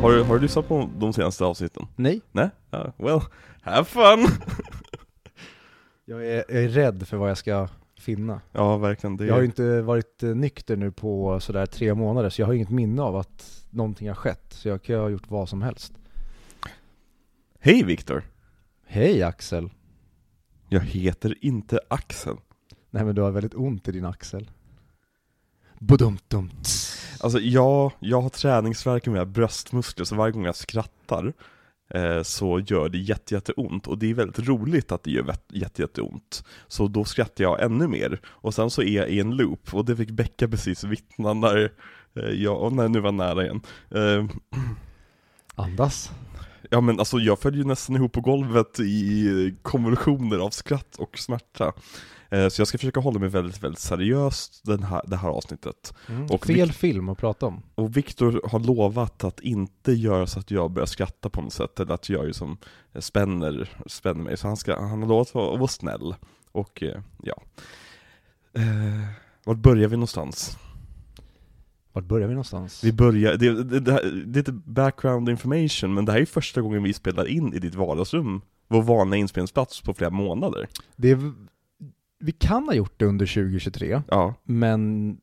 Har du, har du lyssnat på de senaste avsnitten? Nej. Nej? Ja, well, have fun! Jag är, jag är rädd för vad jag ska finna. ja, verkligen. Det Jag har ju inte varit eh, nykter nu på sådär tre månader, så jag har inget minne av att någonting har skett. Så jag kan ha gjort vad som helst. Hej Viktor! Hej Axel! Jag heter inte Axel. Nej men du har väldigt ont i din axel. Budumtumt. Alltså jag, jag har träningsvärk i mina bröstmuskler, så varje gång jag skrattar eh, så gör det jätte, jätteont. Och det är väldigt roligt att det gör jätte, jätteont. Så då skrattar jag ännu mer. Och sen så är jag i en loop, och det fick Becka precis vittna när eh, jag, när nu var nära igen. Eh, Andas. Ja men alltså jag föll ju nästan ihop på golvet i konvulsioner av skratt och smärta. Eh, Så jag ska försöka hålla mig väldigt, väldigt seriöst den här, det här avsnittet. Och Och Fel film att prata om. Och Viktor har lovat att inte göra så att jag börjar skratta på något sätt, eller att jag liksom spänner, spänner mig. Så han, ska, han har lovat att vara, att vara snäll. Och eh, ja. Eh, var börjar vi någonstans? Vart börjar vi någonstans? Vi börjar, det, det, det, här, det är lite background information, men det här är första gången vi spelar in i ditt vardagsrum, vår vanliga inspelningsplats på flera månader. Det är, vi kan ha gjort det under 2023, Ja, men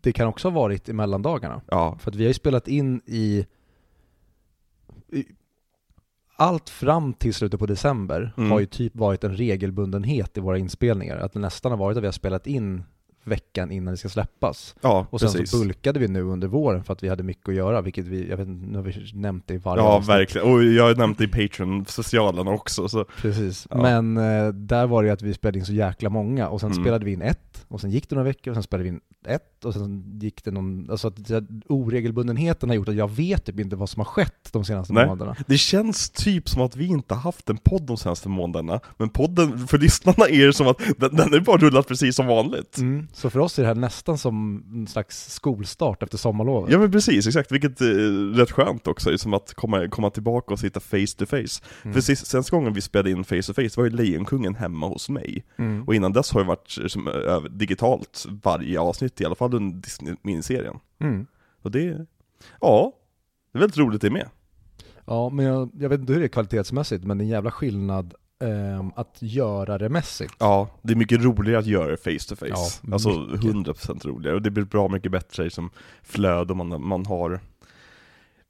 det kan också ha varit i mellandagarna. ja, För att vi har ju spelat in i, i allt fram till slutet på december Mm. har ju typ varit en regelbundenhet i våra inspelningar. Att det nästan har varit att vi har spelat in veckan innan det ska släppas. ja Och sen precis. så bulkade vi nu under våren för att vi hade mycket att göra, vilket vi, jag vet inte, nu har vi nämnt det i varje Ja, avsnitt. verkligen. Och jag har nämnt det i Patreon-specialen också, så Precis, Ja. men eh, där var det ju att vi spelade in så jäkla många och sen Mm. spelade vi in ett och sen gick det några veckor och sen spelade vi in ett och sen gick det någon, alltså att oregelbundenheten har gjort att jag vet typ inte vad som har skett de senaste Nej. månaderna. Det känns typ som att vi inte har haft en podd de senaste månaderna, men podden för lyssnarna är det som att den, den är bara rullat precis som vanligt. Mm. Så för oss är det här nästan som en slags skolstart efter sommarlovet. Ja men precis, exakt, vilket är rätt skönt också, som att komma, komma tillbaka och sitta face to face. Mm. För sist, senaste gången vi spelade in face to face var ju Lejonkungen hemma hos mig. Mm. Och innan dess har det varit som, över- digitalt varje avsnitt, i alla fall under Disney-miniserien. Mm. Och det, ja, det är väldigt roligt det med. Ja, men jag, jag vet inte hur det är kvalitetsmässigt, men det är en jävla skillnad ehm, att göra det mässigt. Ja, det är mycket roligare att göra det face to face. Ja, alltså mycket. 100% roligare, och det blir bra mycket bättre som flöde om man, man har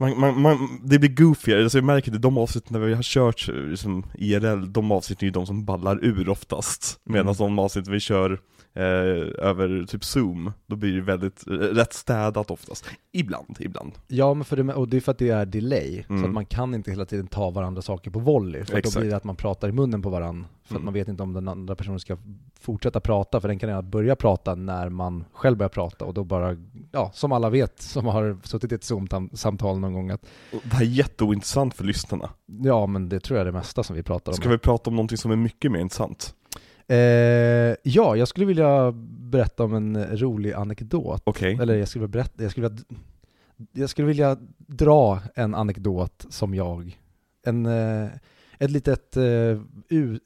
man, man, man, det blir goofigare, alltså jag märker det, de avsnitten när vi har kört liksom, IRL, de avsnitten är ju de som ballar ur oftast. Medan Mm. de avsnitt vi kör eh, över typ zoom, då blir det väldigt, eh, rätt städat oftast. Ibland, ibland. Ja, men för det, och det är för att det är delay, så Mm. att man kan inte hela tiden ta varandra saker på volley. För då blir det att man pratar i munnen på varandra, för att Mm. man vet inte om den andra personen ska fortsätta prata, för den kan redan börja prata när man själv börjar prata, och då bara, ja, som alla vet som har suttit i ett Zoom-samtal någon gång, att det här är jätteointressant för lyssnarna. ja, men det tror jag är det mesta som vi pratar om. Ska vi prata om någonting som är mycket mer intressant? Eh, ja, jag skulle vilja berätta om en rolig anekdot. Okej? Eller jag skulle vilja berätta, jag skulle vilja, jag skulle vilja dra en anekdot som jag, en, eh, ett litet eh,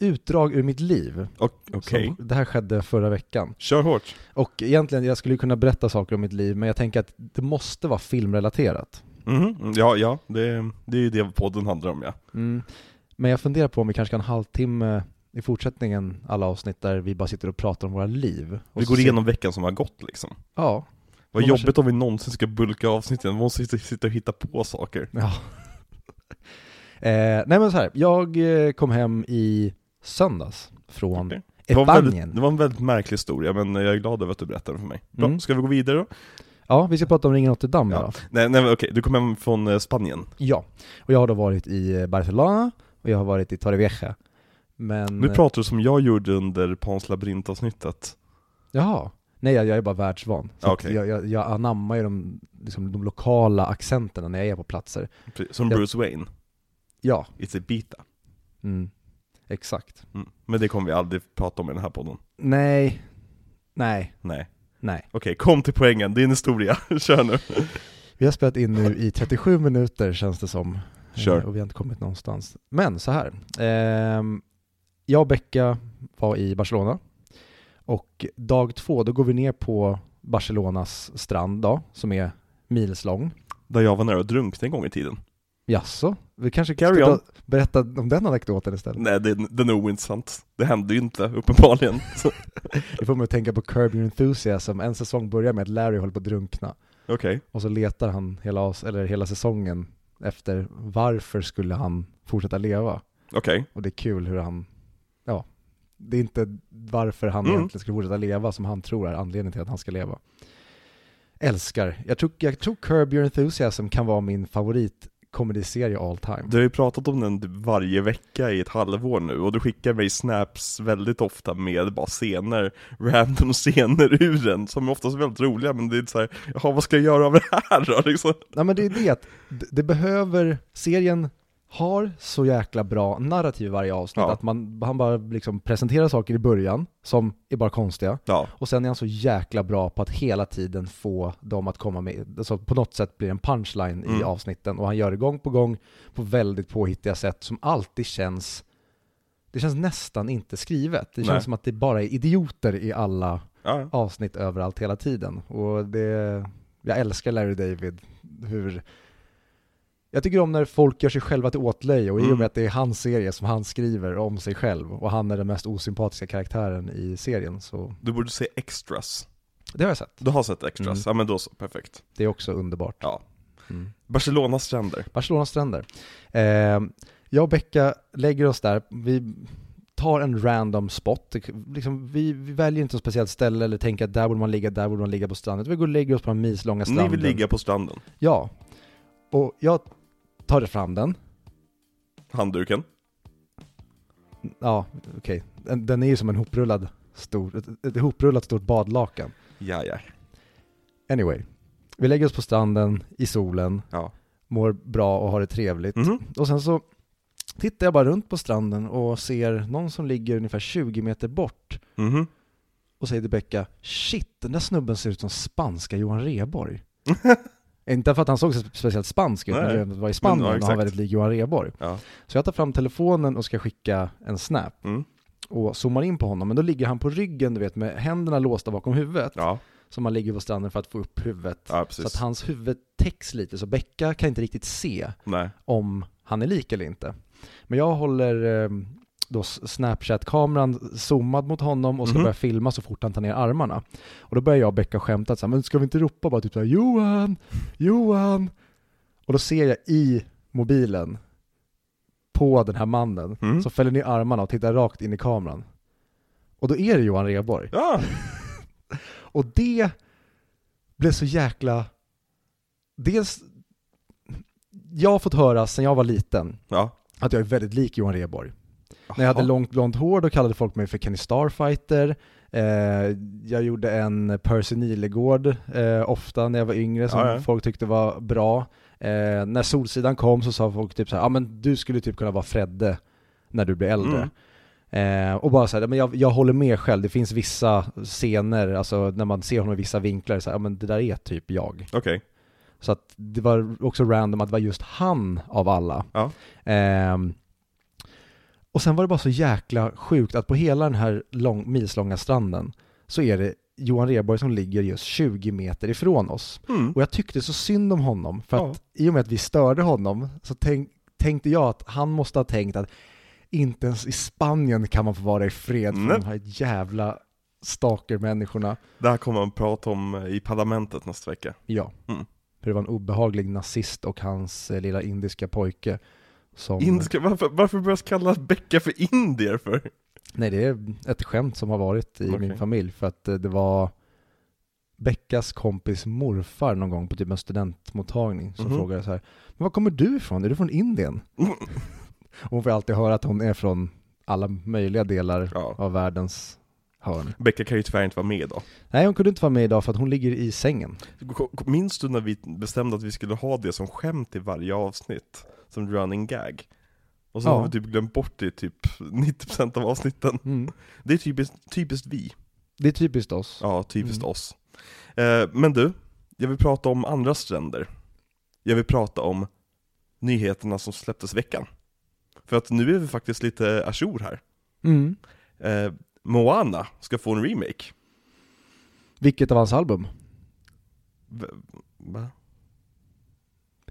utdrag ur mitt liv. Ok- Okej. Som- Det här skedde förra veckan. Kör hårt. Och egentligen, jag skulle kunna berätta saker om mitt liv, men jag tänker att det måste vara filmrelaterat. Mhm, Ja, ja, det, det är ju det podden handlar om ja. Mm. Men jag funderar på om vi kanske kan en halvtimme i fortsättningen, alla avsnitt där vi bara sitter och pratar om våra liv. Vi går igenom veckan som har gått liksom. Ja. Vad jobbigt om vi någonsin ska bulka avsnitten, vi måste sitta, och hitta på saker. Ja. eh, nej men så här, jag eh, kom hem i söndags från Okej. Det var, väldigt, det var en väldigt märklig historia, men jag är glad över att du berättade för mig. Bra, Mm. ska vi gå vidare då? Ja, vi ska prata om Ringen Notre Dame Ja. idag. Nej, nej okej, du kom hem från eh, Spanien. Ja, och jag har då varit i eh, Barcelona och jag har varit i Torrevieja. Men... Nu pratar du som jag gjorde under Pans labyrint-avsnittet. Jaha. Nej, jag, jag är bara världsvan. Så Okej. jag, jag, jag anammar ju de, liksom, de lokala accenterna när jag är på platser. Som. Bruce Wayne, Ja, it's a beta. mm. exakt. Mm. Men det kommer vi aldrig prata om i den här podden. Nej, nej, Nej. nej. Okej, kom till poängen, din historia. Kör nu. Vi har spelat in nu i 37 minuter känns det som. Kör. Eh, Och vi har inte kommit någonstans. Men så här. Ehm, jag och Becka var i Barcelona. Och dag två, då går vi ner på Barcelonas strand då, som är milslång. Där jag var nära att drunkna en gång i tiden. Jaså? Vi kanske Carry ska berätta om den anekdoten istället. Nej, det, den är ointressant. Det hände ju inte, uppenbarligen. Det får mig att tänka på Curb Your Enthusiasm. En säsong börjar med att Larry håller på att drunkna. Okej. Och så letar han hela, eller hela säsongen efter varför skulle han fortsätta leva. Okej. Och det är kul hur han, ja, det är inte varför han Mm. egentligen ska fortsätta leva som han tror är anledningen till att han ska leva. Älskar, jag tror, jag tror Curb Your Enthusiasm kan vara min favoritkomediserie all time. Du har ju pratat om den varje vecka i ett halvår nu och du skickar mig snaps väldigt ofta med bara scener, random scener ur den, som är oftast väldigt roliga men det är så här, jaha vad ska jag göra av det här då liksom? Nej men det är det att det, det behöver, serien har så jäkla bra narrativ i varje avsnitt Ja. att man, han bara liksom presenterar saker i början som är bara konstiga Ja, och sen är han så jäkla bra på att hela tiden få dem att komma med, alltså på något sätt blir en punchline i Mm. avsnitten och han gör det gång på gång på väldigt påhittiga sätt som alltid känns det känns nästan inte skrivet. Det känns Nej. som att det bara är idioter i alla ja, avsnitt överallt hela tiden. Och det, jag älskar Larry David, hur jag tycker om när folk gör sig själva till åtlöje och i och Mm. med att det är hans serie som han skriver om sig själv och han är den mest osympatiska karaktären i serien så du borde se extras. det har jag sett. Du har sett extras, Mm. ja men då så, perfekt. Det är också underbart. Ja. Mm. Barcelonas stränder. Barcelonas stränder. Eh, jag och Becka lägger oss där, vi tar en random spot, liksom, vi, vi väljer inte ett speciellt ställe eller tänker att där borde man ligga, där borde man ligga på stranden. Vi går och lägger oss på den milslånga stranden. Ni vill ligga på stranden. Ja. Och jag tar fram den. Handduken. Ja, okej. Den, den är ju som en hoprullad stor, ett, hoprullat stort badlakan. Ja, ja. Anyway. Vi lägger oss på stranden i solen, Ja. mår bra och har det trevligt. Mhm. Och sen så tittar jag bara runt på stranden och ser någon som ligger ungefär 20 meter bort Mhm. och säger till Becka Shit, den där snubben ser ut som spanska Johan Rheborg. Inte för att han såg så speciellt spansk ut, Nej. men det var i Spanien Men, ja, och han var väldigt lik Johan Rheborg. Ja. Så jag tar fram telefonen och ska skicka en snap Mm. och zoomar in på honom, men då ligger han på ryggen, du vet, med händerna låsta bakom huvudet. Ja. Som han ligger på stranden för att få upp huvudet. Ja, så att hans huvud täcks lite, så Becka kan inte riktigt se Nej. om han är lik eller inte. Men jag håller eh, då Snapchat-kameran zoomad mot honom och ska Mhm. börja filma så fort han tar ner armarna. Och då börjar jag och Becka skämta så här, men ska vi inte ropa bara typ så här, Johan, Johan? Och då ser jag i mobilen på den här mannen Mm. som fäller ner armarna och tittar rakt in i kameran. Och då är det Johan Rheborg. Ja. Och det blev så jäkla... Dels, jag har fått höra sen jag var liten Ja. att jag är väldigt lik Johan Rheborg. När jag hade Jaha. långt blont hår då kallade folk mig för Kenny Starfighter. Eh, jag gjorde en Percy Nilegård eh, ofta när jag var yngre som Ja, ja. folk tyckte var bra. Eh, när Solsidan kom så sa folk typ så här, ja ah, men du skulle typ kunna vara Fredde när du blir äldre. Eh, och bara så här, men jag, jag håller med själv, det finns vissa scener, alltså när man ser honom i vissa vinklar, så här, ja men det där är typ jag. Okej. Så att det var också random att det var just han av alla. Ja. Ehm, och sen var det bara så jäkla sjukt att på hela den här lång, milslånga stranden så är det Johan Rheborg som ligger just 20 meter ifrån oss. Mm. Och jag tyckte så synd om honom, för Ja. att i och med att vi störde honom så tänk, tänkte jag att han måste ha tänkt att inte ens i Spanien kan man få vara i fred från Nej. de här jävla stalker-människorna. Det här kommer man prata om i parlamentet nästa vecka. Ja. Mm. För det var en obehaglig nazist och hans eh, lilla indiska pojke som... Indiska, varför, varför börjas kalla Becka för indier för? Nej, det är ett skämt som har varit i Okej. min familj för att eh, det var Beckas kompis morfar någon gång på typ en studentmottagning som Mhm. frågade så här Men var kommer du ifrån? Är du från Indien? Och hon får alltid höra att hon är från alla möjliga delar Ja. av världens hörn. Becka kan ju tyvärr inte vara med idag. Nej, hon kunde inte vara med idag för att hon ligger i sängen. Minns du när vi bestämde att vi skulle ha det som skämt i varje avsnitt? Som running gag? Och så Ja. har vi typ glömt bort det i typ 90% av avsnitten. Mm. Det är typiskt, typiskt vi. Det är typiskt oss. Ja, typiskt Mm. oss. Eh, men du, jag vill prata om andra stränder. Jag vill prata om nyheterna som släpptes i veckan. För att nu är vi faktiskt lite ajour här. Mm. Eh, Moana ska få en remake. Vilket av hans album? V- Va?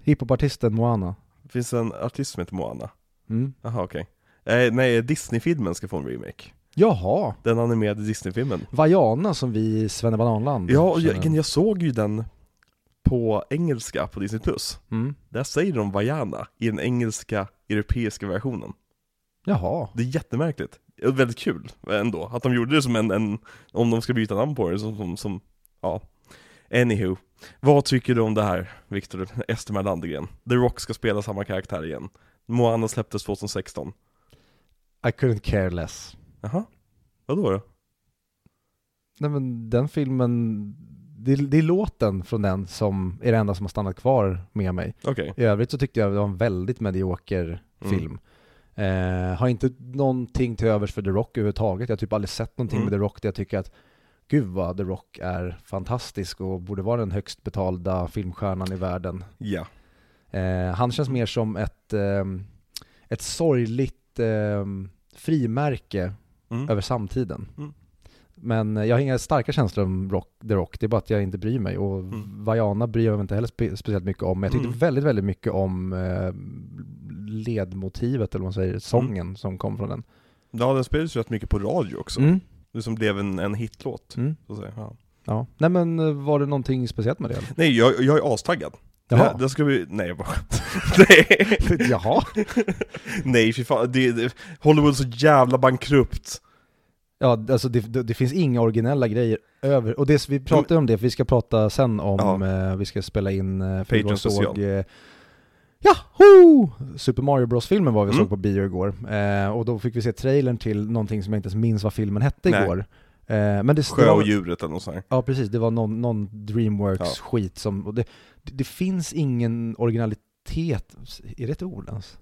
Hiphopartisten Moana. Finns en artist som heter Moana? Mm. Jaha okej. Eh, nej, Disney-filmen ska få en remake. Jaha, Den animerade Disney-filmen. Vajana som vi i Svenne Bananland Ja, jag, jag såg ju den på engelska på Disney+. Plus. mm. Där säger de Vajana i den engelska, europeiska versionen. Jaha, Det är jättemärkligt. Väldigt kul ändå, att de gjorde det som en, en om de ska byta namn på det, som, som, som ja. Anywho. Vad tycker du om det här, Viktor Estermar Landegren? The Rock ska spela samma karaktär igen. Moana släpptes 2016. I couldn't care less. Jaha? Vadå då? Nej men den filmen, det, det är låten från den som är det enda som har stannat kvar med mig. Okej. I övrigt så tyckte jag det var en väldigt medioker Mm. film. Eh, har inte någonting till övers för The Rock överhuvudtaget. Jag har typ aldrig sett någonting Mm. med The Rock där jag tycker att Gud vad The Rock är fantastisk och borde vara den högst betalda filmstjärnan i världen. Ja. Eh, han känns mer som ett, ehm, ett sorgligt ehm, frimärke Mm. över samtiden. Mm. Men eh, jag har inga starka känslor om rock, The Rock, det är bara att jag inte bryr mig. Och Mm. Vajana bryr jag mig inte heller spe, speciellt mycket om. Men jag tyckte Mm. väldigt, väldigt mycket om eh, ledmotivet, eller vad man säger, sången som kom från den. Ja, den spelades rätt mycket på radio också. Mm. Det som blev en, en hitlåt, Mm. så att säga. Ja. Ja. Nej men eh, var det någonting speciellt med det? eller? Nej, jag, jag är astaggad. Det, Jaha. här- det ska bli, nej jag bara. Nej, Jaha. nej fy fan, det, det, Hollywood är så jävla bankrupt. Ja, alltså det, det, det finns inga originella grejer över, och det, vi pratar om det, för vi ska prata sen om, Ja. eh, vi ska spela in, eh, för vi såg, eh, Yahoo! Super Mario Bros-filmen var vi Mm. såg på bio igår, eh, och då fick vi se trailern till någonting som jag inte ens minns vad filmen hette Nej. igår. Eh, men det, Sjö och djuret eller något sånt. Ja precis, det var någon, någon Dreamworks-skit som, och det, det, det finns ingen originalitet, är det ett ord ens?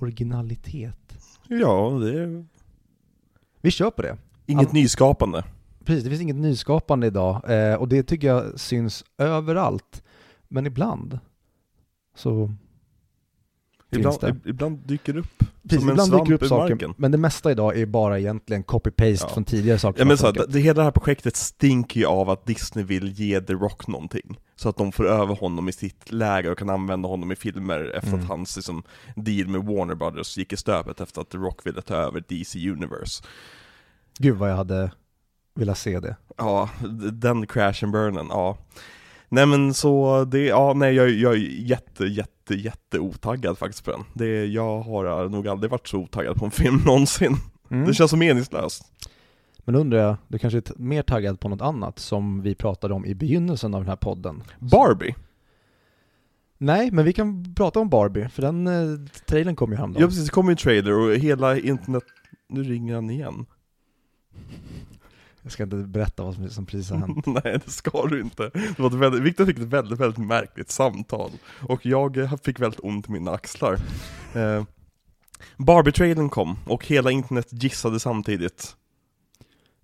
Originalitet? Ja, det är Vi kör på det. inget All- nyskapande. Precis, det finns inget nyskapande idag eh, och det tycker jag syns överallt. Men ibland så Ibland, det. ibland dyker det upp Precis, som en ibland svamp dyker upp i saker, marken. men det mesta idag är bara egentligen copy-paste Ja. från tidigare saker Ja, men så, det, hela det här projektet stinker ju av att Disney vill ge The Rock någonting. Så att de får över honom i sitt läger och kan använda honom i filmer efter Mm. att hans liksom, deal med Warner Brothers gick i stöpet efter att The Rock ville ta över DC Universe. Gud vad jag hade velat se det. Ja, den crash and burnen, ja. Nej men så, det, ja nej jag, jag är jätte, jätte, jätte otaggad faktiskt på den. Det, jag har nog aldrig varit så otaggad på en film någonsin. Mm. Det känns så meningslöst. Men då undrar jag, du kanske är mer taggad på något annat som vi pratade om i begynnelsen av den här podden? Barbie? Nej, men vi kan prata om Barbie, för den eh, trailern kom ju häromdagen. Ja precis, det kom ju en trailer och hela internet, nu ringer han igen. Jag ska inte berätta vad som, som precis har hänt. Nej det ska du inte. Det var ett väldigt, Victor fick ett väldigt, väldigt märkligt samtal. Och jag eh, fick väldigt ont i mina axlar. Eh, Barbie-trailern kom och hela internet gissade samtidigt.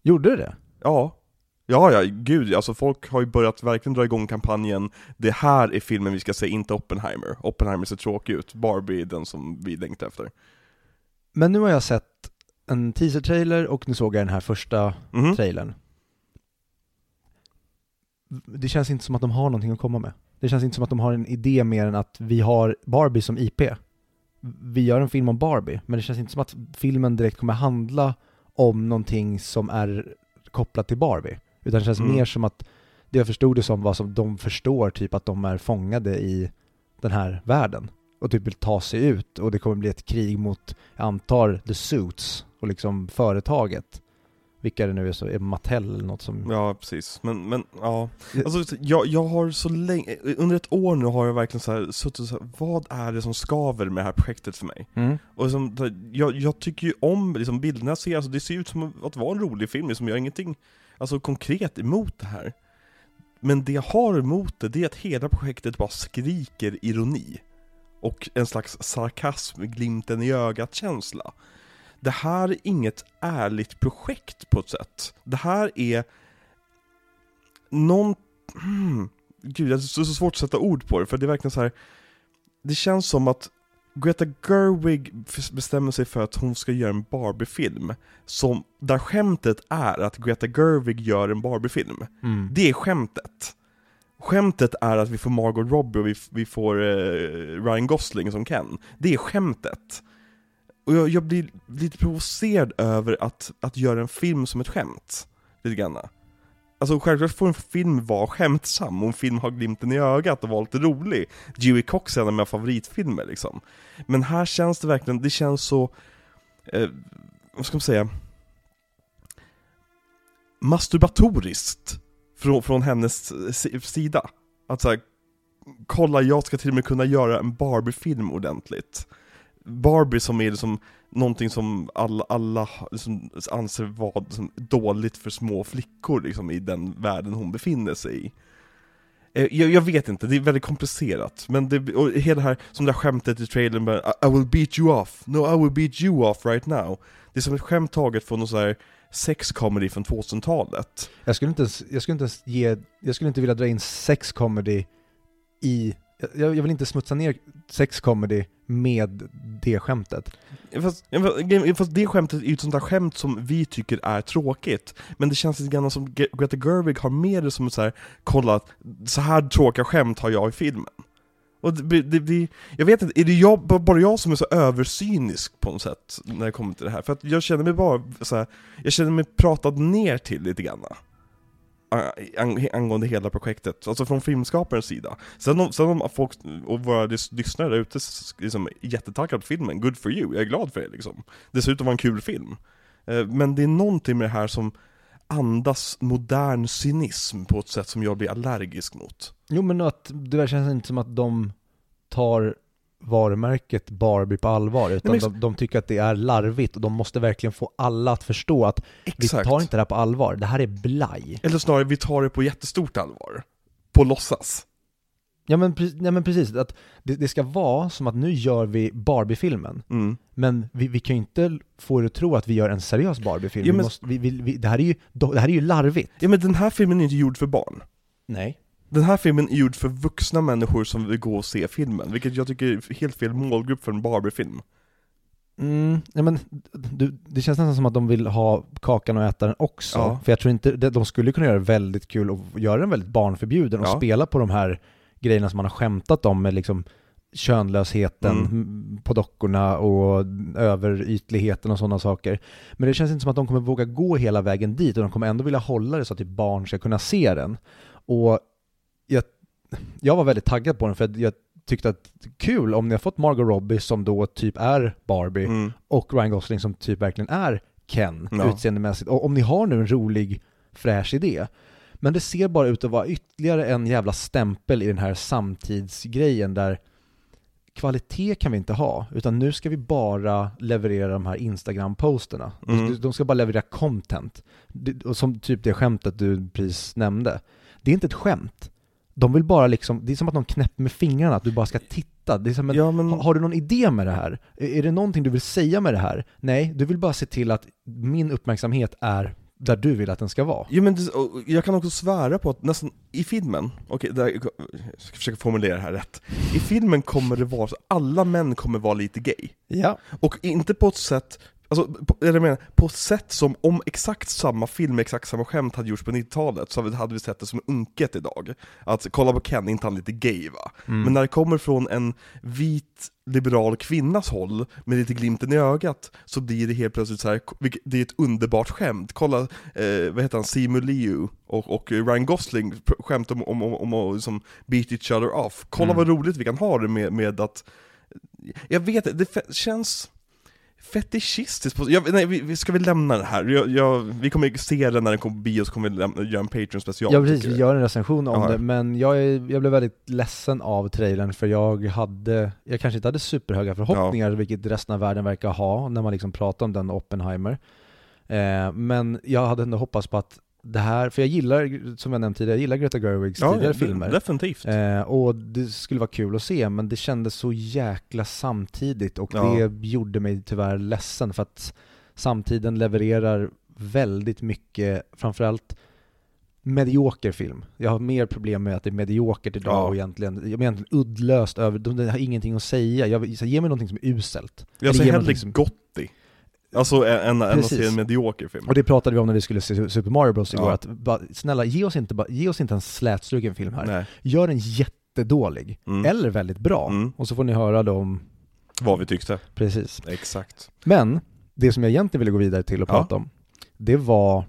Gjorde det? Ja. Ja, ja, gud, alltså folk har ju börjat verkligen dra igång kampanjen Det här är filmen vi ska se, inte Oppenheimer. Oppenheimer ser tråkig ut, Barbie är den som vi längtar efter. Men nu har jag sett en teaser-trailer och nu såg jag den här första Mhm. trailern. Det känns inte som att de har någonting att komma med. Det känns inte som att de har en idé mer än att vi har Barbie som IP. Vi gör en film om Barbie, men det känns inte som att filmen direkt kommer handla om någonting som är kopplat till Barbie. Utan det känns Mm. mer som att det jag förstod det som var som de förstår typ att de är fångade i den här världen och typ vill ta sig ut och det kommer bli ett krig mot, jag antar, The Suits och liksom företaget. Vilka det nu är så, är Mattel eller något som... Ja, precis. Men, men ja. Alltså, jag, jag har så länge, under ett år nu har jag verkligen så här, suttit och så här, vad är det som skaver med det här projektet för mig? Mm. Och liksom, jag, jag tycker ju om liksom, bilderna jag ser, alltså, det ser ut som att vara en rolig film, liksom, jag har ingenting alltså, konkret emot det här. Men det jag har emot det, det är att hela projektet bara skriker ironi. Och en slags sarkasm, glimten i ögat-känsla. Det här är inget ärligt projekt på ett sätt. Det här är någon... Mm, gud, det är så, svårt att sätta ord på det, för det är verkligen så här. Det känns som att Greta Gerwig bestämmer sig för att hon ska göra en Barbie-film, som, där skämtet är att Greta Gerwig gör en Barbie-film. Mm. Det är skämtet. Skämtet är att vi får Margot Robbie och vi, vi får eh, Ryan Gosling som Ken. Det är skämtet. Och jag, jag blir lite provocerad över att, att göra en film som ett skämt. Lite grann. Alltså självklart får en film vara skämtsam och en film har glimten i ögat och vara lite rolig. Dewey Cox är en av mina favoritfilmer liksom. Men här känns det verkligen, det känns så, eh, vad ska man säga, masturbatoriskt från, från hennes sida. Att såhär, kolla jag ska till och med kunna göra en Barbie-film ordentligt. Barbie som är liksom någonting som alla, alla liksom anser vara liksom dåligt för små flickor liksom, i den världen hon befinner sig i. Eh, jag, jag, vet inte, det är väldigt komplicerat, men det, och hela det här, som det här skämtet i trailern med I, I will beat you off, no I will beat you off right now. Det är som ett skämt taget från någon sån här sexcomedy från 2000-talet. Jag skulle inte ens, jag skulle inte ens ge, jag skulle inte vilja dra in sexcomedy i, jag, jag vill inte smutsa ner sex-comedy med det skämtet. Fast, fast det skämtet är ju ett sånt där skämt som vi tycker är tråkigt, men det känns lite grann som Greta Gerwig har med det som så här, kolla, så här tråkiga skämt har jag i filmen. Och det, det, det, jag vet inte, är det jag, bara jag som är så översynisk på något sätt när det kommer till det här? För att jag känner mig bara så här, jag känner mig pratad ner till lite grann angående hela projektet, alltså från filmskaparens sida. Sen om, sen om folk och våra lyssnare där ute liksom, jättetaggade på filmen, good for you, jag är glad för det liksom. Det ser ut att vara en kul film. Eh, men det är någonting med det här som andas modern cynism på ett sätt som jag blir allergisk mot. Jo men att det känns inte som att de tar varumärket Barbie på allvar, utan Nej, de, de, tycker att det är larvigt och de måste verkligen få alla att förstå att Exakt. vi tar inte det här på allvar, det här är blaj. Eller snarare, vi tar det på jättestort allvar. På låtsas. Ja men, ja, men precis, att det, det, ska vara som att nu gör vi Barbie-filmen, mm. men vi, vi kan ju inte få er att tro att vi gör en seriös Barbie-film. Ja, men... vi vi, det, här är ju, det här är ju larvigt. Ja men den här filmen är inte gjord för barn. Nej. Den här filmen är gjord för vuxna människor som vill gå och se filmen, vilket jag tycker är helt fel målgrupp för en Barbie-film. Mm, ja, men du, det känns nästan som att de vill ha kakan och äta den också. Ja. För jag tror inte, de skulle kunna göra det väldigt kul och göra den väldigt barnförbjuden och ja. spela på de här grejerna som man har skämtat om med liksom könlösheten mm. på dockorna och överytligheten och sådana saker. Men det känns inte som att de kommer våga gå hela vägen dit och de kommer ändå vilja hålla det så att typ barn ska kunna se den. Och jag, var väldigt taggad på den för jag tyckte att kul om ni har fått Margot Robbie som då typ är Barbie mm. och Ryan Gosling som typ verkligen är Ken no. utseendemässigt. Och om ni har nu en rolig, fräsch idé. Men det ser bara ut att vara ytterligare en jävla stämpel i den här samtidsgrejen där kvalitet kan vi inte ha, utan nu ska vi bara leverera de här Instagram-posterna. Mm. De ska bara leverera content. Som typ det skämtet du precis nämnde. Det är inte ett skämt. De vill bara liksom, det är som att de knäpper med fingrarna, att du bara ska titta. Det är som en, ja, men... Har du någon idé med det här? Är det någonting du vill säga med det här? Nej, du vill bara se till att min uppmärksamhet är där du vill att den ska vara. Jo men det, jag kan också svära på att nästan i filmen, okej, okay, jag ska försöka formulera det här rätt. I filmen kommer det vara så, alla män kommer vara lite gay. Ja. Och inte på ett sätt Alltså, på, jag menar, på sätt som om exakt samma film, exakt samma skämt hade gjorts på 90-talet så hade vi sett det som unket idag. Att kolla på Ken, inte han lite gay va? Mm. Men när det kommer från en vit liberal kvinnas håll, med lite glimten i ögat, så blir det helt plötsligt så här, det är ett underbart skämt. Kolla, eh, vad heter han, Simu Liu och, och Ryan Gosling skämt om, om, om, om att liksom beat each other off. Kolla mm. vad roligt vi kan ha det med, med att, jag vet det känns fetischistiskt på, jag, nej, vi, ska vi lämna det här? Jag, jag, vi kommer se den när den kommer på bio, så kommer vi lämna, göra en Patreon special Ja precis, vi gör en recension om Aha. det, men jag, jag blev väldigt ledsen av trailern för jag hade, jag kanske inte hade superhöga förhoppningar, ja. vilket resten av världen verkar ha när man liksom pratar om den Oppenheimer. Eh, men jag hade ändå hoppats på att det här, för jag gillar, som jag nämnt tidigare, jag gillar Greta Gerwigs ja, tidigare filmer. definitivt. Eh, och det skulle vara kul att se, men det kändes så jäkla samtidigt och ja. det gjorde mig tyvärr ledsen för att samtiden levererar väldigt mycket, framförallt medioker film. Jag har mer problem med att det är mediokert idag ja. och egentligen, jag menar egentligen uddlöst över, det har ingenting att säga. Jag, ge mig någonting som är uselt. Jag säger hellre som... Gotti Alltså en, en, Precis. en medioker film. Och det pratade vi om när vi skulle se Super Mario Bros igår, Ja. att bara, snälla ge oss, inte, bara, ge oss inte en slätstruken film här. Nej. Gör den jättedålig, Mm. eller väldigt bra, Mm. och så får ni höra dem, Vad vi tyckte. precis. Exakt. Men, det som jag egentligen ville gå vidare till och Ja. prata om, det var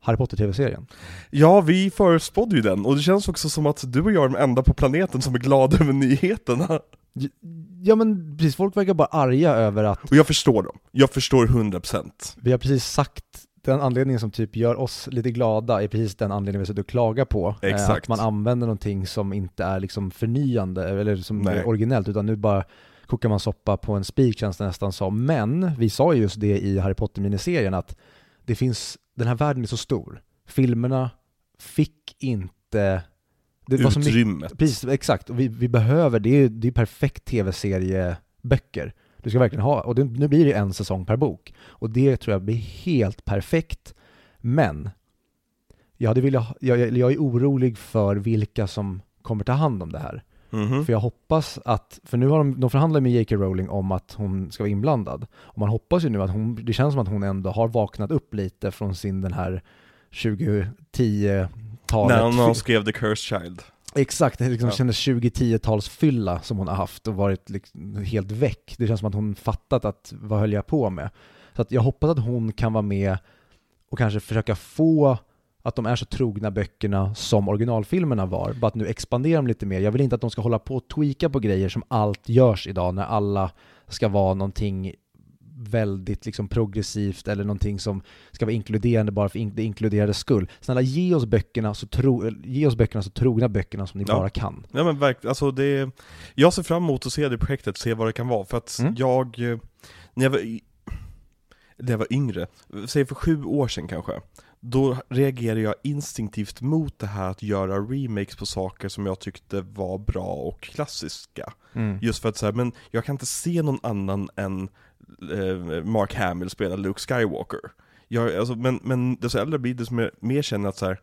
Harry Potter-tv-serien. Ja, vi förutspådde ju den, och det känns också som att du och jag är de enda på planeten som är glada över nyheterna. Ja men precis, folk verkar bara arga över att Och jag förstår dem. Jag förstår 100%. vi har precis sagt den anledningen som typ gör oss lite glada är precis den anledningen vi sitter och klagar på. Eh, Exakt. Att man använder någonting som inte är liksom förnyande eller som Nej. är originellt utan nu bara kokar man soppa på en spik känns det nästan som. Men vi sa ju just det i Harry Potter-miniserien att det finns, den här världen är så stor. Filmerna fick inte det Utrymmet. Precis, exakt. Och vi, vi behöver, det är, det är perfekt tv-serieböcker. Du ska verkligen ha, och det, nu blir det en säsong per bok. Och det tror jag blir helt perfekt. Men, jag, hade velat, jag, jag, jag är orolig för vilka som kommer ta hand om det här. Mhm. För jag hoppas att, för nu har de, de förhandlar med J.K. Rowling om att hon ska vara inblandad. Och man hoppas ju nu att hon, det känns som att hon ändå har vaknat upp lite från sin den här 2010-talet. När hon skrev The Cursed Child. Exakt, det liksom Ja. kändes 2010-talsfylla som hon har haft och varit liksom helt väck. Det känns som att hon fattat att vad höll jag på med. Så att jag hoppas att hon kan vara med och kanske försöka få att de är så trogna böckerna som originalfilmerna var, bara att nu expandera dem lite mer. Jag vill inte att de ska hålla på och tweaka på grejer som allt görs idag när alla ska vara någonting väldigt liksom progressivt eller någonting som ska vara inkluderande bara för in- det inkluderades skull. Snälla ge oss böckerna så, tro, ge oss böckerna så trogna böckerna som ni Ja. bara kan. Ja men verkligen, alltså det Jag ser fram emot att se det projektet, se vad det kan vara, för att Mm. jag eh, När jag var, när jag var yngre, säg för sju år sedan kanske Då reagerade jag instinktivt mot det här att göra remakes på saker som jag tyckte var bra och klassiska Just för att säga, men jag kan inte se någon annan än Mark Hamill spela Luke Skywalker jag, alltså, men, men desto äldre blir det som jag mer känner att så här,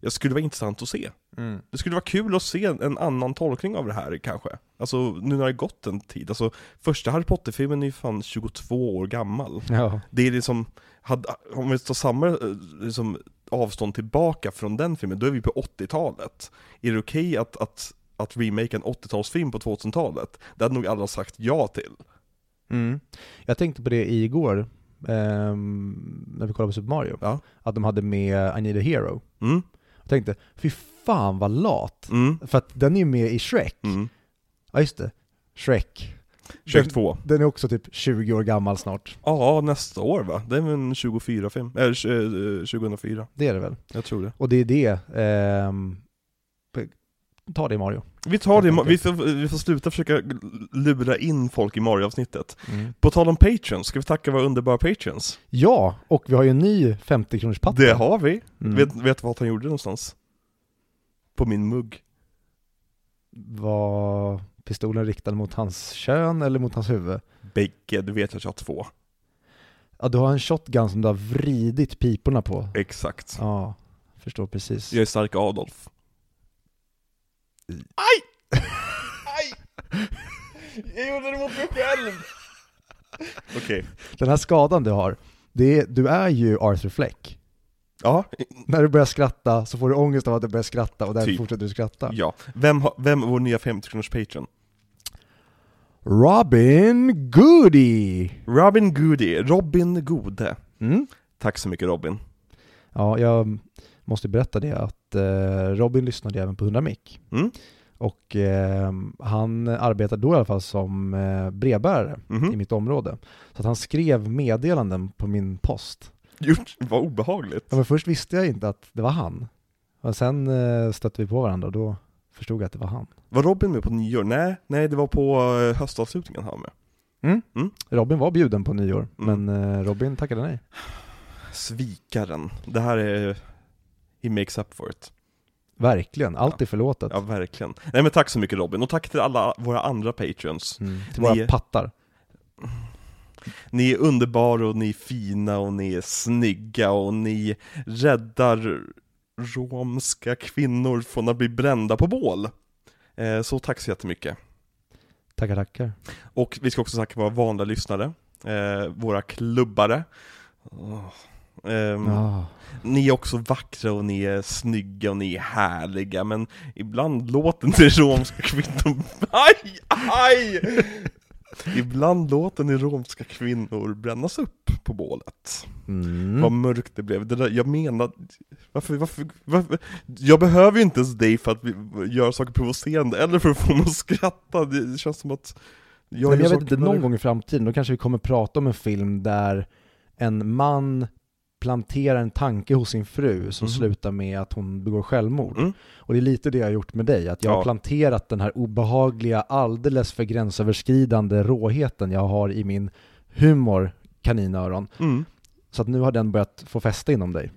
jag skulle vara intressant att se Mm. det skulle vara kul att se en annan tolkning av det här kanske. Alltså nu när det gått en tid. Alltså första Harry Potter-filmen är ju fan 22 år gammal. Ja. Det är liksom, hade, om vi tar samma eh, liksom, avstånd tillbaka från den filmen, då är vi på 80-talet. Är det okej att, att, att remake en 80-talsfilm på 2000-talet? Det hade nog alla sagt ja till. Mm. Jag tänkte på det igår, ehm, när vi kollade på Super Mario, Ja. att de hade med I Need a Hero. Mm, Jag tänkte, fy fan vad lat. mm, För att den är ju med i Shrek. mm. Ja just det, Shrek. Shrek Den- 2. Den är också typ 20 år gammal snart. Ja, nästa år va? Det är väl en 24-film, eller eh, 2004. Det är det väl. Jag tror det. Och det är det, ehm, ta det i Mario. Vi tar det, vi får, vi får sluta försöka lura in folk i Mario-avsnittet. Mm. På tal om Patreons, ska vi tacka våra underbara Patreons? Ja, och vi har ju en ny 50 kronors patta. Det har vi. Mm. Vet, vet vad han gjorde någonstans? På min mugg. Var pistolen riktad mot hans kön eller mot hans huvud? Bägge, du vet att jag har två. Ja, du har en shotgun som du har vridit piporna på. Exakt. Ja, förstår precis. Jag är stark Adolf. Aj! Aj! Jag gjorde det mot mig själv! Okej. Den här skadan du har, det är, du är ju Arthur Fleck. Ja, När du börjar skratta så får du ångest av att du börjar skratta och därför Typ. fortsätter du skratta. ja. Vem, har- vem är vår nya 50 kronors Patreon? Robin Goody! Robin Goody, Robin Gode. Mm? Tack så mycket Robin. Ja, jag måste berätta det att eh, Robin lyssnade även på 100 mick. Mm. Och eh, han arbetar då i alla fall som eh, brevbärare Mhm. i mitt område. Så att han skrev meddelanden på min post. Gjort, vad obehagligt. Ja, men först visste jag inte att det var han. Och sen eh, stötte vi på varandra och då förstod jag att det var han. Var Robin med på nyår? Nej, nej det var på eh, höstavslutningen han var med. Robin var bjuden på nyår, Mm. men eh, Robin tackade nej. Svikaren. Det här är... He makes up for it. Verkligen, allt är förlåtet. Ja, verkligen. Nej men tack så mycket Robin, och tack till alla våra andra patreons. Mm. Till Ni våra är- pattar. Ni är underbara och ni är fina och ni är snygga och ni räddar romska kvinnor från att bli brända på bål. Eh, Så tack så jättemycket. Tackar, tackar. Och vi ska också tacka våra vanliga lyssnare. eh, våra klubbare. Åh, ehm, Ah. Ni är också vackra och ni är snygga och ni är härliga, men ibland låter ni romska kvinnor... Aj! Aj! Ibland låter ni romska kvinnor brännas upp på bålet. Mm. Vad mörkt det blev. Det där, jag menar, varför, varför, varför? Jag behöver ju inte ens dig för att vi gör saker provocerande, eller för att få mig att skratta. Det, känns som att jag, Nej, jag vet inte, någon gång i framtiden, då kanske vi kommer prata om en film där en man planterar en tanke hos sin fru som Mhm. slutar med att hon begår självmord. Mm. Och det är lite det jag har gjort med dig, att jag har Ja. planterat den här obehagliga, alldeles för gränsöverskridande råheten jag har i min humor, kaninöron. Mm. Så att nu har den börjat få fäste inom dig.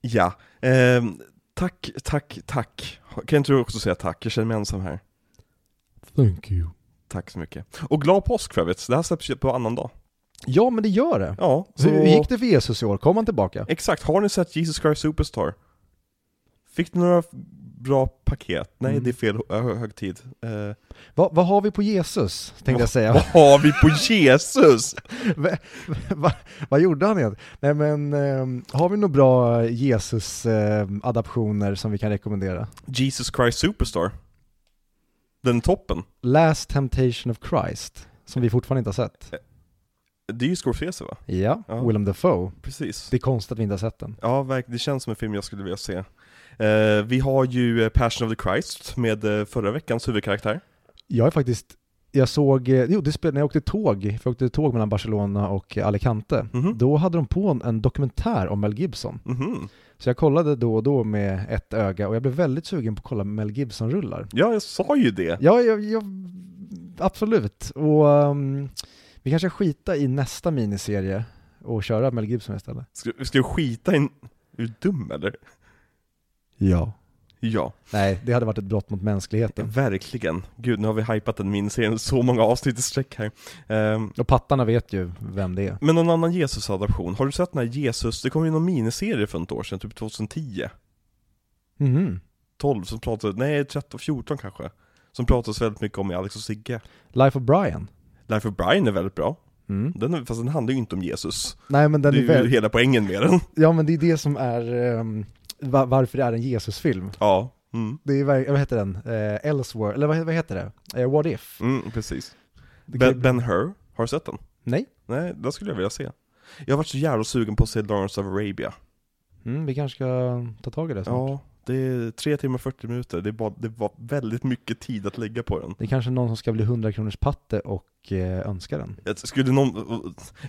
Ja, ehm, tack, tack, tack. Kan inte du också säga tack? Jag känner mig ensam här. Thank you. Tack så mycket. Och glad påsk för övrigt, det här släpps ju på annan dag. Ja, men det gör det. Ja, så... Hur gick det för Jesus i år? Kom han tillbaka? Exakt, har ni sett Jesus Christ Superstar? Fick ni några bra paket? Nej, Mm. det är fel hö- högtid. Eh, Va, vad har vi på Jesus, tänkte jag säga. vad har vi på Jesus? Va, va, vad gjorde han egentligen? Nej men, ehm, har vi några bra Jesus-adaptioner som vi kan rekommendera? Jesus Christ Superstar. Den toppen. Last Temptation of Christ, som vi fortfarande inte har sett. Det är ju Scorsese va? Ja, Ja. Willem Dafoe. Precis. Det är konstigt att vi inte har sett den. Ja. Det känns som en film jag skulle vilja se. Eh, vi har ju eh, Passion of the Christ med eh, förra veckans huvudkaraktär. Jag är faktiskt, jag såg, eh, jo det spelade när jag åkte tåg, för jag åkte tåg mellan Barcelona och Alicante. Mhm. Då hade de på en, en dokumentär om Mel Gibson. Mhm. Så jag kollade då och då med ett öga och jag blev väldigt sugen på att kolla Mel Gibson-rullar. Ja, jag sa ju det. Ja, jag, jag, absolut. Och ehm, vi kanske skita i nästa miniserie och köra Mel Gibson istället. Ska, ska jag skita i en... Är du dum eller? Ja. Ja, Nej, det hade varit ett brott mot mänskligheten. verkligen. Gud, nu har vi hypat den miniserien så många avsnitt i sträck här. Ehm, Och pattarna vet ju vem det är. men någon annan Jesus-adaption, har du sett den här Jesus, det kom ju någon miniserie för ett år sedan, typ 2010? Mhm. 12 som pratade, nej 13, 14 kanske. Som pratas väldigt mycket om i Alex och Sigge. Life of Brian. Life of Brian är väldigt bra, Mm. den fast den handlar ju inte om Jesus. Nej men den det är är ju väl... hela poängen med den. Ja men det är det som är ehm, va- varför det är en Jesus-film. Ja, mm. Det är, vad heter den? Eh, Elseworld, eller vad, vad heter det? Eh, What If? Mm, precis. Ben, ben Hur, har du sett den? Nej? Nej, den skulle jag vilja se. Jag har varit så jävla sugen på att se Lawrence of Arabia. Mm, vi kanske ska ta tag i det snart. Ja, det är 3 timmar och 40 minuter, det, är bara, det var väldigt mycket tid att lägga på den. Det är kanske någon som ska bli 100 kronors patte och eh, önska den. Jag Skulle någon,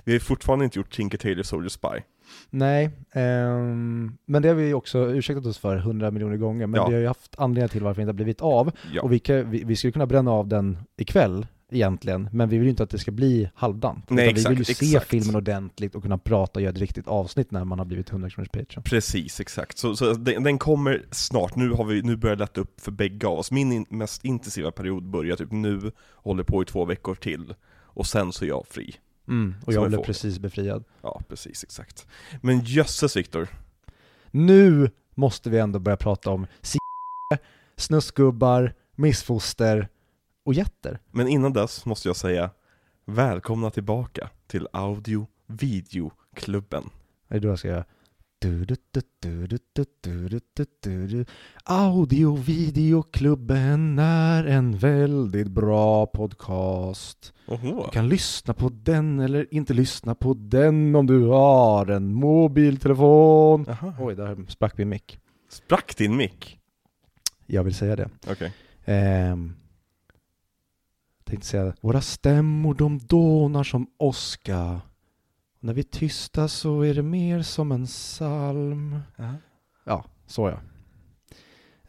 vi har fortfarande inte gjort Tinker Tailor Soldier Spy. Nej, ehm, men det har vi också ursäktat oss för 100 miljoner gånger, men Ja. vi har ju haft anledningar till varför det inte har blivit av. Ja, Och vi, kan, vi, vi skulle kunna bränna av den ikväll egentligen, men vi vill ju inte att det ska bli halvdant. Nej, exakt, vi vill ju se exakt. filmen ordentligt och kunna prata och göra ett riktigt avsnitt när man har blivit 100 kronors Patreon. precis, exakt. Så, så den, den kommer snart, nu har vi, nu börjar det lätta upp för bägge av oss. Min in, mest intensiva period börjar typ nu, håller på i två veckor till. Och sen så är jag fri. Mm, och Som jag blev precis befriad. Ja, precis, exakt. Men jösses Viktor, Nu måste vi ändå börja prata om c snusgubbar, missfoster och jätter. Men innan dess måste jag säga Välkomna tillbaka till Audio Videoklubben Det är då jag ska göra du, du, du, du, du, du, du, du, du, du, du. Audio videoklubben är en väldigt bra podcast. Oho. Du kan lyssna på den eller inte lyssna på den om du har en mobiltelefon. Jaha. Oj, där sprack min mick. Sprack din mick? Jag vill säga det. Okej Ehm, tänkte säga, våra stämmor de dånar som åska. När vi är tysta så är det mer som en psalm. Ja, så ja.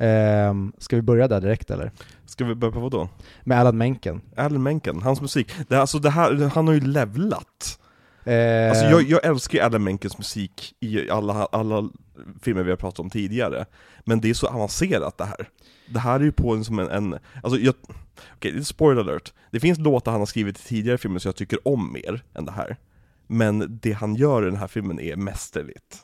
Ehm, ska vi börja där direkt eller? Ska vi börja på vad då? Med Alan Menken. Alan Menken, hans musik, det, alltså det här, han har ju levlat Ehm, Alltså jag, jag älskar ju Alan Menkens musik i alla, alla filmer vi har pratat om tidigare Men det är så avancerat det här Det här är ju på en som en, en alltså jag, okej, det är spoiler alert Det finns låtar han har skrivit i tidigare filmer som jag tycker om mer än det här Men det han gör i den här filmen är mästerligt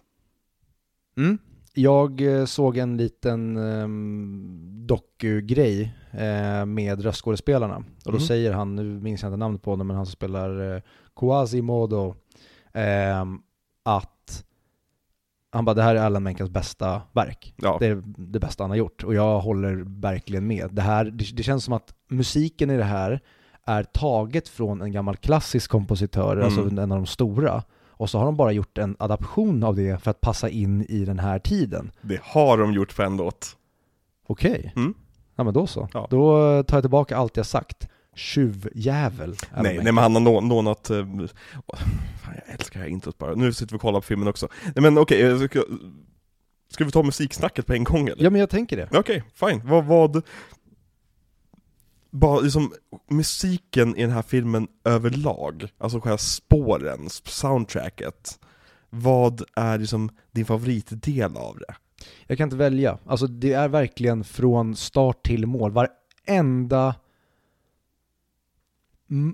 mm, Jag eh, såg en liten um, doku-grej eh, med röstskådespelarna. Och då Mhm. säger han, nu minns jag inte namnet på honom, men han som spelar eh, Quasimodo, ehm, att han bara, det här är Alan Menkens bästa verk. Ja. Det är det bästa han har gjort och jag håller verkligen med. Det, här, det, det känns som att musiken i det här är taget från en gammal klassisk kompositör, Mm. alltså en av de stora. Och så har de bara gjort en adaption av det för att passa in i den här tiden. Det har de gjort på en låt. Okej, Mm. ja men då så. Ja. Då tar jag tillbaka allt jag sagt. Tjuvjävel. Nej, nej men han har nå- lånat... eh, fan, jag älskar det här introt bara. Nu sitter vi och kollar på filmen också. Nej men okej, eh, ska, ska vi ta musiksnacket på en gång eller? Ja men jag tänker det. Okej, fine. Vad, vad... Bara liksom, musiken i den här filmen överlag, alltså själva spåren, soundtracket. Vad är liksom din favoritdel av det? Jag kan inte välja. Alltså det är verkligen från start till mål. Varenda,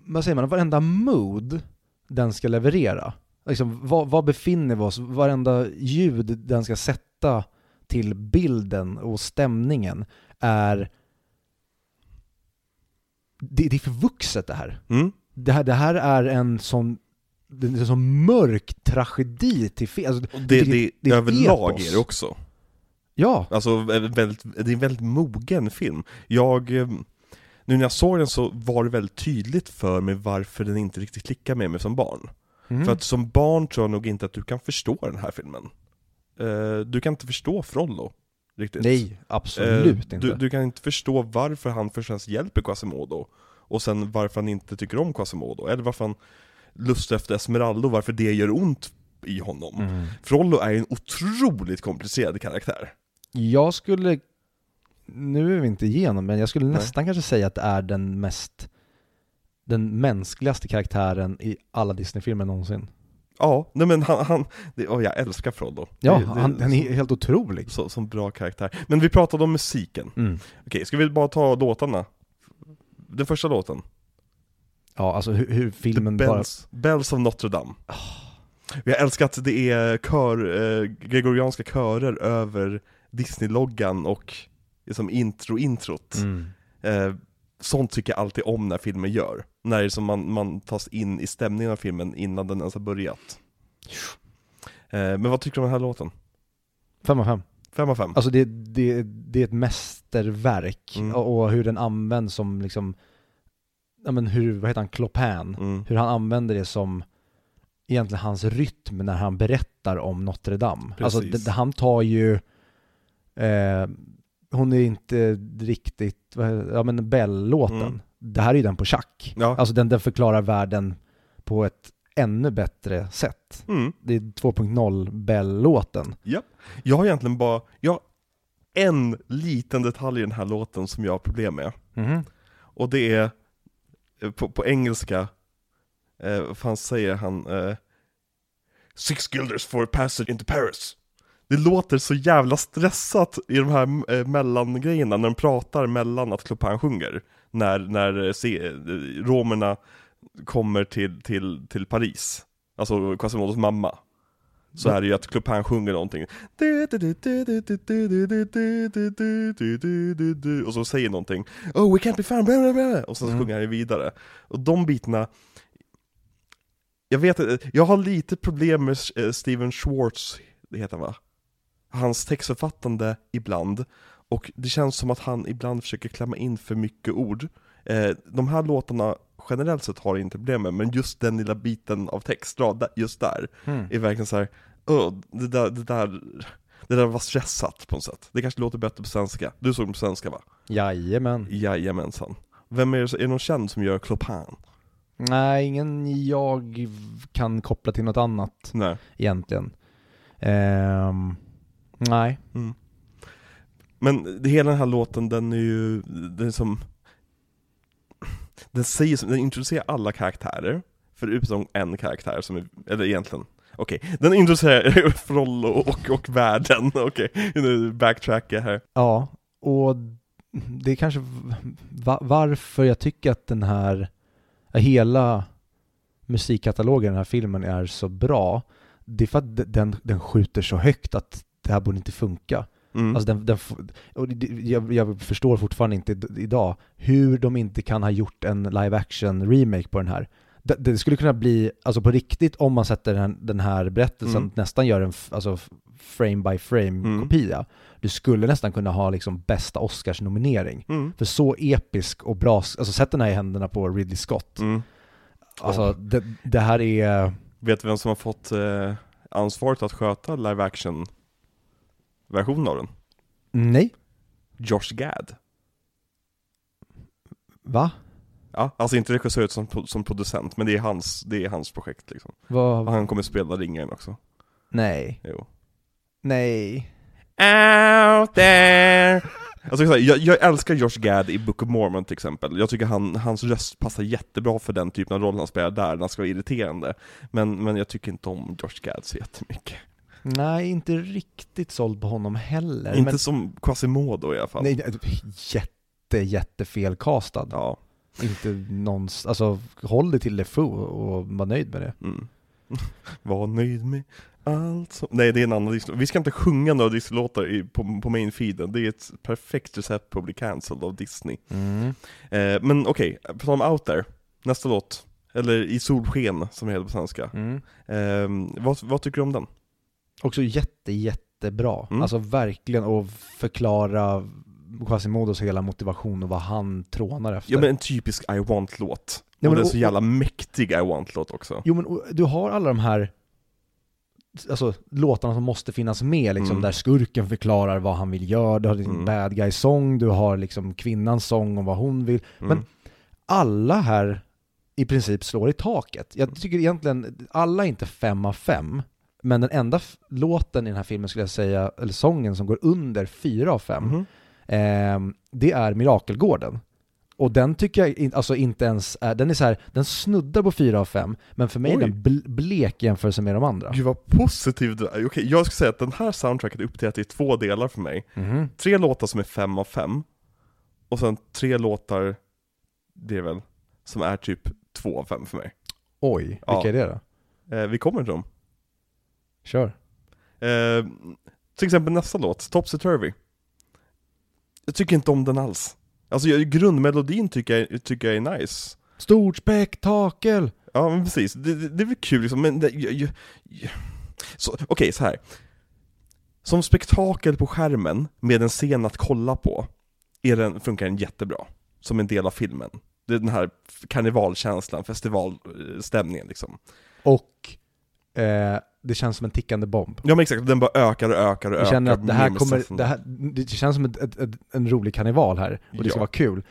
vad säger man, varenda mood den ska leverera. Liksom, vad, vad befinner vi oss? Varenda ljud den ska sätta till bilden och stämningen är det, det är för vuxet det här. Mm? Det här, det här är en sån, det är en sån mörk tragedi till fel. Alltså, det, det, det ett överlag epos. är det också. ja, Alltså, väldigt, det är en väldigt mogen film. Jag, eh, nu när jag såg den så var det väldigt tydligt för mig varför den inte riktigt klickar med mig som barn. Mm. För att som barn tror jag nog inte att du kan förstå den här filmen. Eh, du kan inte förstå Frollo, riktigt. Nej, absolut Eh, inte. Du, du kan inte förstå varför han först och hjälper Quasimodo, och sen varför han inte tycker om Quasimodo, eller varför han lustar efter Esmeralda, och varför det gör ont i honom. Mm. Frollo är en otroligt komplicerad karaktär. Jag skulle, nu är vi inte igenom, men jag skulle Nej. nästan kanske säga att det är den mest, den mänskligaste karaktären i alla Disney-filmer någonsin. Ja, nej men han, han det, åh, jag älskar Frollo. Ja, Det- det- han, han är helt otrolig. så, som bra karaktär. Men vi pratade om musiken. Mm. Okej, ska vi bara ta låtarna? Den första låten. Ja, alltså hur, hur The filmen bara... Bells, Bells of Notre Dame. Jag älskar att det är kör, eh, gregorianska körer över Disney-loggan och liksom intro-introt. Mm. Eh, sånt tycker jag alltid om när filmer gör. När det är som man, man tas in i stämningen av filmen innan den ens har börjat. Eh, men vad tycker du om den här låten? Fem av fem. Fem av fem? Alltså det, det, det är ett mästerverk Mm. och, och hur den används som liksom, ja men hur, vad heter han, Clopin? Mm. Hur han använder det som egentligen hans rytm när han berättar om Notre Dame. Alltså Precis. det, han tar ju, eh, hon är inte riktigt, vad ja men Bell-låten. Mm. Det här är ju den på schack. Ja. Alltså den, den förklarar världen på ett ännu bättre sätt. Mm. Det är 2.0 Bell-låten. Jag har egentligen bara, jag har en liten detalj i den här låten som jag har problem med. Mhm. Och det är, eh, på, på engelska, eh, vad fan säger han? Eh, Six guilders for passage into Paris. Det låter så jävla stressat i de här eh, mellangrejerna när de pratar mellan att Chopin sjunger. När, när eh, se, eh, romerna kommer till, till, till Paris. Alltså Quasimodos mamma. Så är det ju att Chopin sjunger någonting. Och så säger någonting. Oh we can't be found. Och så Mm. sjunger han ju vidare. Och de bitarna, jag vet jag har lite problem med eh, Steven Schwartz, det heter han va? Hans textförfattande ibland, och det känns som att han ibland försöker klämma in för mycket ord. Eh, de här låtarna generellt sett har jag inte problem med, men just den lilla biten av textrad, just där, Mm. är verkligen så här. "Åh, det där, det där, det där var stressat på något sätt. Det kanske låter bättre på svenska. Du såg den på svenska va? Jajamän. Jajamensan. Vem är det, är det någon känd som gör Clopin? Nej, ingen jag kan koppla till något annat Nej. egentligen. Ehm, nej. Mm. Men hela den här låten, den är ju, den är som Den säger, som- den introducerar alla karaktärer, förutom en karaktär som är, eller egentligen Okej, den introducerar Frollo och, och världen, okej, nu backtrackar jag här Ja, och det är kanske va- varför jag tycker att den här, hela musikkatalogen i den här filmen är så bra. Det är för att den, den skjuter så högt att det här borde inte funka. Mm. Alltså den, den, och jag, jag förstår fortfarande inte id- idag hur de inte kan ha gjort en live action remake på den här. Det, det skulle kunna bli, alltså på riktigt, om man sätter den, den här berättelsen, Mm. nästan gör en alltså, frame by frame Mm. kopia. Du skulle nästan kunna ha liksom bästa Oscars-nominering. Mm. För så episk och bra, alltså sätt den här i händerna på Ridley Scott. Mm. Alltså Ja. det, det här är, Vet du vem som har fått eh, ansvaret att sköta live action versionen av den? nej, Josh Gad. va? Ja, alltså inte regissör som, som producent, men det är hans, det är hans projekt liksom. Och Vad, han kommer spela ringen också. nej, Jo. nej. Out there! Alltså, jag, jag älskar Josh Gad i Book of Mormon till exempel. Jag tycker han, hans röst passar jättebra för den typen av roll han spelar där, när han ska vara irriterande. Men, men jag tycker inte om Josh Gad så jättemycket. Nej, inte riktigt såld på honom heller. inte men, som Quasimodo i alla fall. nej, det- jätte, jätte castad. Ja. Inte någons, alltså håll dig till Defoe och var nöjd med det. Mm. Var nöjd med allt som... Nej, det är en annan Disney. Vi ska inte sjunga några Disney-låtar på, på main-feeden. Det är ett perfekt recept på att bli cancelled av Disney. Eh, men okej, på tal om Out There, nästa låt. Eller I solsken, som det heter på svenska. Mm. Eh, vad, vad tycker du om den? Också jätte, jättebra. Mm. Alltså verkligen att förklara Quasimodos hela motivation och vad han trånar efter. Ja men en typisk I Want-låt. Ja, och men det är och- så jävla mäktig I Want-låt också. Jo men och du har alla de här Alltså låtarna som måste finnas med liksom, Mm. där skurken förklarar vad han vill göra, du har din Mm. bad guy-sång, du har liksom kvinnans sång om vad hon vill. Mm. Men alla här i princip slår i taket. Jag tycker egentligen, alla är inte fem av fem, men den enda låten i den här filmen skulle jag säga, eller sången som går under fyra av fem, Mhm. ehm, det är Mirakelgården. Och den tycker jag in, alltså inte ens är, den är så här, den snuddar på fyra av fem, men för mig är Oj. den bl- blek i jämförelse med de andra. Gud vad positiv du är. Okej, jag ska säga att den här soundtracket är uppdelat i två delar för mig. Mhm. Tre låtar som är fem av fem, och sen tre låtar, det är väl, som är typ två av fem för mig. Oj, vilka Ja. är det då? Eh, vi kommer till dem. Kör. Eh, till exempel nästa låt, Topsy Turvy. Jag tycker inte om den alls. Alltså jag, grundmelodin tycker jag, tycker jag är nice. Stort spektakel! Ja men precis, det, det, det är väl kul liksom, men det, jag, jag, jag. Så, Okej, så här. Som spektakel på skärmen, med en scen att kolla på, är den, funkar den jättebra. Som en del av filmen. Det är den här karnevalkänslan, festivalstämningen liksom. Och eh, det känns som en tickande bomb. Ja men exakt, den bara ökar och ökar och Jag ökar. känner att det här kommer, det, här, det känns som ett, ett, ett, en rolig karneval här, och det ska Ja. vara kul.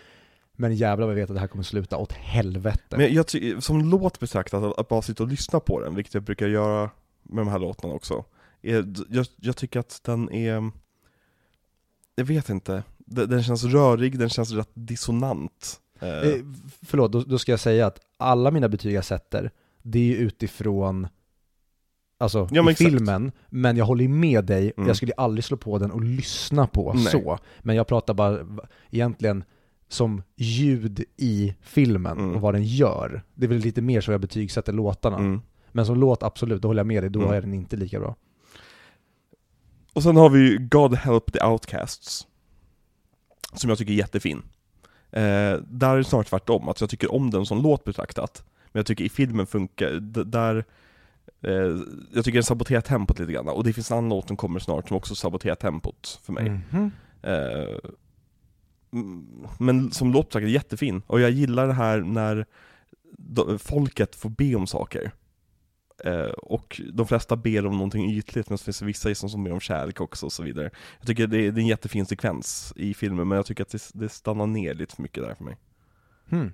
Men jävlar vad jag vet att det här kommer sluta åt helvete. Men jag som låt betraktat, att, att bara sitta och lyssna på den, vilket jag brukar göra med de här låtarna också, är, jag, jag tycker att den är, jag vet inte, den, den känns rörig, den känns rätt dissonant. Eh, Eh, förlåt, då, då ska jag säga att alla mina betyg jag sätter, det är utifrån Alltså Ja, i exakt. filmen, men jag håller ju med dig, Mm. jag skulle aldrig slå på den och lyssna på Nej. så. Men jag pratar bara egentligen som ljud i filmen Mm. och vad den gör. Det är väl lite mer så jag betygsätter låtarna. mm. Men som låt, absolut, då håller jag med dig, då Mm. är den inte lika bra. Och sen har vi ju God Help the Outcasts, som jag tycker är jättefin. Eh, där är det snarare tvärtom, att jag tycker om den som låt betraktat, men jag tycker i filmen funkar, där eh, jag tycker den saboterar tempot lite grann, och det finns en annan låt som kommer snart som också saboterar tempot för mig. Eh, mm, men som låt betraktat jättefin, och jag gillar det här när folket får be om saker. Eh, och de flesta ber om någonting ytligt, men så finns det vissa som, som ber om kärlek också och så vidare. Jag tycker det är, det är en jättefin sekvens i filmen, men jag tycker att det, det stannar ner lite för mycket där för mig. Hmm.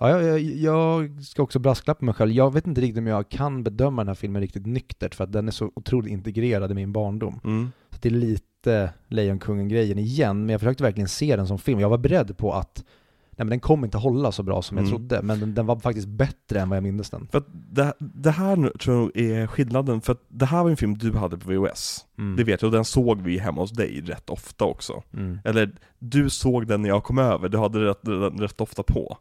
Ja, jag, jag, jag ska också brasklappa mig själv. Jag vet inte riktigt om jag kan bedöma den här filmen riktigt nyktert för att den är så otroligt integrerad i min barndom. Mm. Så det är lite Lejonkungen-grejen igen, men jag försökte verkligen se den som film. Jag var beredd på att nej, men den kommer inte hålla så bra som jag Mm. trodde, men den, den var faktiskt bättre än vad jag mindes den. För det, det här tror jag är skillnaden, för att det här var en film du hade på VHS. Mm. Det vet jag, och den såg vi hemma hos dig rätt ofta också. Mm. Eller, du såg den när jag kom över, du hade rätt, den rätt ofta på.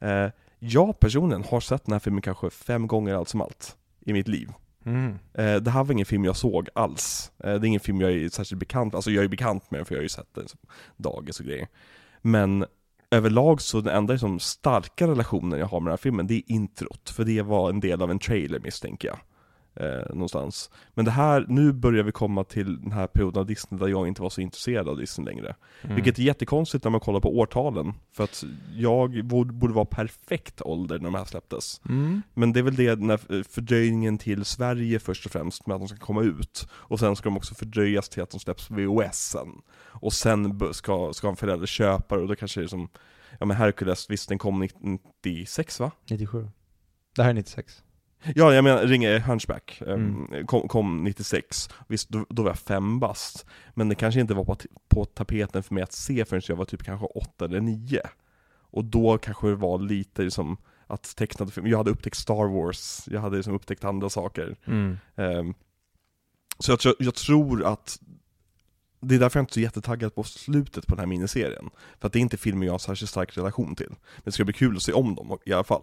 Eh, jag personligen har sett den här filmen kanske fem gånger allt som allt i mitt liv. Mm. Eh, det här var ingen film jag såg alls. Eh, det är ingen film jag är särskilt bekant Alltså jag är bekant med den för jag har ju sett den som dagis och grejer. Men överlag så den enda liksom, starka relationen jag har med den här filmen, det är introt. För det var en del av en trailer misstänker jag. Eh, någonstans. Men det här, nu börjar vi komma till den här perioden av Disney där jag inte var så intresserad av Disney längre. Mm. Vilket är jättekonstigt när man kollar på årtalen. För att jag borde, borde vara perfekt ålder när de här släpptes. Mm. Men det är väl det när fördröjningen till Sverige först och främst med att de ska komma ut. Och sen ska de också fördröjas till att de släpps på VHS sen. Och sen ska, ska en förälder köpa det och då kanske det är som, ja men Hercules, visst den kom 96 va? 97. Det här är 96. Ja, jag menar Ringe Hunchback, eh, Mm. kom, kom 96, visst då, då var jag fem bast. Men det kanske inte var på, på tapeten för mig att se förrän jag var typ kanske åtta eller nio. Och då kanske det var lite liksom att tecknade film, jag hade upptäckt Star Wars, jag hade liksom upptäckt andra saker. Mm. Ehm, Så jag, jag tror att det är därför jag inte är så jättetaggad på slutet på den här miniserien. För att det är inte filmer jag har särskilt stark relation till. Men det ska bli kul att se om dem i alla fall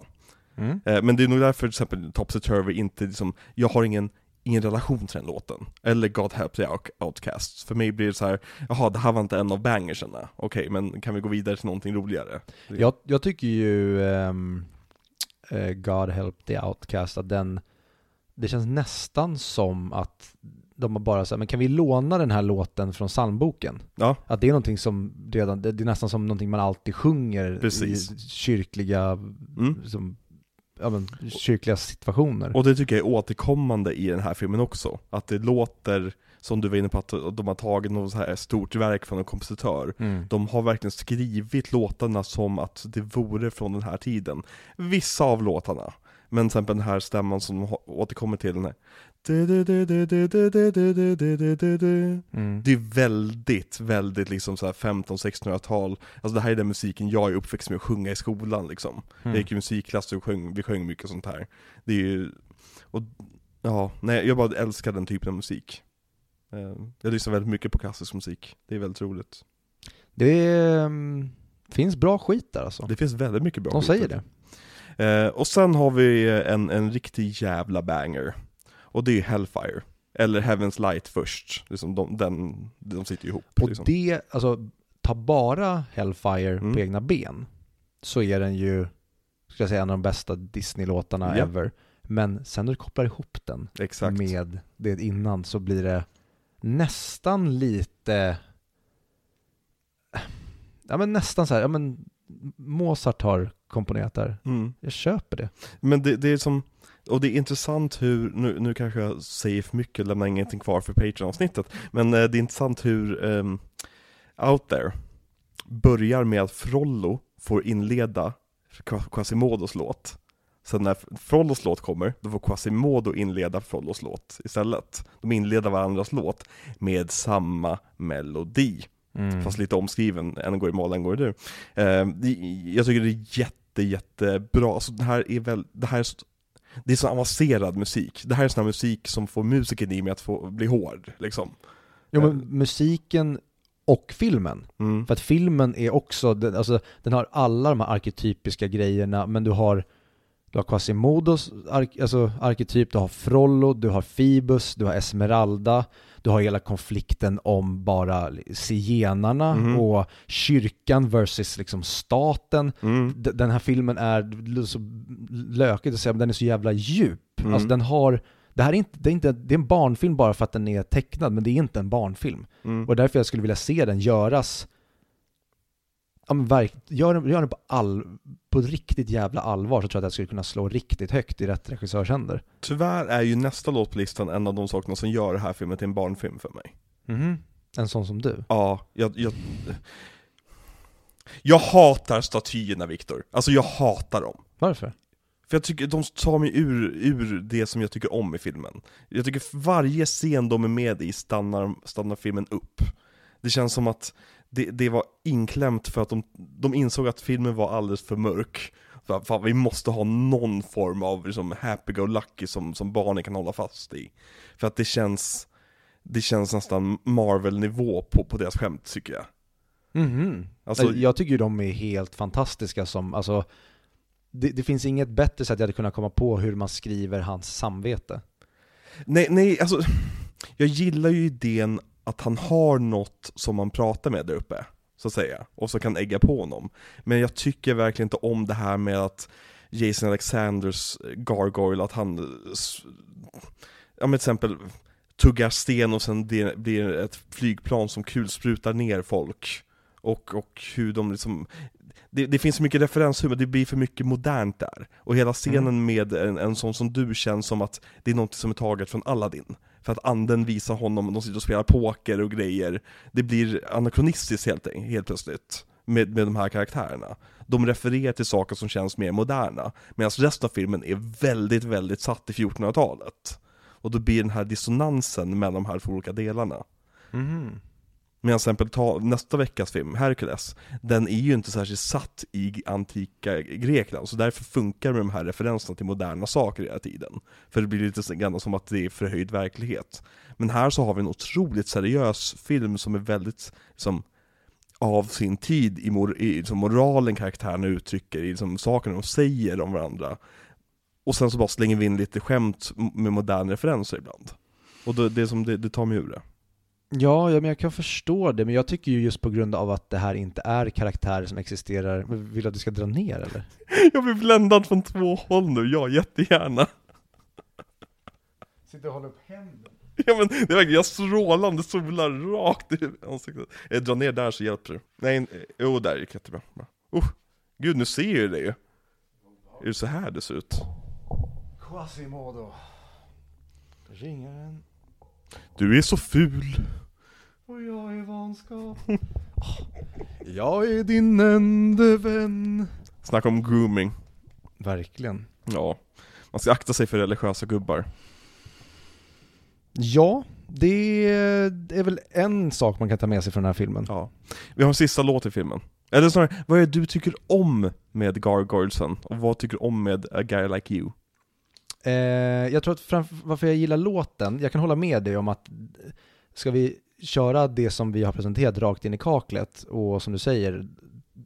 Mm. Eh, Men det är nog därför till exempel Topsy Turvy inte liksom, jag har ingen, ingen relation till den låten. Eller God Help the Out- Outcasts. För mig blir det så här, jaha det här var inte en av bangerserna. Okej, men kan vi gå vidare till någonting roligare? Jag, jag tycker ju eh, God Help the Outcast att den, det känns nästan som att de har bara sagt, men kan vi låna den här låten från psalmboken? Ja, Att det är någonting som redan, det är nästan som någonting man alltid sjunger Precis. i kyrkliga, mm. som, ja, men, kyrkliga situationer. Och det tycker jag är återkommande i den här filmen också. Att det låter, som du var inne på, att de har tagit något så här stort verk från en kompositör. Mm. De har verkligen skrivit låtarna som att det vore från den här tiden. Vissa av låtarna. Men till exempel den här stämman som de återkommer till den här. Mm. Det är väldigt, väldigt liksom så här 15-1600-tal. Alltså det här är den musiken jag är uppväxt med att sjunga i skolan liksom. Jag Mm. gick i musikklass och sjöng, vi sjöng mycket sånt här. Det är ju, och ja, nej jag bara älskar den typen av musik. Eh, Jag lyssnar väldigt mycket på klassisk musik, det är väldigt roligt. Det ehm, finns bra skit där alltså. Det finns väldigt mycket bra De skit säger där. det. Eh, och sen har vi en, en riktig jävla banger. Och det är Hellfire. Eller Heaven's Light först. Liksom de, den, de sitter ju ihop. Och liksom. det, alltså, ta bara Hellfire Mm. på egna ben, så är den ju, ska jag säga, en av de bästa Disney-låtarna Ja. ever. Men sen när du kopplar ihop den Exakt. med det innan så blir det nästan lite, ja men nästan så här, ja men Mozart har komponerat där. Mm. Jag köper det. Men det, det är som, och det är intressant hur, nu, nu kanske jag säger för mycket lämnar ingenting kvar för Patreon-avsnittet, men eh, det är intressant hur ehm, Out There börjar med att Frollo får inleda Qua- Quasimodos låt. Sen när Frollos låt kommer, då får Quasimodo inleda Frollos låt istället. De inleder varandras låt med samma melodi. Mm. Fast lite omskriven, en går i mål, en går i dur. Det- jag tycker det är jätte, jättebra. Alltså det här är väl, det här är så, det är så avancerad musik. Det här är sån här musik som får musiken i mig att få bli hård, liksom. Jo men musiken och filmen. Mm. För att filmen är också, den, alltså, den har alla de här arketypiska grejerna, men du har du har Quasimodos ark, alltså, arketyp, du har Frollo, du har Phoebus, du har Esmeralda, du har hela konflikten om bara zigenarna Mhm. och kyrkan versus liksom staten. Mm. Den här filmen är så lökigt att säga, men den är så jävla djup. Mm. Alltså den har, det här är inte, det är inte, det är en barnfilm bara för att den är tecknad, men det är inte en barnfilm. Mm. Och därför jag skulle vilja se den göras Ja men verk, gör gör den på, all, på riktigt jävla allvar så tror jag att jag skulle kunna slå riktigt högt i rätt regissörs händer. Tyvärr är ju nästa låt på listan en av de sakerna som gör det här filmen till en barnfilm för mig. Mhm. En sån som du. Ja, jag, jag... Jag hatar statyerna Viktor. Alltså jag hatar dem. Varför? För jag tycker de tar mig ur, ur det som jag tycker om i filmen. Jag tycker varje scen de är med i stannar, stannar filmen upp. Det känns som att det, det var inklämt för att de, de insåg att filmen var alldeles för mörk. För, fan, vi måste ha någon form av liksom, happy-go-lucky som, som barnen kan hålla fast i. För att det känns, det känns nästan Marvel-nivå på, på deras skämt tycker jag. Mhm. Alltså, jag tycker ju de är helt fantastiska som, alltså det, det finns inget bättre sätt jag hade kunnat komma på hur man skriver hans samvete. Nej, nej, alltså jag gillar ju idén att han har något som man pratar med där uppe, så att säga, och så kan ägga på honom. Men jag tycker verkligen inte om det här med att Jason Alexanders Gargoyle, att han, ja men till exempel tuggar sten och sen det blir ett flygplan som kulsprutar ner folk. Och, och hur de liksom, det, det finns så mycket referenshumor, det blir för mycket modernt där. Och hela scenen mm. med en, en sån som du känns som att det är något som är taget från Aladdin. För att anden visar honom, de sitter och spelar poker och grejer. Det blir anakronistiskt helt, helt plötsligt. Med, med de här karaktärerna. De refererar till saker som känns mer moderna. Medan resten av filmen är väldigt, väldigt satt i 1400-talet. Och då blir den här dissonansen mellan de här två olika delarna. Mm. Medan till exempel ta nästa veckas film, Hercules, den är ju inte särskilt satt i antika Grekland, så därför funkar med de här referenserna till moderna saker hela tiden. För det blir lite grann som att det är förhöjd verklighet. Men här så har vi en otroligt seriös film som är väldigt, liksom, av sin tid i, mor i liksom moralen karaktärerna uttrycker, i liksom, sakerna de säger om varandra. Och sen så bara slänger vi in lite skämt med moderna referenser ibland. Och det, det, som det, det tar mig ur det. Ja, ja, men jag kan förstå det, men jag tycker ju just på grund av att det här inte är karaktärer som existerar, vill du att du ska dra ner eller? Jag blir bländad från två håll nu, ja jättegärna. Sitter och håller upp händerna. Ja men det är verkligen, jag strålande solar rakt i ansiktet. Jag drar ner där så hjälper det. Nej, jo där gick jättebra. Oh, gud nu ser jag ju det ju. Är det så här det ser ut? Quasimodo. Ringer en du är så ful. Och jag är vanskap. jag är din enda vän. Snacka om grooming. Verkligen. Ja. Man ska akta sig för religiösa gubbar. Ja, det är väl en sak man kan ta med sig från den här filmen. Ja. Vi har en sista låt i filmen. Eller snarare, vad är det du tycker om med Gargoylesen? Och vad tycker du om med A Guy Like You? Eh, jag tror att framför, varför jag gillar låten, jag kan hålla med dig om att ska vi köra det som vi har presenterat rakt in i kaklet och som du säger,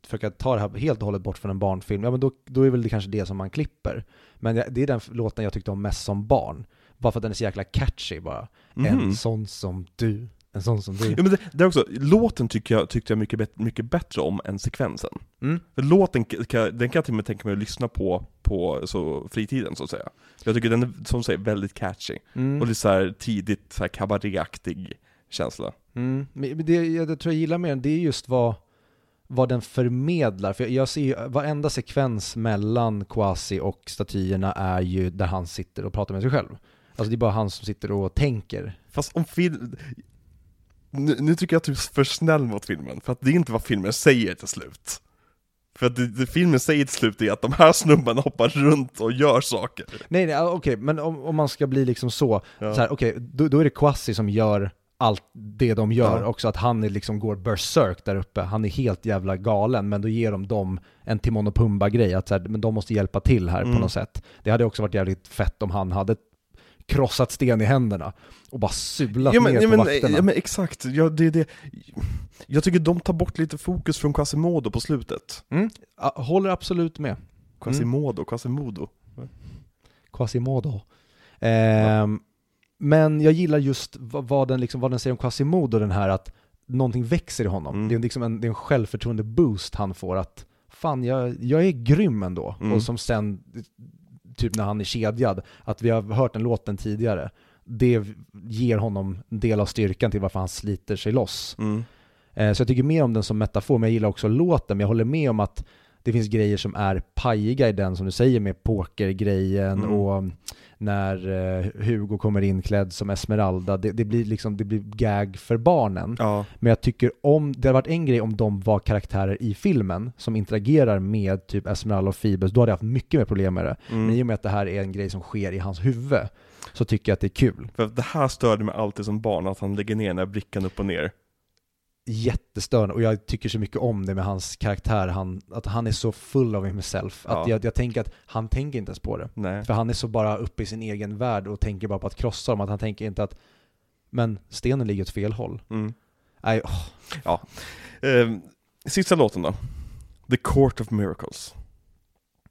försöka ta det här helt och hållet bort från en barnfilm, ja men då, då är väl det kanske det som man klipper. Men det är den låten jag tyckte om mest som barn. Bara för att den är så jäkla catchy bara. Mm. En sån som du, en sån som du. Ja, men det, det också, låten tycker jag, tyckte jag mycket, bet, mycket bättre om än sekvensen. Mm. För låten, kan, den kan jag till och med tänka mig att lyssna på på så, fritiden så att säga. Jag tycker den är, som säger, väldigt catchy. Mm. Och lite såhär tidigt så här kabaréaktig känsla. Mm. Men det jag, jag tror jag gillar med den, det är just vad, vad den förmedlar. För jag ser ju, varenda sekvens mellan Quasi och statyerna är ju där han sitter och pratar med sig själv. Alltså det är bara han som sitter och tänker. Fast om film... Nu, nu tycker jag att du är för snäll mot filmen, för att det är inte vad filmen säger till slut. För att det, det filmen säger till slut är att de här snubbarna hoppar runt och gör saker. Nej, nej okej, okay, men om, om man ska bli liksom så, ja. så här, okej, okay, då, då är det Quasi som gör allt det de gör, ja. också att han är liksom går berserk där uppe, han är helt jävla galen, men då ger de dem en Timon och Pumba-grej, att så här, men de måste hjälpa till här mm. på något sätt. Det hade också varit jävligt fett om han hade krossat sten i händerna och bara sulat ja, men, ner ja, på men, vakterna. Ja men exakt, ja, det, det, jag tycker de tar bort lite fokus från Quasimodo på slutet. Mm. Håller absolut med. Quasimodo, mm. Quasimodo. Quasimodo. Ehm, ja. Men jag gillar just vad, den, liksom, vad den säger om Quasimodo, den här att någonting växer i honom. Mm. Det, är liksom en, det är en självförtroende-boost han får, att fan, jag, jag är grym ändå. Mm. Och som sen typ när han är kedjad, att vi har hört den låten tidigare, det ger honom en del av styrkan till varför han sliter sig loss. Mm. Eh, så jag tycker mer om den som metafor, men jag gillar också låten, men jag håller med om att det finns grejer som är pajiga i den, som du säger med pokergrejen mm. och när eh, Hugo kommer inklädd som Esmeralda, det, det, blir liksom, det blir gag för barnen. Ja. Men jag tycker om, det hade varit en grej om de var karaktärer i filmen som interagerar med typ Esmeralda och Phoebus, då hade jag haft mycket mer problem med det. Mm. Men i och med att det här är en grej som sker i hans huvud, så tycker jag att det är kul. För det här störde mig alltid som barn, att han lägger ner den här brickan upp och ner jättestörande och jag tycker så mycket om det med hans karaktär, han, att han är så full of himself. Ja. Att jag, jag tänker att han tänker inte ens på det. Nej. För han är så bara uppe i sin egen värld och tänker bara på att krossa dem, att han tänker inte att men stenen ligger åt fel håll. Mm. Nej, oh. Ja. Eh, sista låten då. The Court of Miracles.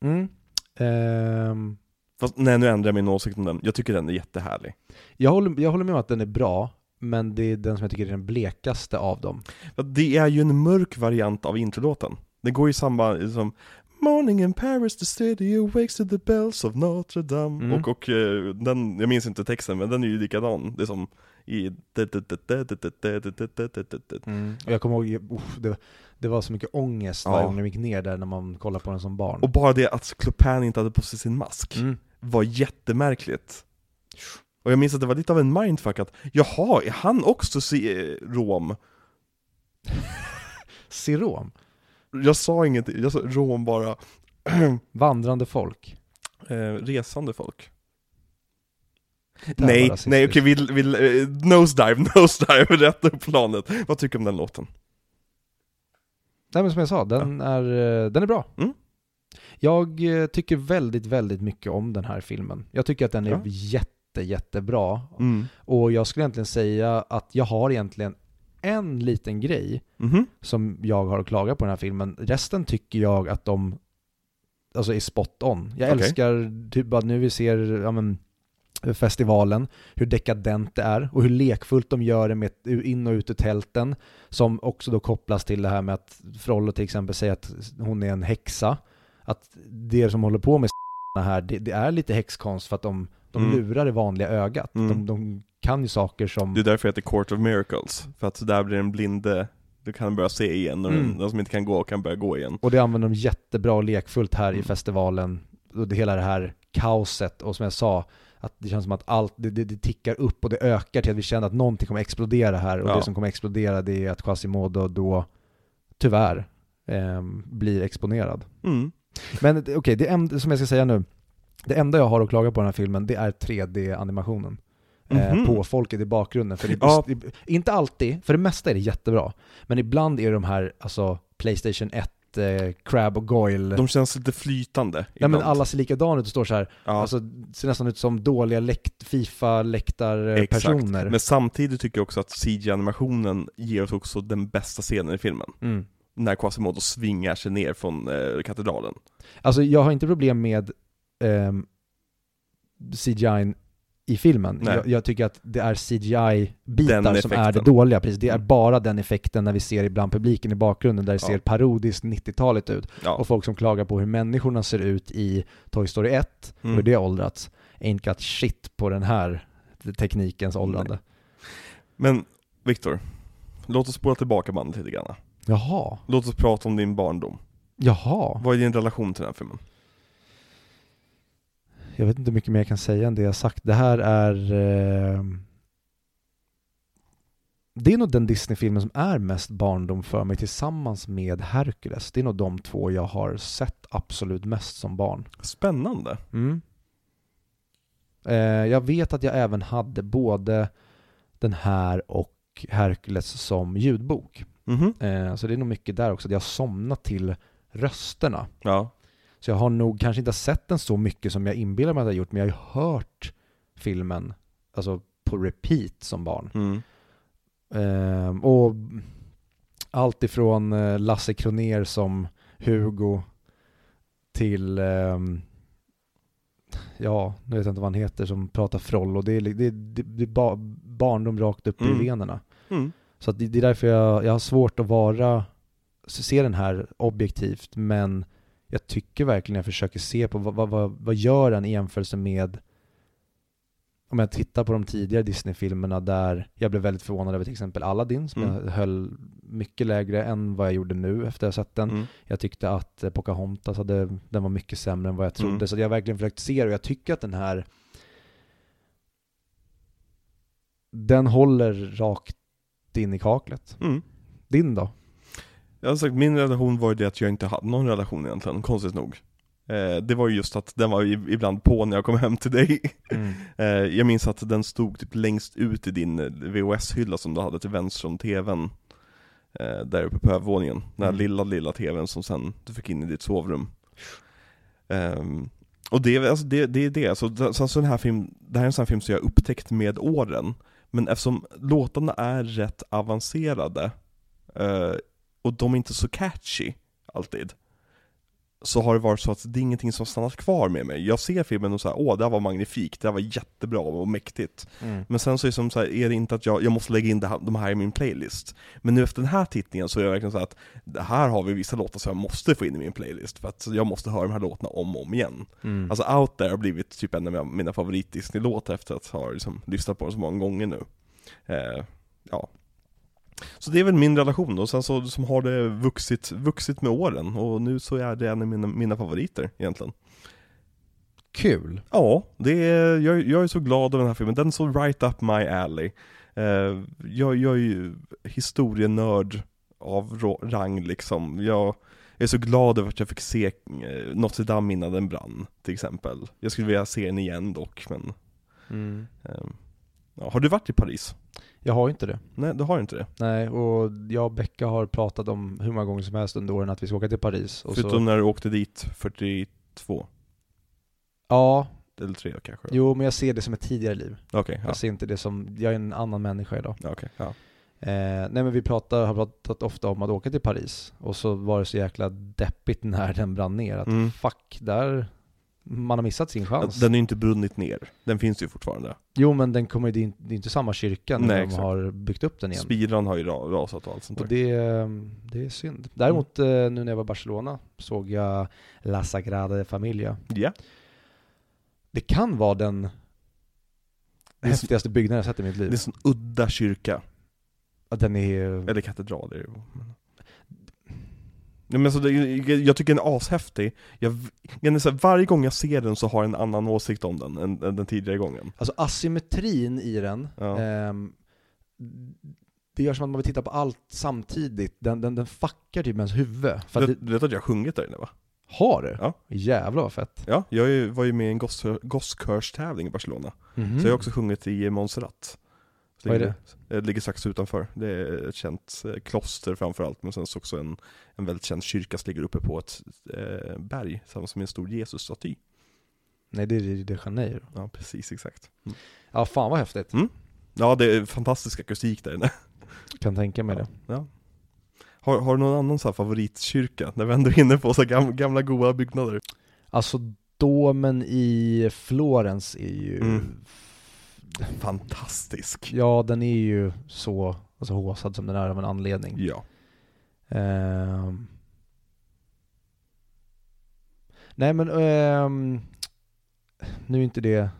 Mm. Eh, Fast nej, nu ändrar jag min åsikt om den. Jag tycker den är jättehärlig. Jag håller, jag håller med om att den är bra, men det är den som jag tycker är den blekaste av dem. Det är ju en mörk variant av introlåten. Den går i samma, som Morning in Paris, the city awakes to the bells of Notre Dame. Mm. Och, och eh, den, jag minns inte texten, men den är ju likadan. Det är som i... Och jag kommer ihåg, uff, det, det var så mycket ångest Ja. varje gång jag gick ner där när man kollar på den som barn. Och bara det att Clopin inte hade på sig sin mask Mm. var jättemärkligt. Och jag minns att det var lite av en mindfuck att, jaha, är han också eh, rom? Sirom, Jag sa ingenting, jag sa rom bara. vandrande folk. eh, resande folk. Nej, nej okej, vi, vi, eh, nosedive, nosedive, rätt upp planet. Vad tycker du om den låten? Nej men som jag sa, den, är, eh, den är bra. Mm. Jag tycker väldigt, väldigt mycket om den här filmen. Jag tycker att den är Ja. jätte, jättebra. Mm. Och jag skulle egentligen säga att jag har egentligen en liten grej Mhm. som jag har att klaga på den här filmen. Resten tycker jag att de alltså är spot on. Jag Okej. älskar typ att nu vi ser ja, men, festivalen, hur dekadent det är och hur lekfullt de gör det med in och ut ur tälten. Som också då kopplas till det här med att Frollo till exempel säger att hon är en häxa. Att det som håller på med här, det, det är lite häxkonst för att de, de Mm. lurar det vanliga ögat. Mm. De, de kan ju saker som... Det är därför det heter Court of Miracles, för att där blir den blinde, du kan börja se igen, och Mm. den som inte kan gå kan börja gå igen. Och det använder de jättebra och lekfullt här i Mm. festivalen. Och det, hela det här kaoset och som jag sa, att det känns som att allt, det, det, det tickar upp och det ökar till att vi känner att någonting kommer explodera här. Och Ja. det som kommer explodera det är att Quasimodo då, tyvärr, ehm, blir exponerad. Mm. Men det- okej, det enda, som jag ska säga nu, det enda jag har att klaga på den här filmen, det är 3D-animationen. eh, Mhm. På folket i bakgrunden. För det, Ja. inte alltid, för det mesta är det jättebra. Men ibland är de här, alltså Playstation 1, eh, Crab och Goyle. De känns lite flytande Nej men alla ser likadana ut och står så här. ja. alltså ser nästan ut som dåliga läkt, Fifa-läktarpersoner. Men samtidigt tycker jag också att CG-animationen ger oss också den bästa scenen i filmen. Mm. När Quasimodo svingar sig ner från eh, katedralen. Alltså jag har inte problem med ehm, CGI i filmen. Nej. Jag, jag tycker att det är CGI-bitar som är det dåliga. Precis. Det är Mm. bara den effekten när vi ser ibland publiken i bakgrunden där det Ja. ser parodiskt 90-taligt ut. Ja. Och folk som klagar på hur människorna ser ut i Toy Story 1, Mm. hur det har åldrats. Ain't got shit på den här teknikens åldrande. Men Viktor, låt oss spåra tillbaka bandet lite grann. Jaha. Låt oss prata om din barndom. Jaha. Vad är din relation till den här filmen? Jag vet inte mycket mer jag kan säga än det jag sagt. Det här är... Eh... Det är nog den Disney-filmen som är mest barndom för mig tillsammans med Hercules. Det är nog de två jag har sett absolut mest som barn. Spännande. Mm. Eh, jag vet att jag även hade både den här och Hercules som ljudbok. Mhm. Eh, så det är nog mycket där också. att Jag somnat till rösterna. Ja. Så jag har nog kanske inte sett den så mycket som jag inbillar mig att jag gjort, men jag har ju hört filmen alltså på repeat som barn. Mm. Ehm, och allt ifrån eh, Lasse Kroner som Hugo till, ehm, ja, nu vet jag inte vad han heter som pratar Frollo. Det är, det, det, det är ba, barndom rakt upp Mm. i venerna. Mm. Så det, det är därför jag, jag har svårt att vara, se den här objektivt, men jag tycker verkligen jag försöker se på vad, vad, vad, vad gör den i jämförelse med om jag tittar på de tidigare Disney-filmerna där jag blev väldigt förvånad över till exempel Aladdin som Mm. jag höll mycket lägre än vad jag gjorde nu efter att ha sett den. Mm. Jag tyckte att Pocahontas hade, den var mycket sämre än vad jag trodde, Mm. så jag har verkligen försökt se det och jag tycker att den här den håller rakt in i kaklet. Mm. Din då? Jag har sagt, min relation var ju det att jag inte hade någon relation egentligen, konstigt nog. Eh, det var ju just att den var ibland på när jag kom hem till dig. Eh, jag minns att den stod typ längst ut i din eh, VHS-hylla som du hade till vänster om tvn. Eh, där uppe på övervåningen. Den här Mm. lilla, lilla tvn som sen du fick in i ditt sovrum. Ehm, och det, är- alltså, det, det är det, alltså, det, så, alltså den här film, det här är en sån här film som jag upptäckt med åren. Men eftersom låtarna är rätt avancerade, eh, och de är inte så catchy, alltid. så har det varit så att det är ingenting som stannat kvar med mig. Jag ser filmen och säger åh det här var magnifikt, det här var jättebra och mäktigt. Mm. Men sen så är det som så här, är det inte att jag, jag måste lägga in här, de här i min playlist. Men nu efter den här tittningen så är det verkligen så att det här har vi vissa låtar som jag måste få in i min playlist, för att jag måste höra de här låtarna om och om igen. Mm. Alltså Out There har blivit typ en av mina- mina favorit Disney-låtar efter att ha liksom lyssnat på den så många gånger nu. Eh, ja. Så det är väl min relation och sen så som har det vuxit, vuxit med åren och nu så är det en av mina, mina favoriter egentligen. Kul. Ja, det är, jag, jag är så glad över den här filmen, den är så right up my alley. Eh, jag, jag är ju historienörd av rang liksom. Jag är så glad över att jag fick se eh, Notre Dame innan den brann, till exempel. Jag skulle vilja se den igen dock, men Mm. eh, ja, Har du varit i Paris? Jag har ju inte det. Nej, du har inte det? Nej, och jag och Becka har pratat om hur många gånger som helst under åren att vi ska åka till Paris. Och Förutom så, när du åkte dit 42, ja, eller 3 kanske? jo men jag ser det som ett tidigare liv. Okej, ja. Jag ser inte det som, jag är en annan människa idag. Okej, ja. Eh, nej men vi pratar, har pratat ofta om att åka till Paris och så var det så jäkla deppigt när den brann ner att Mm. fuck, där man har missat sin chans. Den ju inte brunnit ner, den finns ju fortfarande. Jo men den kommer, det är inte- är samma kyrka när Nej, de exakt. har byggt upp den igen. Spiran har ju ra- rasat och allt sånt där. Och det, det är synd. Däremot Mm. eh, nu när jag var i Barcelona såg jag La Sagrada Familia. Ja, Det kan vara den Det är häftigaste byggnaden jag sett i mitt det är liv. en sån udda kyrka. Ja, Den är Eller katedral är det ju. Men- Ja, men så det, jag tycker den är ashäftig. Jag, jag är så här, varje gång jag ser den så har jag en annan åsikt om den än, än den tidigare gången. Alltså asymmetrin i den, Ja. ehm, det gör som att man vill titta på allt samtidigt. Den, den, den fuckar typ ens huvud. För Du, det, du vet att jag har sjungit där inne va? har det? Ja. Jävlar vad fett. Ja, jag var ju med i en goss- gosskörs-tävling i Barcelona. Mhm. Så jag har också sjungit i Montserrat. Så Vad är ligger- Det ligger strax utanför. Det är ett känt eh, kloster framförallt, men sen så också en, en väldigt känd kyrka som ligger uppe på ett eh, berg, tillsammans med en stor Jesus-staty. Nej det är Rio de Janeiro. Ja, precis, exakt. Mm. Ja fan vad häftigt. Ja, det är fantastisk akustik där inne. Kan tänka mig det. Ja. Har, har du någon annan så favoritkyrka? När vi ändå är inne på så gamla, gamla goda byggnader. Alltså domen i Florens är ju Mm. Fantastisk. Ja, den är ju så alltså, håsad som den är av en anledning. Ja. Ehm. Nej men, ehm, nu är inte det...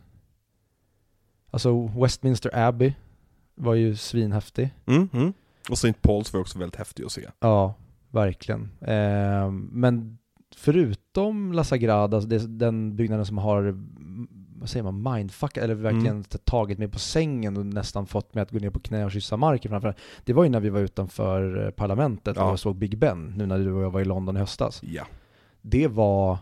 Alltså Westminster Abbey var ju svinhäftig. Mm, mm. Och St. Paul's var också väldigt häftig att se. Ja, verkligen. Ehm, men förutom La Sagrada, alltså det, den byggnaden som har, vad säger man, mindfuck, eller verkligen Mm. tagit mig på sängen och nästan fått mig att gå ner på knä och kyssa marken framför Det var ju när vi var utanför eh, parlamentet Ja. och såg Big Ben, nu när du och jag var i London i höstas. Ja. Det var,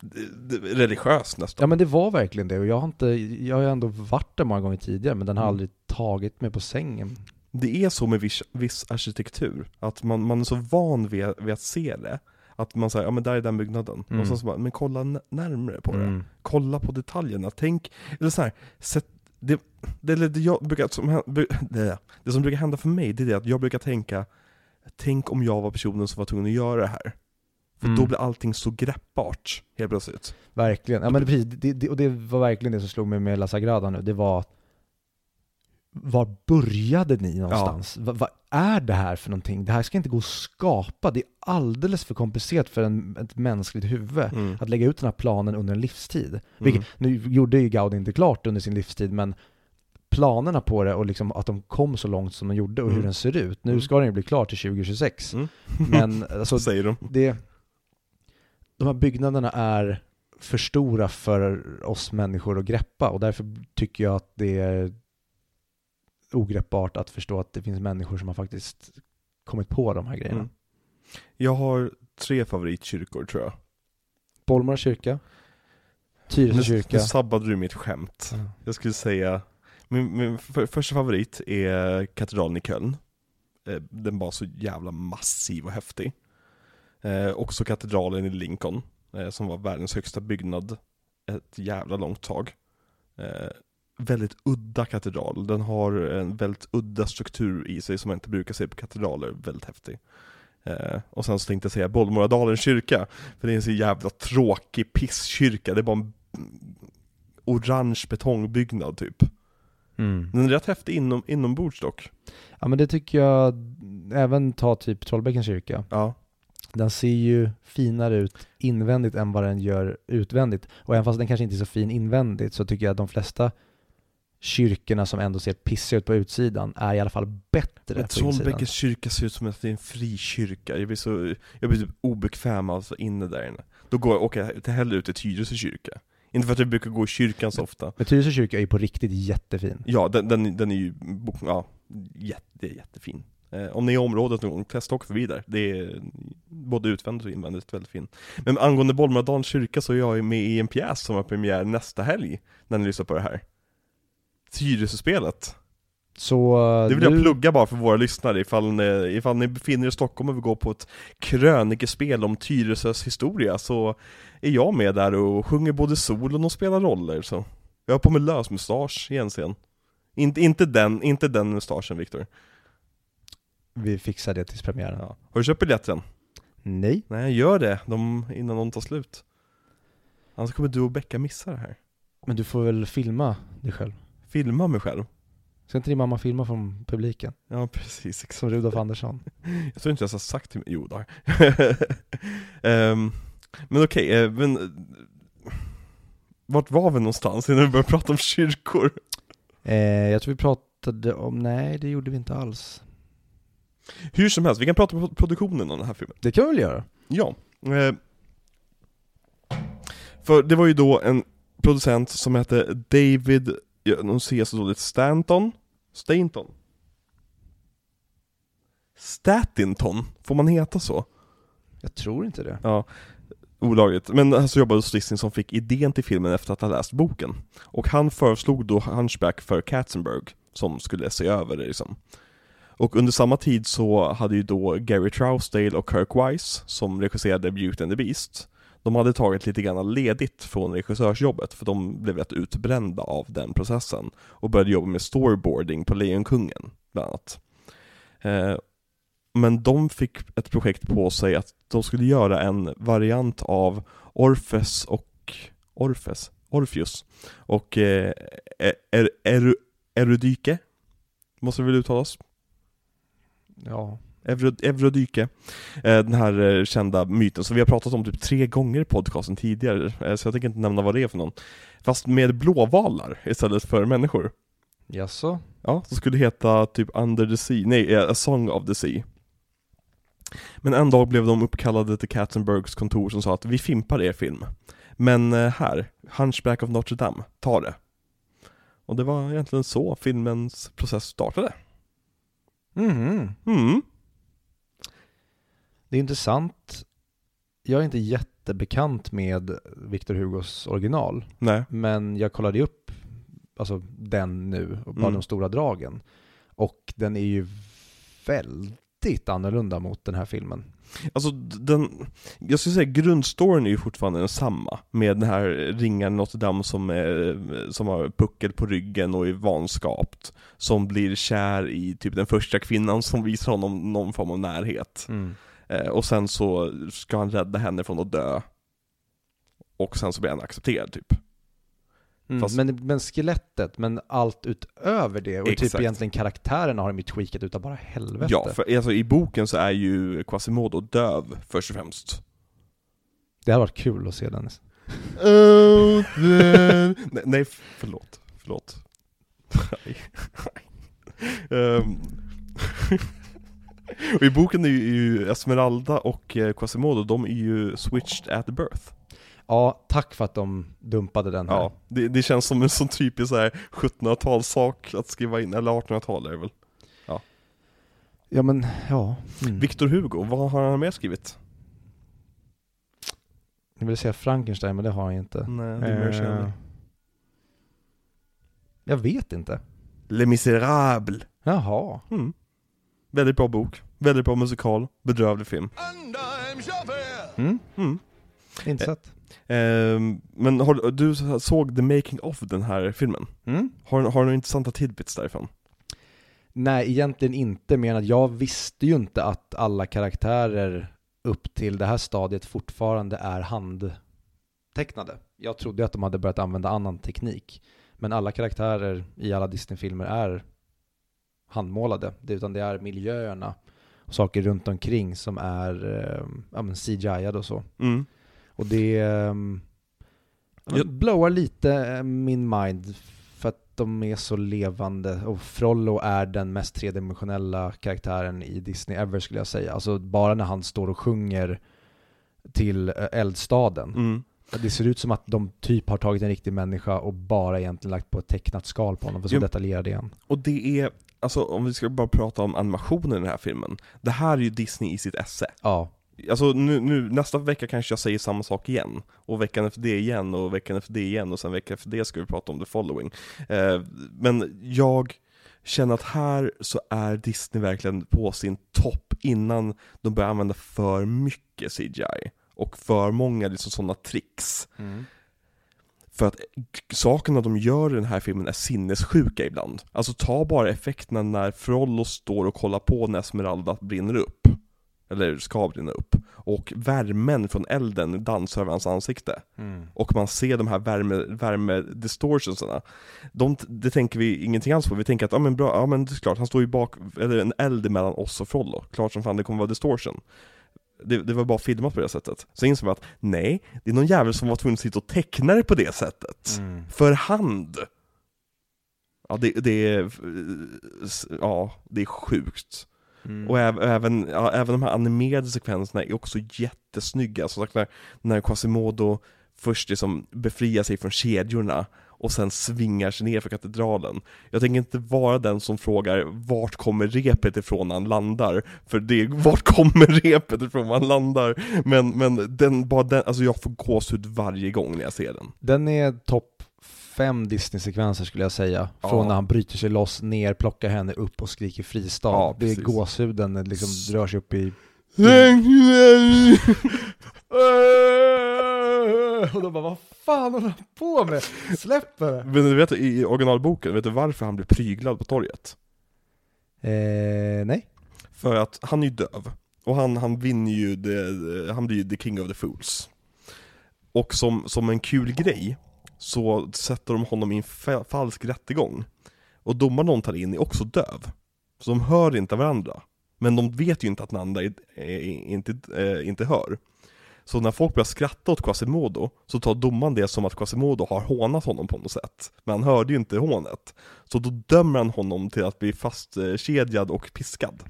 Det, det, religiöst nästan. ja men det var verkligen det och jag har inte, jag har ändå varit där många gånger tidigare men den har Mm. aldrig tagit mig på sängen. Det är så med viss, viss arkitektur, att man, man är så van vid, vid att se det. Att man säger, ja men där är den byggnaden. Mm. Och sen så bara, men kolla närmre på det. Mm. Kolla på detaljerna, tänk, eller så här, sätt, det, det, det, jag brukar, som, det, det som brukar hända för mig, det är det att jag brukar tänka, tänk om jag var personen som var tvungen att göra det här. För Mm. då blir allting så greppbart, helt plötsligt. Verkligen, ja men precis, det, det, och det var verkligen det som slog mig med La Sagrada nu, det var Var började ni någonstans? Va- Vad är det här för någonting? Det här ska inte gå att skapa, det är alldeles för komplicerat för en, ett mänskligt huvud Mm. att lägga ut den här planen under en livstid. Vilket, nu gjorde ju Gaudi inte klart under sin livstid, men planerna på det och liksom att de kom så långt som de gjorde och hur Mm. den ser ut. Nu Mm. ska den ju bli klar till 2026. Mm. Men alltså, säger de. det, de här byggnaderna är för stora för oss människor att greppa och därför tycker jag att det är ogreppbart att förstå att det finns människor som har faktiskt kommit på de här grejerna. Mm. Jag har tre favoritkyrkor tror jag. Bollmora kyrka, Tyresö kyrka. nu sabbade du mitt skämt. Ja. Jag skulle säga, min, min för, första favorit är katedralen i Köln. Eh, Den var så jävla massiv och häftig. Eh, också katedralen i Lincoln, eh, som var världens högsta byggnad ett jävla långt tag. Eh, väldigt udda katedral, den har en väldigt udda struktur i sig som man inte brukar se på katedraler, väldigt häftig. Eh, och sen så tänkte jag säga Bollmoradalens kyrka, för det är en så jävla tråkig pisskyrka, det är bara en orange betongbyggnad typ. Mm. Den är rätt häftig inom, inombords dock. Ja men det tycker jag, även ta typ Trollbäckens kyrka. Ja. Den ser ju finare ut invändigt än vad den gör utvändigt. Och även fast den kanske inte är så fin invändigt så tycker jag att de flesta kyrkorna som ändå ser pissiga ut på utsidan är i alla fall bättre Men på. Trollbäckens kyrka ser ut som att det är en frikyrka, jag blir så, jag blir typ obekväm vara inne där inne. Då går jag, åker jag hellre ut till Tyresö kyrka. Inte för att jag brukar gå i kyrkan så ofta. Men Tyresö kyrka är ju på riktigt jättefin. Ja, den, den, den är ju, ja, jätte, jättefin. Eh, om ni är i området någon gång, testa åka förbi där. Det är både utvändigt och invändigt väldigt fin. Men angående Bollmoradalens kyrka så är jag med i en pjäs som har premiär nästa helg, när ni lyssnar på det här. Tyresö-spelet. Så Det vill nu, jag plugga bara för våra lyssnare ifall ni, ifall ni befinner er i Stockholm och vill gå på ett krönikespel om Tyresös historia så är jag med där och sjunger både solon och spelar roller så. Jag har på mig lösmustasch i en scen. Inte, inte den, inte den mustaschen Viktor. vi fixar det tills premiären. Ja. Har du köpt biljetten? Nej. Nej, gör det de, innan de tar slut. Annars kommer du och Becka missa det här. Men du får väl filma dig själv? Filma mig själv. Ska inte din mamma filma från publiken? Ja, precis. Exakt. Som Rudolf Andersson? Jag tror inte jag har sagt till mig, jo där. Ehm, men okej, eh, men eh, Vart var vi någonstans innan vi började prata om kyrkor? Eh, jag tror vi pratade om, nej det gjorde vi inte alls. Hur som helst, vi kan prata om produktionen av den här filmen. Det kan vi väl göra? Ja. Eh, för det var ju då en producent som hette David, ser så dåligt, Stanton? Stanton? Statinton? Får man heta så? Jag tror inte det. Ja, olagligt. Men han som jobbade hos Disney som fick idén till filmen efter att ha läst boken. Och han föreslog då Hunchback för Katzenberg, som skulle se över det liksom. Och under samma tid så hade ju då Gary Trousdale och Kirk Wise, som regisserade Beauty and the Beast, de hade tagit lite grann ledigt från regissörsjobbet, för de blev rätt utbrända av den processen. Och började jobba med storyboarding på Lejonkungen, bland annat. Eh, men de fick ett projekt på sig att de skulle göra en variant av Orfes och Orfes, Orfeus och eh, er, er, Erudike, måste det väl uttalas? Ja. Euro- Eurodyke, eh, den här eh, kända myten som vi har pratat om typ tre gånger i podcasten tidigare, eh, så jag tänker inte nämna vad det är för någon. Fast med blåvalar istället för människor. Jaså? Ja, som skulle heta typ Under the Sea, nej, A Song of the Sea. Men en dag blev de uppkallade till Katzenbergs kontor som sa att vi fimpar er film. Men här, Hunchback of Notre Dame, ta det. Och det var egentligen så filmens process startade. Mhm. Mm. Det är intressant. Jag är inte jättebekant med Victor Hugos original, Nej. men jag kollade upp alltså, den nu, och bara Mm. de stora dragen. Och den är ju väldigt annorlunda mot den här filmen. Alltså den, jag skulle säga grundstoryn är ju fortfarande densamma Med den här ringaren Notre Dame som, är, som har puckel på ryggen och är vanskapt Som blir kär i typ den första kvinnan som visar honom någon form av närhet eh, Och sen så ska han rädda henne från att dö Och sen så blir han accepterad typ Mm, Fast- men, men skelettet, men allt utöver det och typ Exakt. egentligen karaktärerna har de ju tweakat utav bara helvete. Ja, för alltså, i boken så är ju Quasimodo döv först och främst Det hade varit kul att se den. There. nej, nej, förlåt. Förlåt. Nej. Och I boken är ju, Esmeralda och eh, Quasimodo, de är ju switched at birth. Ja, tack för att de dumpade den här. Ja, det, det känns som en sån typisk så här 1700-talssak att skriva in, eller 1800-tal är det väl. Ja men, ja. Mm. Victor Hugo, vad har han mer skrivit? Jag vill säga Frankenstein, men det har han inte. Nej, det är. Eh, jag vet inte. Les Misérables. Jaha. Mm. Väldigt bra bok, väldigt bra musikal, bedrövlig film. Mm. Mm. Inte sett. Ehm, men har, du såg the making of den här filmen? Mm. Har, har du några intressanta tidbits därifrån? Nej, egentligen inte, men att jag visste ju inte att alla karaktärer upp till det här stadiet fortfarande är handtecknade. Jag trodde att de hade börjat använda annan teknik. Men alla karaktärer i alla Disney-filmer är handmålade, det- utan det är miljöerna och saker runt omkring som är eh, ja, men CGI och så. Mm. Och det um, Jag- blowar lite eh, min mind för att de är så levande och Frollo är den mest tredimensionella karaktären i Disney ever skulle jag säga. Alltså bara när han står och sjunger till eh, eldstaden. Mm. Det ser ut som att de typ har tagit en riktig människa och bara egentligen lagt på ett tecknat skal på honom, för så Jo. detaljerad är han. Och det är, alltså om vi ska bara prata om animationen i den här filmen, det här är ju Disney i sitt esse. Ja, Alltså nu, nu, nästa vecka kanske jag säger samma sak igen, och veckan efter det igen, och veckan efter det igen, och sen veckan efter det ska vi prata om the following. Eh, men jag känner att här så är Disney verkligen på sin topp innan de börjar använda för mycket CGI, och för många liksom sådana tricks. För att sakerna de gör i den här filmen är sinnessjuka ibland. Alltså ta bara effekterna när Frollo står och kollar på när Esmeralda brinner upp. Eller ska brinna upp. Och värmen från elden dansar över hans ansikte. Och man ser de här värme, värmedistortionsarna. De, det tänker vi ingenting alls på, vi tänker att ja men bra, ja men det är klart, han står ju bak, eller en eld mellan oss och Frollo. Klart som fan det kommer vara distortion. Det, det var bara filmat på det sättet. Så insåg vi att nej, det är någon jävel som var tvungen att sitta och teckna det på det sättet. Mm. För hand! Ja, det, det är, ja, det är sjukt. Mm. Och äv- även, ja, även de här animerade sekvenserna är också jättesnygga. Som sagt, när, när Quasimodo först liksom befriar sig från kedjorna och sen svingar sig ner för katedralen. Jag tänker inte vara den som frågar vart kommer repet ifrån när han landar, för det är vart kommer repet ifrån när han landar? Men, men den, bara den, alltså jag får gåshud varje gång när jag ser den. Den är topp fem Disney-sekvenser skulle jag säga. Från Ja. när han bryter sig loss, ner, plockar henne upp och skriker fristad. Ja, det är gåshuden, liksom rör sig upp i... Och de bara, vad fan håller han på med? Släpp det! Men du vet i originalboken, vet du varför han blir pryglad på torget? Eh, nej. För att han är ju döv, och han, han vinner ju, the, han blir ju the king of the fools. Och som, som en kul grej, så sätter de honom i en fa- falsk rättegång. Och domaren de tar in är också döv. Så de hör inte varandra. Men de vet ju inte att Nanda är, är, inte, eh, inte hör. Så när folk börjar skratta åt Quasimodo, så tar domaren det som att Quasimodo har hånat honom på något sätt. Men han hörde ju inte hånet. Så då dömer han honom till att bli fastkedjad och piskad.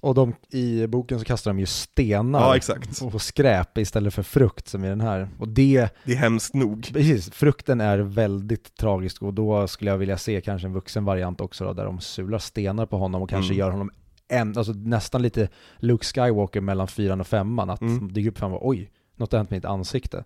Och de, i boken så kastar de ju stenar Ja, och skräp istället för frukt som i den här. Och det, Det är hemskt nog. precis, frukten är väldigt tragisk och då skulle jag vilja se kanske en vuxen variant också då, där de sular stenar på honom och kanske Mm. gör honom en, alltså nästan lite Luke Skywalker mellan fyran och femman, att Mm. det dyker upp fram och oj, något har hänt med mitt ansikte.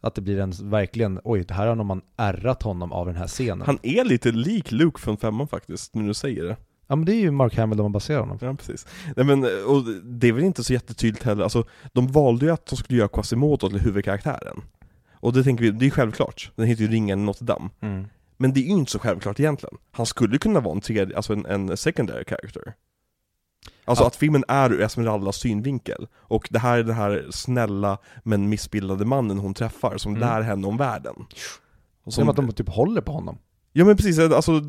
Att det blir en verkligen, oj, det här har man ärrat honom av den här scenen. Han är lite lik Luke från femman faktiskt, när du säger det. Ja men det är ju Mark Hamill de har baserat honom på. Ja, precis. Nej men, och det är väl inte så jättetydligt heller, alltså de valde ju att de skulle göra Quasimodo till huvudkaraktären. Och det tänker vi, det är självklart. Den heter ju Ringen i Notre Dame. Mm. Men det är ju inte så självklart egentligen. Han skulle kunna vara en tredje, alltså en, en secondary character. Alltså Ja. att filmen är ur Esmeraldas synvinkel. Och det här är den här snälla men missbildade mannen hon träffar som Mm. lär henne om världen. Och Som att de typ håller på honom. Ja men precis, alltså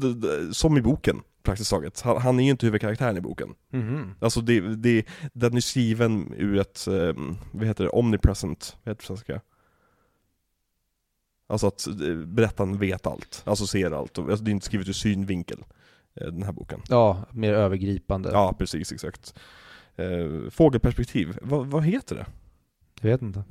som i boken praktiskt taget. Han, han är ju inte huvudkaraktären i boken. Alltså det, det, den är skriven ur ett, eh, vad heter det, omnipresent, vad heter det svenska? Alltså att eh, berättaren vet allt, alltså ser allt. Alltså det är inte skrivet ur synvinkel, den här boken. Ja, mer övergripande. Ja, precis, exakt. Eh, fågelperspektiv, vad, vad heter det? Jag vet inte.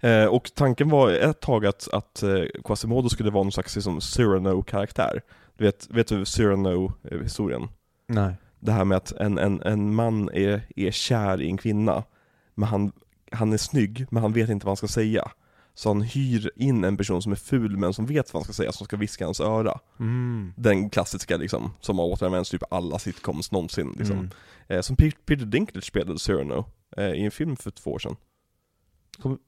Eh, och tanken var ett tag att, att eh, Quasimodo skulle vara någon slags liksom, Cyrano-karaktär. Du vet, vet du Cyrano-historien? Nej. Det här med att en, en, en man är, är kär i en kvinna, men han, han är snygg, men han vet inte vad han ska säga. Så han hyr in en person som är ful men som vet vad han ska säga, som ska viska hans öra. Mm. Den klassiska liksom, som har återanvänts typ alla sitcoms någonsin liksom. Mm. Eh, som Pe- Peter Dinklage spelade Cyrano eh, i en film för två år sedan. Kom,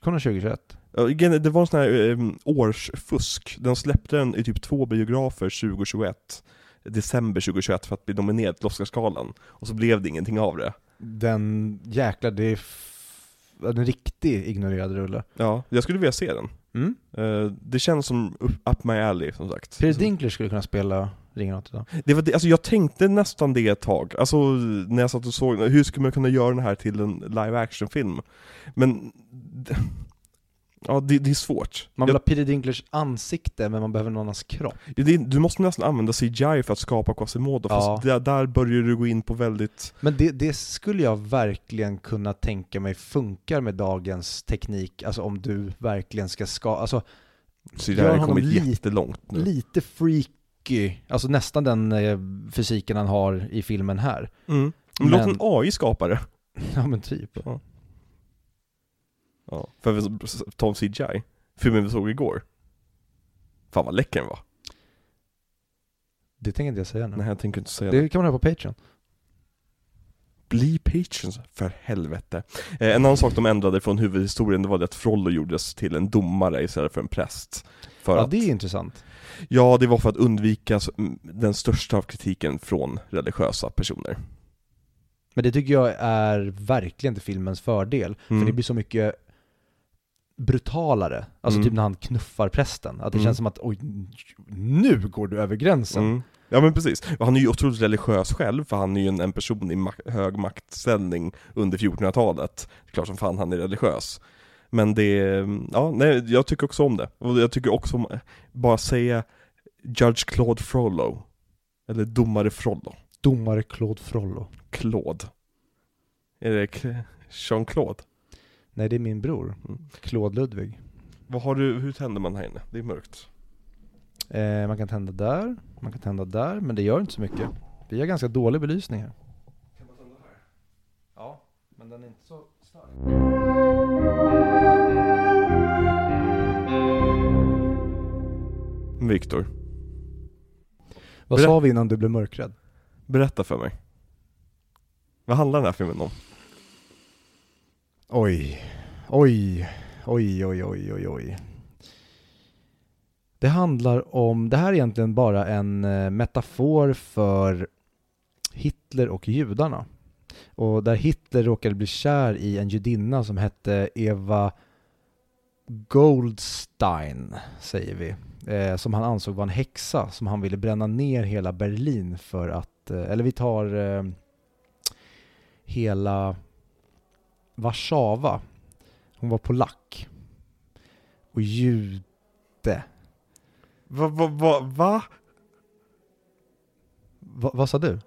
kom den 2021? Ja, igen, Det var en sån här eh, årsfusk. Den släppte den i typ två biografer 2021. december 2021 för att bli nominerad till Oscarsgalan. Och så blev det ingenting av det. Den jäklar, det är en riktig ignorerad rulle. Ja, jag skulle vilja se den. Mm. Eh, det känns som up, up my alley som sagt. Peter Dinklage skulle kunna spela Ringen åt idag. Det var det, alltså jag tänkte nästan det ett tag, alltså när jag satt och såg hur skulle man kunna göra den här till en live action film? Men, ja det, det är svårt. Man vill ha Peter Dinklage ansikte, men man behöver någon annans kropp. det, du måste nästan använda CGI för att skapa Quasimodo, Ja. fast där, där börjar du gå in på väldigt, Men det, det skulle jag verkligen kunna tänka mig funkar med dagens teknik, alltså om du verkligen ska ska, alltså CGI har kommit lite- jättelångt nu. lite freaky, alltså nästan den eh, fysiken han har i filmen här. Mm. Men låt Men- en AI skapa det. Ja men typ. Ja. För att ta om CGI, filmen vi såg igår. Fan vad läcker den var. Det tänker inte jag säga nu. Nej jag tänker inte säga det. Det kan man höra på Patreon. Bli Patreons, för helvete. Eh, en annan sak de ändrade från huvudhistorien, det var det att Frollo gjordes till en domare istället för en präst. För Ja att, det är intressant. ja, det var för att undvika den största av kritiken från religiösa personer. Men det tycker jag är verkligen till filmens fördel. Mm. För det blir så mycket brutalare. Alltså Mm. typ när han knuffar prästen. Att det Mm. känns som att oj, nu går du över gränsen. Mm. Ja men precis, och han är ju otroligt religiös själv, för han är ju en, en person i mak- hög maktställning under 1400-talet. Klart som fan han är religiös. Men det, ja nej, jag tycker också om det. Och jag tycker också om, bara säga Judge Claude Frollo. Eller domare Frollo. Domare Claude Frollo. Claude. Är det Jean-Claude? Nej det är min bror. Mm. Claude Ludvig. Vad har du, hur tänder man här inne? Det är mörkt. Eh, man kan tända där, man kan tända där, men det gör inte så mycket. Vi har ganska dålig belysning här. Kan man tända här? Ja, men den är inte så stark. Viktor, Vad Berä- sa vi innan du blev mörkrädd? berätta för mig. Vad handlar den här filmen om? Oj, oj, oj, oj, oj, oj, oj. Det handlar om, det här är egentligen bara en eh, metafor för Hitler och judarna. Och där Hitler råkade bli kär i en judinna som hette Eva Goldstein, säger vi. Eh, som han ansåg var en häxa, som han ville bränna ner hela Berlin för att, eh, eller vi tar eh, hela Warszawa. Hon var polack. Och jude. Va, va, va, va? Va, vad sa du?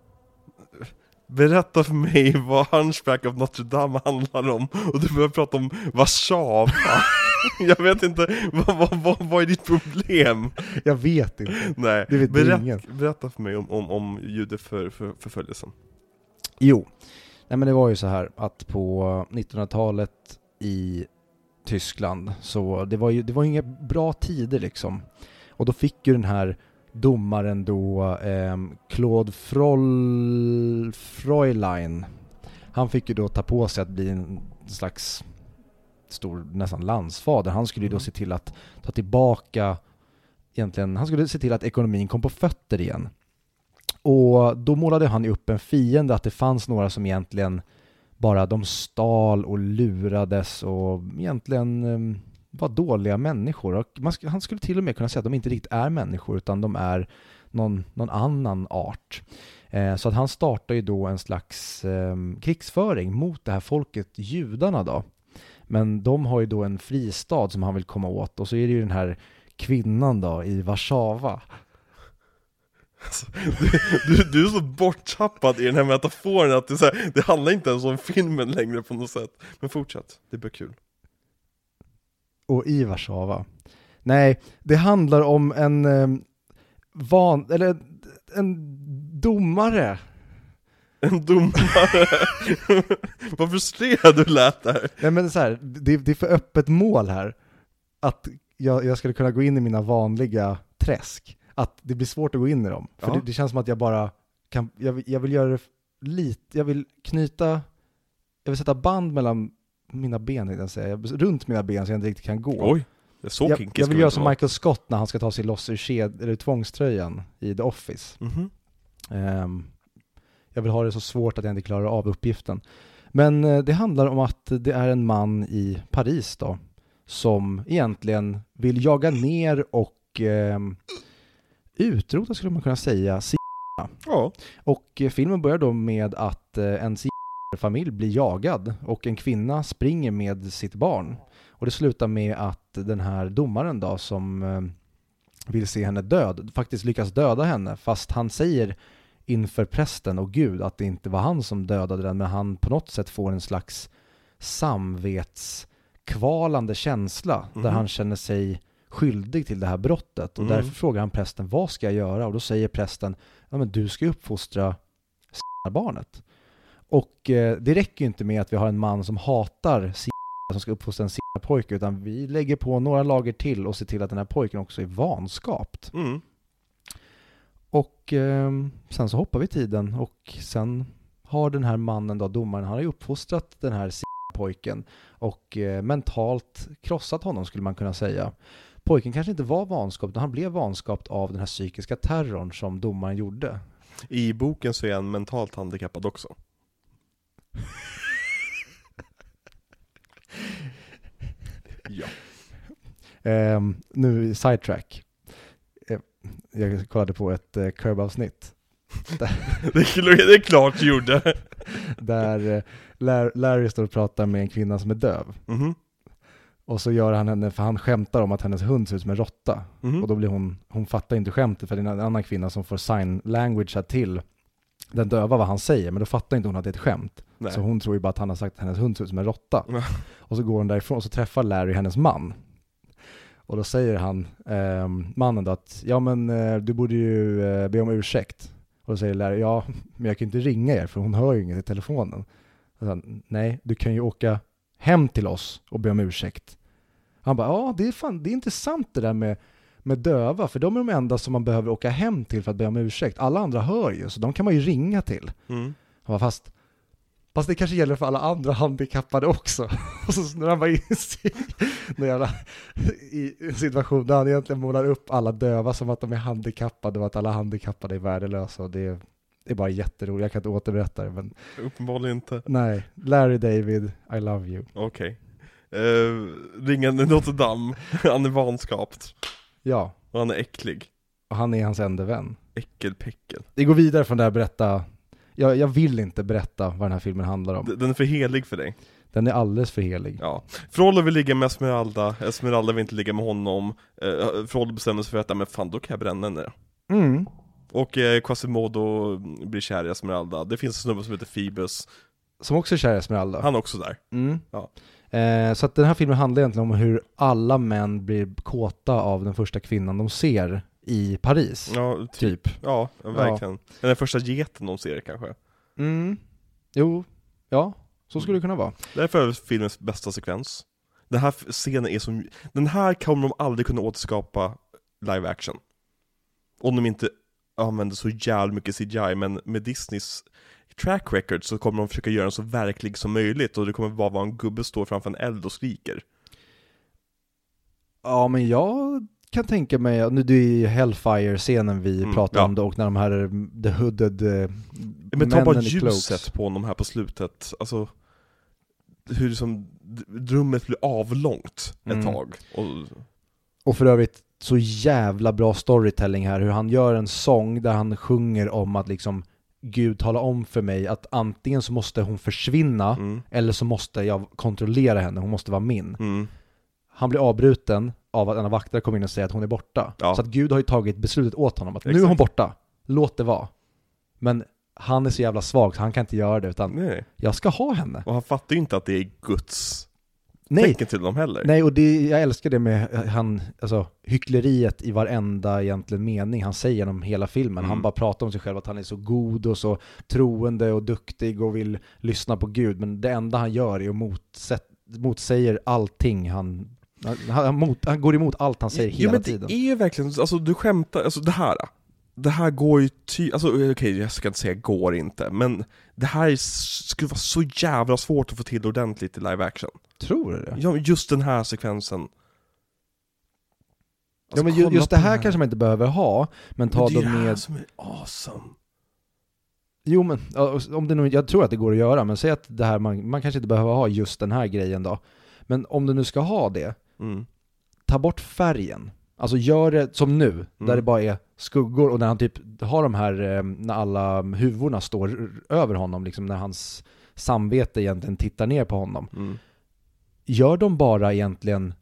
Berätta för mig vad Hunchback of Notre Dame handlar om och du börjar prata om Warszawa Jag vet inte, vad, vad, vad, vad är ditt problem? Jag vet inte. Nej, Det vet berätt, ingen. berätta för mig om, om, om judeförföljelsen Jo. Nej men det var ju så här att på 1900-talet i Tyskland så det var ju det var inga bra tider liksom. Och då fick ju den här domaren då ehm, Claude Froll, Fräulein han fick ju då ta på sig att bli en slags stor, nästan landsfader. Han skulle ju då Mm. se till att ta tillbaka egentligen, han skulle se till att ekonomin kom på fötter igen. Och då målade han ju upp en fiende, att det fanns några som egentligen bara de stal och lurades och egentligen ehm, var dåliga människor. Och man, sk- han skulle till och med kunna säga att de inte riktigt är människor utan de är någon, någon annan art. Eh, så att han startar ju då en slags eh, krigsföring mot det här folket, judarna då. Men de har ju då en fristad som han vill komma åt och så är det ju den här kvinnan då i Warszawa alltså, du, du, du är så borttappad i den här metaforen att det, så här, det handlar inte ens om filmen längre på något sätt Men fortsätt, det blir kul och i Warszawa. Nej, det handlar om en eh, van, eller en domare. En domare Vad frustrerad du lät där Nej men så här, det, det är för öppet mål här. Att jag, jag skulle kunna gå in i mina vanliga träsk. Att det blir svårt att gå in i dem. För Ja. det, det känns som att jag bara kan, jag, jag vill göra det lite, jag vill knyta, jag vill sätta band mellan mina ben, jag säga. Runt mina ben så jag inte riktigt kan gå. Oj, det är så jag, jag vill vi göra som. Michael Scott när han ska ta sig loss ur ked, eller tvångströjan i The Office. Mhm. Ehm, jag vill ha det så svårt att jag inte klarar av uppgiften. Men eh, det handlar om att det är en man i Paris då, som egentligen vill jaga ner och eh, utrota, skulle man kunna säga, Ja. och eh, filmen börjar då med att eh, en familj blir jagad och en kvinna springer med sitt barn. Och det slutar med att den här domaren då som eh, vill se henne död faktiskt lyckas döda henne fast han säger inför prästen och Gud att det inte var han som dödade den men han på något sätt får en slags samvetskvalande känsla där Mhm. han känner sig skyldig till det här brottet och Mm. därför frågar han prästen vad ska jag göra och då säger prästen ja men du ska ju uppfostra barnet. Och eh, det räcker ju inte med att vi har en man som hatar som ska uppfostra en pojke utan vi lägger på några lager till och ser till att den här pojken också är vanskapt. Mm. Och eh, sen så hoppar vi tiden och sen har den här mannen då, domaren, han har ju uppfostrat den här pojken och eh, mentalt krossat honom skulle man kunna säga. Pojken kanske inte var vanskapt, han blev vanskapt av den här psykiska terrorn som domaren gjorde. I boken så är han mentalt handikappad också. ja. Eh, nu sidetrack. Eh, jag kollade på ett eh, Curb-avsnitt Det är, klart du gjorde. där eh, Lar- Larry står och pratar med en kvinna som är döv. Mhm. Och så gör han henne, för han skämtar om att hennes hund ser ut som en råtta. Mhm. Och då blir hon, hon fattar inte skämtet för det är en annan kvinna som får sign language till den döva vad han säger, men då fattar inte hon att det är ett skämt. Nej. Så hon tror ju bara att han har sagt att hennes hund ser ut som en råtta. Och så går hon därifrån och så träffar Larry hennes man. Och då säger han, ehm, mannen då att, ja men eh, du borde ju eh, be om ursäkt. Och då säger Larry, ja men jag kan inte ringa er för hon hör ju inget i telefonen. Och så Nej, du kan ju åka hem till oss och be om ursäkt. Han bara, ja det är fan, det är intressant det där med, med döva, för de är de enda som man behöver åka hem till för att be om ursäkt. Alla andra hör ju, så de kan man ju ringa till. Mm. Han bara, fast, fast det kanske gäller för alla andra handikappade också. Och så snurrar han bara in sig jävla, i en situation där han egentligen målar upp alla döva som att de är handikappade och att alla handikappade är värdelösa. Och det är, det är bara jätteroligt, jag kan inte återberätta det men Uppenbarligen inte. nej, Larry David, I love you. Okej. Uh, ringen Notre Dame, han är vanskapt. Ja, Och han är äcklig. och han är hans enda vän. Äckelpäckel. Vi går vidare från det här berätta, jag, jag vill inte berätta vad den här filmen handlar om. Den är för helig för dig. Den är alldeles för helig. Ja. Frodo vill ligga med Esmeralda, Esmeralda vill inte ligga med honom. Uh, Frodo bestämmer sig för att, "Ja, men fan då kan jag bränna henne. Mm. Och eh, Quasimodo blir kär i Esmeralda. Det finns en snubbe som heter Phoebus. Som också är kär i Esmeralda. Han är också där. Mm. Ja. Eh, så att den här filmen handlar egentligen om hur alla män blir kåta av den första kvinnan de ser i Paris. Ja, typ. Typ. Ja, verkligen. Den första geten de ser kanske. Mm. Jo, ja, så skulle det kunna vara. Därför är filmens bästa sekvens. Den här scenen är som, den här kommer de aldrig kunna återskapa live action. Om de inte använder så jävla mycket CGI, men med Disneys track record så kommer de försöka göra den så verklig som möjligt och det kommer bara vara en gubbe står framför en eld och skriker. Ja, men jag kan tänka mig, nu det är ju Hellfire-scenen vi Mm, pratar ja. om då, och när de här mm, the hooded eh, Men ta bara ljuset på honom här på slutet, alltså hur som rummet blir avlångt ett Mm. tag. Och, Och för övrigt så jävla bra storytelling här, hur han gör en sång där han sjunger om att liksom Gud talar om för mig att antingen så måste hon försvinna mm, eller så måste jag kontrollera henne, hon måste vara min. mm, Han blir avbruten av att en av vakterna kommer in och säger att hon är borta. Ja. Så att Gud har ju tagit beslutet åt honom att nu är Exakt. hon borta, låt det vara. Men han är så jävla svag så han kan inte göra det utan nej. jag ska ha henne. Och han fattar ju inte att det är Guds Nej, tecken till dem heller. Nej, och det, jag älskar det med han, alltså hyckleriet i varenda egentligen mening han säger genom hela filmen. Mm. Han bara pratar om sig själv, att han är så god och så troende och duktig och vill lyssna på Gud. Men det enda han gör är att motsätt, motsäger allting han, han, han, mot, han går emot allt han säger jo, hela men tiden. det är ju verkligen, alltså du skämtar, alltså det här Det här går ju ty, alltså okej jag ska inte säga går inte, men det här är, skulle vara så jävla svårt att få till ordentligt i live action. Tror du det? Ja, just den här sekvensen. ja, Alltså, men ju, kolla just det här den kanske man inte behöver ha, men ta Men det är då det här med... som är awesome. Jo men, ja, om det nu, jag tror att det går att göra, men säg att det här, man, man kanske inte behöver ha just den här grejen då. Men om du nu ska ha det, Mm. ta bort färgen. Alltså gör det som nu, där Mm. det bara är skuggor och när han typ har de här, eh, när alla huvorna står över honom, liksom när hans samvete egentligen tittar ner på honom. Mm. Gör de bara egentligen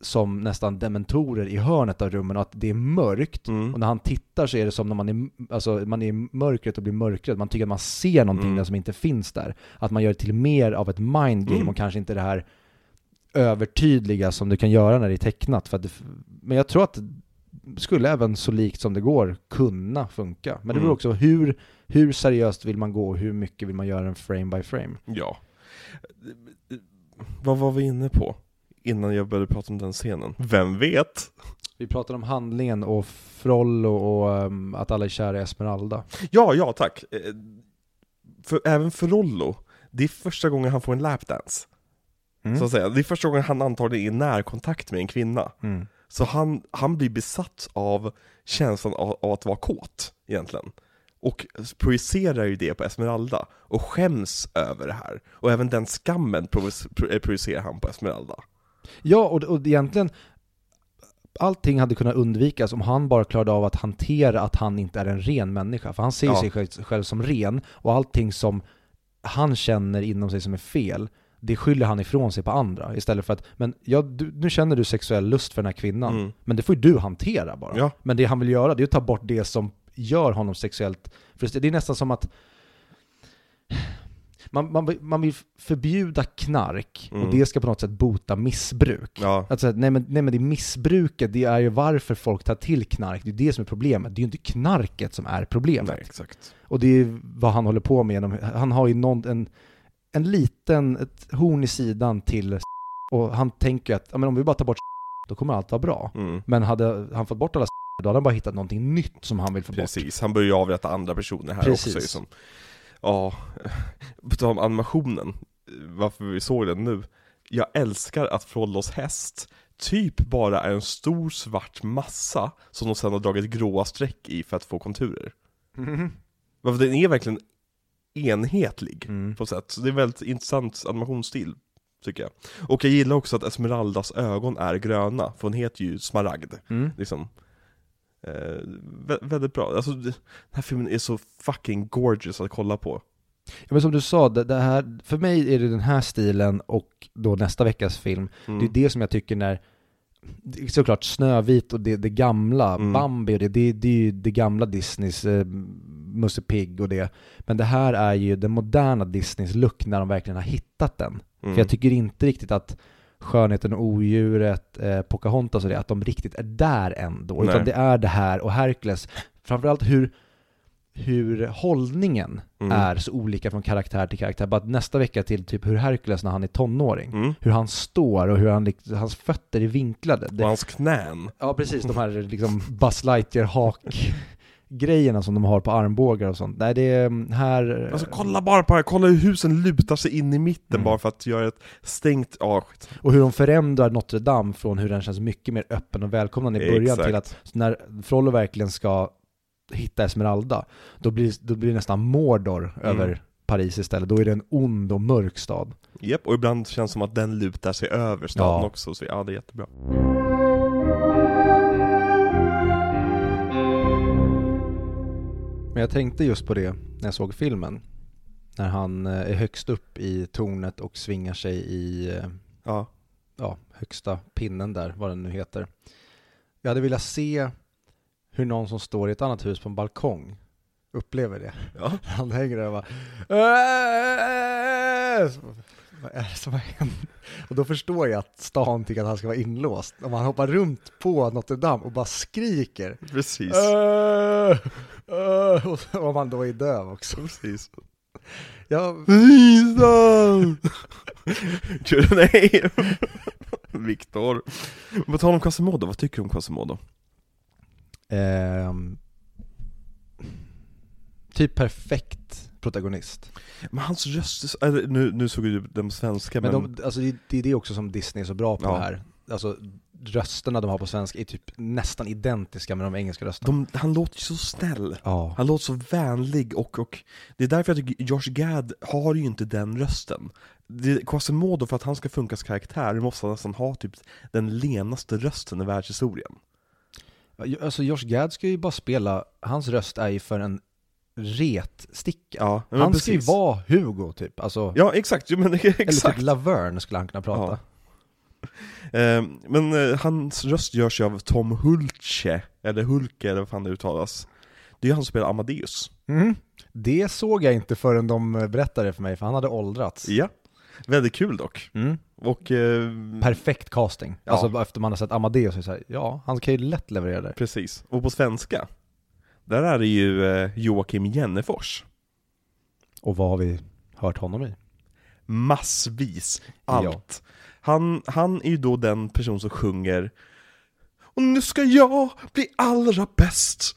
som nästan dementorer i hörnet av rummen och att det är mörkt. Mm. Och när han tittar så är det som när man är, alltså, man är i mörkret och blir mörkrädd. Man tycker att man ser någonting Mm. där som inte finns där. Att man gör det till mer av ett mind game Mm. och kanske inte det här övertydliga som du kan göra när det är tecknat. För det, men jag tror att det skulle även så likt som det går kunna funka. Men det beror Mm. också hur, hur seriöst vill man gå och hur mycket vill man göra en frame by frame. Ja. Vad var vi inne på? Innan jag började prata om den scenen. Vem vet? Vi pratar om handlingen och Frollo och ehm, att alla är kära i Esmeralda. Ja, ja tack. Eh, För, även för Rollo, det är första gången han får en lapdance. Mm. Så att säga. Det är första gången han antagligen är i närkontakt med en kvinna. Mm. Så han, han blir besatt av känslan av, av att vara kåt, egentligen. Och projicerar ju det på Esmeralda, och skäms över det här. Och även den skammen eh, projicerar han på Esmeralda. Ja, och, och egentligen allting hade kunnat undvikas om han bara klarade av att hantera att han inte är en ren människa. För han ser Ja. sig själv, själv som ren, och allting som han känner inom sig som är fel, det skyller han ifrån sig på andra. Istället för att, men ja, du, nu känner du sexuell lust för den här kvinnan, Mm. men det får ju du hantera bara. Ja. Men det han vill göra, det är att ta bort det som gör honom sexuellt frustrerad. Det är nästan som att man, man, man vill förbjuda knark, Mm. och det ska på något sätt bota missbruk. Ja. Säga, nej, men, nej men det är missbruket, det är ju varför folk tar till knark, det är det som är problemet. Det är ju inte knarket som är problemet. Nej. Och det är vad han håller på med han har ju någon, en, en liten, ett horn i sidan till och han tänker att, ja, men om vi bara tar bort då kommer allt vara bra. Mm. Men hade han fått bort alla då hade han bara hittat någonting nytt som han vill få bort. Precis, han börjar ju avrätta andra personer här Precis. också liksom. Ja, på tal om animationen, varför vi såg den nu. Jag älskar att Frollos häst typ bara är en stor svart massa som de sedan har dragit gråa streck i för att få konturer. Varför den är verkligen enhetlig Mm. på sätt. Så det är en väldigt intressant animationsstil, tycker jag. Och jag gillar också att Esmeraldas ögon är gröna, för hon heter ju Smaragd Mm. liksom eh, vä- Väldigt bra, alltså den här filmen är så fucking gorgeous att kolla på Ja, men som du sa, det, det här, för mig är det den här stilen och då nästa veckas film, mm. det är det som jag tycker när såklart Snövit och det, det gamla, Mm. Bambi och det, det, det är ju det gamla Disneys, eh, Musse Pigg och det. Men det här är ju den moderna Disneys look när de verkligen har hittat den. Mm. För jag tycker inte riktigt att Skönheten och Odjuret, eh, Pocahontas och det, att de riktigt är där ändå. Nej. Utan det är det här och Hercules, framförallt hur, hur hållningen Mm. är så olika från karaktär till karaktär. Bara nästa vecka till typ hur Hercules när han är tonåring, mm. hur han står och hur han, hans fötter är vinklade. Det, Och hans knän Ja precis, de här liksom Buzz Lightyear hak grejerna som de har på armbågar och sånt. Nej det är mm, här... Alltså kolla bara på det här, kolla hur husen lutar sig in i mitten Mm. bara för att göra ett stängt, ja skit. Och hur de förändrar Notre Dame från hur den känns mycket mer öppen och välkomnande i början Exakt. till att när Frollo verkligen ska hitta Esmeralda, då blir, då blir det nästan Mordor Mm. över Paris istället. Då är det en ond och mörk stad. Japp, och ibland känns det som att den lutar sig över staden Ja. också, så ja det är jättebra Men jag tänkte just på det när jag såg filmen. När han eh, är högst upp i tornet och svingar sig i eh, Ja, ja, högsta pinnen där, vad den nu heter. Jag hade velat se hur någon som står i ett annat hus på en balkong upplever det. ja. Han hänger där och bara "Äh!" Vad är det som har hänt? Och då förstår jag att stan tycker att han ska vara inlåst. Om han hoppar runt på Notre Dame och bara skriker precis "Äh! Äh!" Och om han då är döv också. Precis Ja, Lisa! Nej! Viktor. På tal om Quasimodo, vad tycker du om Quasimodo? Ehm, typ perfekt protagonist. Men hans röst nu, nu såg ju den svenska Men men, de, alltså det, det är det också som Disney är så bra på Ja. här. Alltså, rösterna de har på svenska är typ nästan identiska med de engelska rösterna. De, han låter ju så snäll. Ja. Han låter så vänlig och, och det är därför jag tycker Josh Gad har ju inte den rösten. Det- Quasimodo, för att han ska funka som karaktär, måste han nästan ha typ den lenaste rösten i världshistorien. Alltså Josh Gad ska ju bara spela, hans röst är ju för en retsticka. Ja, han ska ju precis. vara Hugo typ, alltså, Ja, exakt, jo, men eller exakt. typ Laverne skulle han kunna prata. Eh, men eh, hans röst görs ju av Tom Hulce, eller Hulke eller vad fan det uttalas. Det är ju han som spelar Amadeus. Mm. Det såg jag inte förrän de berättade det för mig, för han hade åldrats. Ja. Väldigt kul dock. Mm. Och... Eh, Perfekt casting. Ja. Alltså efter man har sett Amadeus så så här, ja, han kan ju lätt leverera där. Precis. Och på svenska, där är det ju eh, Joakim Jennefors. Och vad har vi hört honom i? Massvis. Ja. Allt. Han, han är ju då den person som sjunger Och nu ska jag bli allra bäst.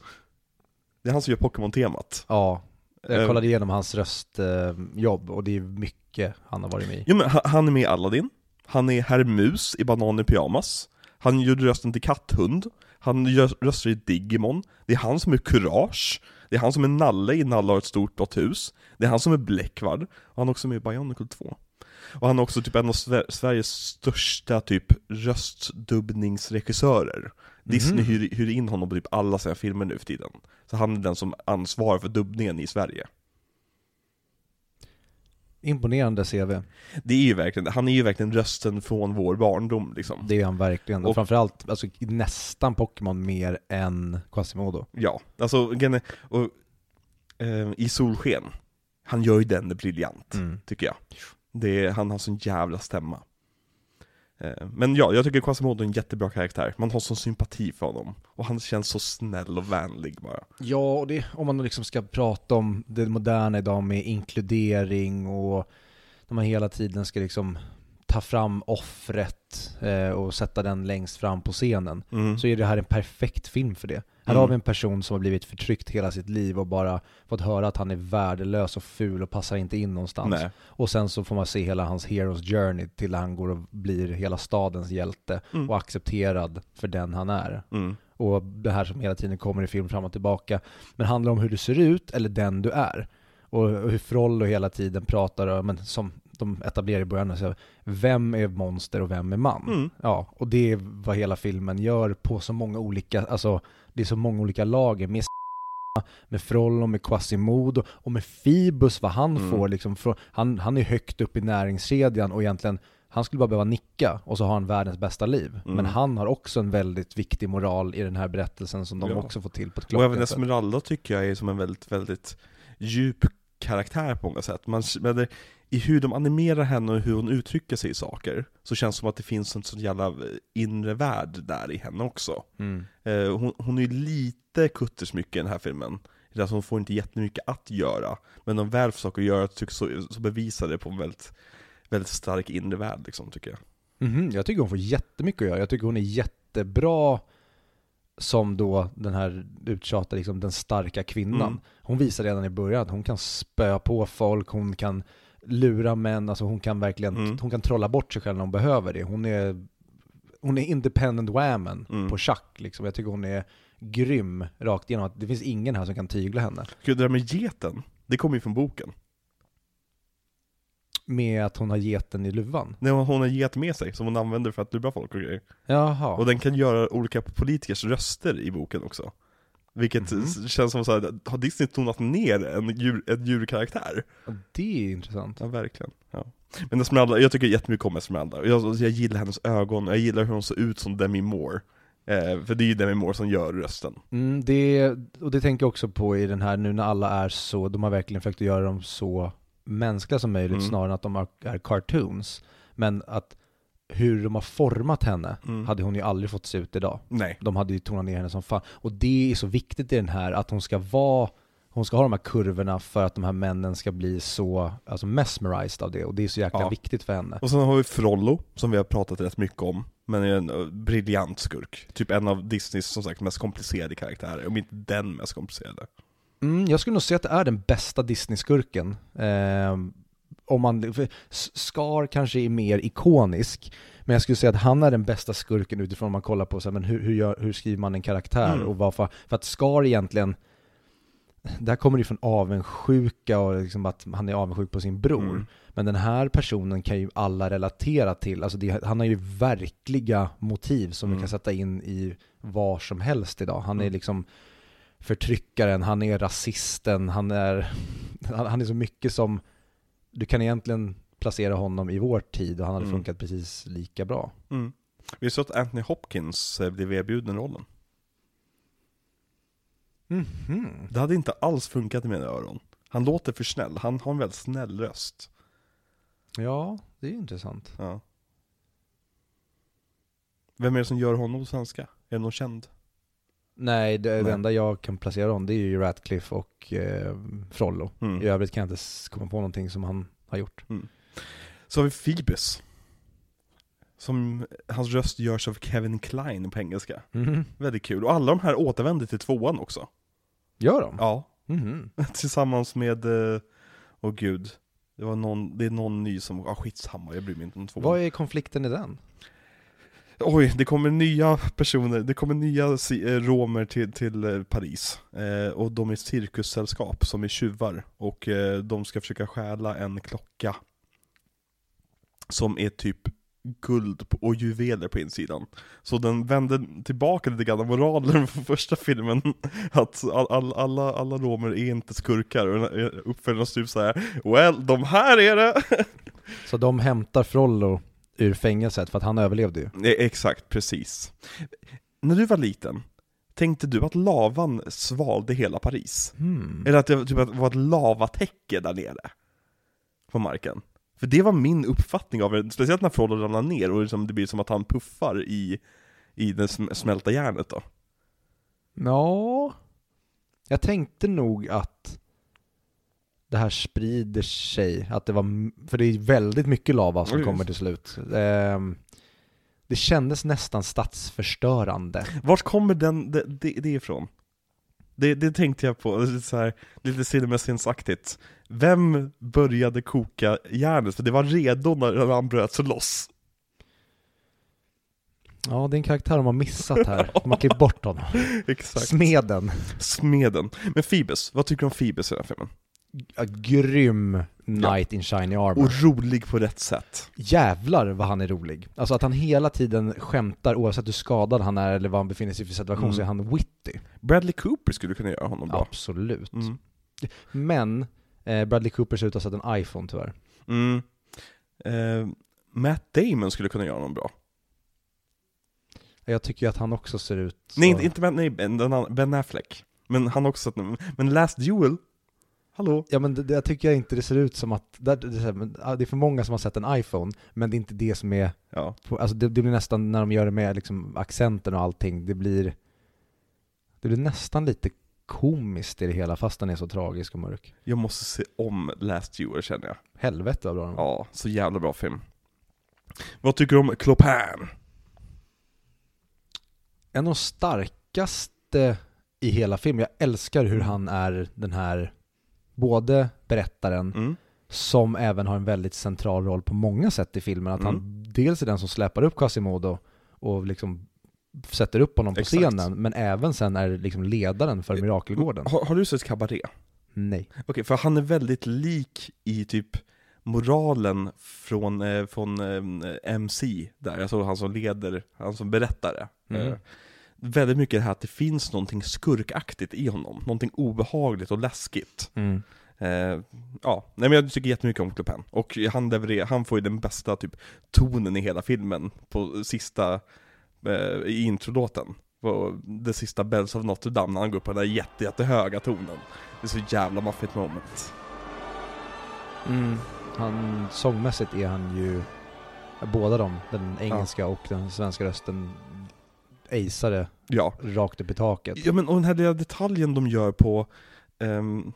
Det är han som gör Pokémon-temat. Ja, jag Eh. kollade igenom hans röstjobb och det är mycket han har varit med i. Jo men han- han är med i Aladdin, han är Herr Mus i Banan i pyjamas, han gjorde rösten till Katthund, han gör röster i Digimon, det är han som är Courage, det är han som är Nalle i Nalle har ett stort blått hus, det är han som är Bläckvard, och han är också med i Bionicle 2. Och han är också typ en av Sver- Sveriges största typ röstdubbningsregissörer. Disney Mhm. hyr, hyr in honom på typ alla sina filmer nu för tiden. Så han är den som ansvarar för dubbningen i Sverige. Imponerande CV. Det är ju verkligen, han är ju verkligen rösten från vår barndom liksom. Det är han verkligen. Och Och- framförallt, alltså nästan Pokémon mer än Quasimodo. Ja, alltså och, eh, i Solsken, han gör ju den briljant, Mm. tycker jag. Det han har sån jävla stämma. Eh, men ja, jag tycker Quasimodo är en jättebra karaktär, man har sån sympati för honom. Och han känns så snäll och vänlig bara. Ja, och det, om man liksom ska prata om det moderna idag med inkludering och när man hela tiden ska liksom ta fram offret eh, och sätta den längst fram på scenen. Mm. Så är det här en perfekt film för det. Här Mm. har vi en person som har blivit förtryckt hela sitt liv och bara fått höra att han är värdelös och ful och passar inte in någonstans. Nej. Och sen så får man se hela hans hero's journey till han går och blir hela stadens hjälte Mm. och accepterad för den han är. Mm. Och det här som hela tiden kommer i film fram och tillbaka. Men handlar om hur du ser ut eller den du är. Och och hur Frollo hela tiden pratar, om- men som de etablerar i början, så vem är monster och vem är man? Mm. Ja, och det är vad hela filmen gör på så många olika, alltså det är så många olika lager med med Frollo, med Quasimodo och med Fibus, vad han Mm. får liksom, han, han är högt upp i näringskedjan och egentligen han skulle bara behöva nicka och så har han världens bästa liv. Mm. Men han har också en väldigt viktig moral i den här berättelsen som de Ja. också får till på ett Och även klockrent sätt. Esmeralda tycker jag är som en väldigt, väldigt djup karaktär på många sätt. Man, men I hur de animerar henne och hur hon uttrycker sig i saker, så känns det som att det finns en sån jävla inre värld där i henne också. Mm. Eh, hon, hon är ju lite kuttersmycket i den här filmen. Alltså hon får inte jättemycket att göra, men de väl försöker göra tycker så, så bevisar det på en väldigt, väldigt stark inre värld liksom, tycker jag. Mhm, jag tycker hon får jättemycket att göra. Jag tycker hon är jättebra som då den här uttjatade, liksom den starka kvinnan. Mm. Hon visar redan i början att hon kan spöa på folk, hon kan lura män, alltså hon kan verkligen, Mm. hon kan trolla bort sig själv när hon behöver det. Hon är, hon är independent woman Mm. på schack liksom. Jag tycker hon är grym rakt igenom. Att det finns ingen här som kan tygla henne. Gud, det där med geten, det kommer ju från boken. Med att hon har geten i luvan. När hon har get med sig, som hon använder för att lura folk och grejer. Jaha. Och den kan göra olika politikers röster i boken också. Vilket s- känns som så här, har Disney tonat ner en djur, en djurkaraktär? Det är intressant. Ja, verkligen. Ja. Men Esmeralda, jag tycker jättemycket om Esmeralda. Jag, jag gillar hennes ögon, jag gillar hur hon ser ut som Demi Moore. Eh, för det är ju Demi Moore som gör rösten. Mm, det, och det tänker jag också på i den här nu när alla är så, de har verkligen försökt att göra dem så mänskliga som möjligt Mm. snarare än att de är, är cartoons. Men att hur de har format henne Mm. hade hon ju aldrig fått se ut idag. Nej. De hade ju tonat ner henne som fan. Och det är så viktigt i den här att hon ska vara hon ska ha de här kurvorna för att de här männen ska bli så alltså mesmerized av det och det är så jäkla Ja. viktigt för henne. Och sen har vi Frollo, som vi har pratat rätt mycket om. Men är en briljant skurk. Typ en av Disneys som sagt mest komplicerade karaktärer, om inte den mest komplicerade. Mm, jag skulle nog säga att det är den bästa Disney-skurken. Eh, om man, Scar kanske är mer ikonisk, Men jag skulle säga att han är den bästa skurken utifrån om man kollar på så här, men hur, hur, gör, hur skriver man en karaktär Mm. och varför, för att Scar egentligen där kommer det från avundsjuka och liksom att han är avundsjuk på sin bror. Mm. Men den här personen kan ju alla relatera till. Alltså det, han har ju verkliga motiv som vi Mm. kan sätta in i var som helst idag. Han är Mm. liksom förtryckaren, han är rasisten, han är, han är så mycket som du kan egentligen placera honom i vår tid och han hade Mm. funkat precis lika bra. Mm. Vi sa att Anthony Hopkins blev erbjuden rollen. Mhm. Det hade inte alls funkat i mina öron. Han låter för snäll, han har en väldigt snäll röst. Ja, det är ju intressant. Ja. Vem är det som gör honom på svenska? Är det någon känd? Nej, det, Nej. enda jag kan placera honom det är ju Ratcliffe och eh, Frollo. Mm. I övrigt kan jag inte komma på någonting som han har gjort. Så har vi Phoebus. Som, hans röst görs av Kevin Klein på engelska. Mhm. Väldigt kul. Och alla de här återvänder till tvåan också. Gör de? Ja. Mhm. Tillsammans med, eh, åh gud. Det var någon, det är någon ny som, ja skitsamma, jag bryr mig inte om tvåan. Vad är konflikten i den? Oj, det kommer nya personer, det kommer nya eh, romer till, till eh, Paris. Eh, och de är cirkussällskap som är tjuvar. Och eh, de ska försöka stjäla en klocka. Som är typ guld och juveler på insidan. Så den vänder tillbaka lite grann moralen från första filmen. Att all, all, alla, alla romer är inte skurkar. Och eh, uppföljaren typ såhär Well, de här är det! Så de hämtar Frollo ur fängelset för att han överlevde ju. Exakt, precis. När du var liten, tänkte du att lavan svalde hela Paris? Hmm. Eller att det typ, var ett lavatäcke där nere? På marken? För det var min uppfattning av det, speciellt när Frodo ramlar ner och liksom det blir som att han puffar i, i det sm- smälta järnet då. Ja, jag tänkte nog att det här sprider sig, att det var, för det är väldigt mycket lava som Oj. kommer till slut. Ehm, det kändes nästan stadsförstörande. Vart kommer den, det, det, det ifrån? Det, det tänkte jag på, lite så här, lite CinemaSins-aktigt. Vem började koka järnet? För det var redo när han bröt sig loss. Ja, det är en karaktär de har missat här. De har klippt bort honom. Smeden. Smeden. Men Phoebus, vad tycker du om Phoebus i den här filmen? Ja, grym Knight in shiny armor. Och rolig på rätt sätt. Jävlar vad han är rolig. Alltså att han hela tiden skämtar oavsett hur skadad han är eller vad han befinner sig i för situation Mm. så är han witty. Bradley Cooper skulle kunna göra honom bra. Absolut. Mm. Men eh, Bradley Cooper ser ut att ha sett en iPhone tyvärr. Mm. Eh, Matt Damon skulle kunna göra honom bra. Jag tycker ju att han också ser ut så... Nej, inte, inte nej, Ben, Affleck. Men han också Men Last Duel, hallå? Ja men det, det, jag tycker inte det ser ut som att, det, det, är för många som har sett en iPhone, men det är inte det som är, Ja. på, alltså det, det blir nästan, när de gör det med liksom accenten och allting, det blir, det blir nästan lite komiskt i det hela fast den är så tragisk och mörk. Jag måste se om Last Duel känner jag. Helvete vad bra den var. Ja, så jävla bra film. Vad tycker du om Clopin? En av de starkaste i hela filmen, jag älskar hur Mm. han är den här, både berättaren, Mm. som även har en väldigt central roll på många sätt i filmen. Att Mm. han dels är den som släpar upp Quasimodo och liksom sätter upp honom på Exakt. scenen, men även sen är liksom ledaren för Mirakelgården. Har, har du sett Cabaret? Nej. Okej, för han är väldigt lik i typ moralen från, eh, från eh, MC där, alltså han som leder, han som berättare. Mm. Väldigt mycket det här att det finns någonting skurkaktigt i honom, någonting obehagligt och läskigt. Mm. Eh, ja, nej men jag tycker jättemycket om Clopin. Och han, levererar, han får ju den bästa typ tonen i hela filmen på sista, eh, i introlåten. På det sista Bells of Notre Dame när han går upp på den där jätte, jättehöga tonen. Det är så jävla maffigt moment. Mm. Han, sångmässigt är han ju, båda de, den engelska och den svenska rösten, aceare Ja. rakt upp i taket. Ja men och den här lilla detaljen de gör på ehm,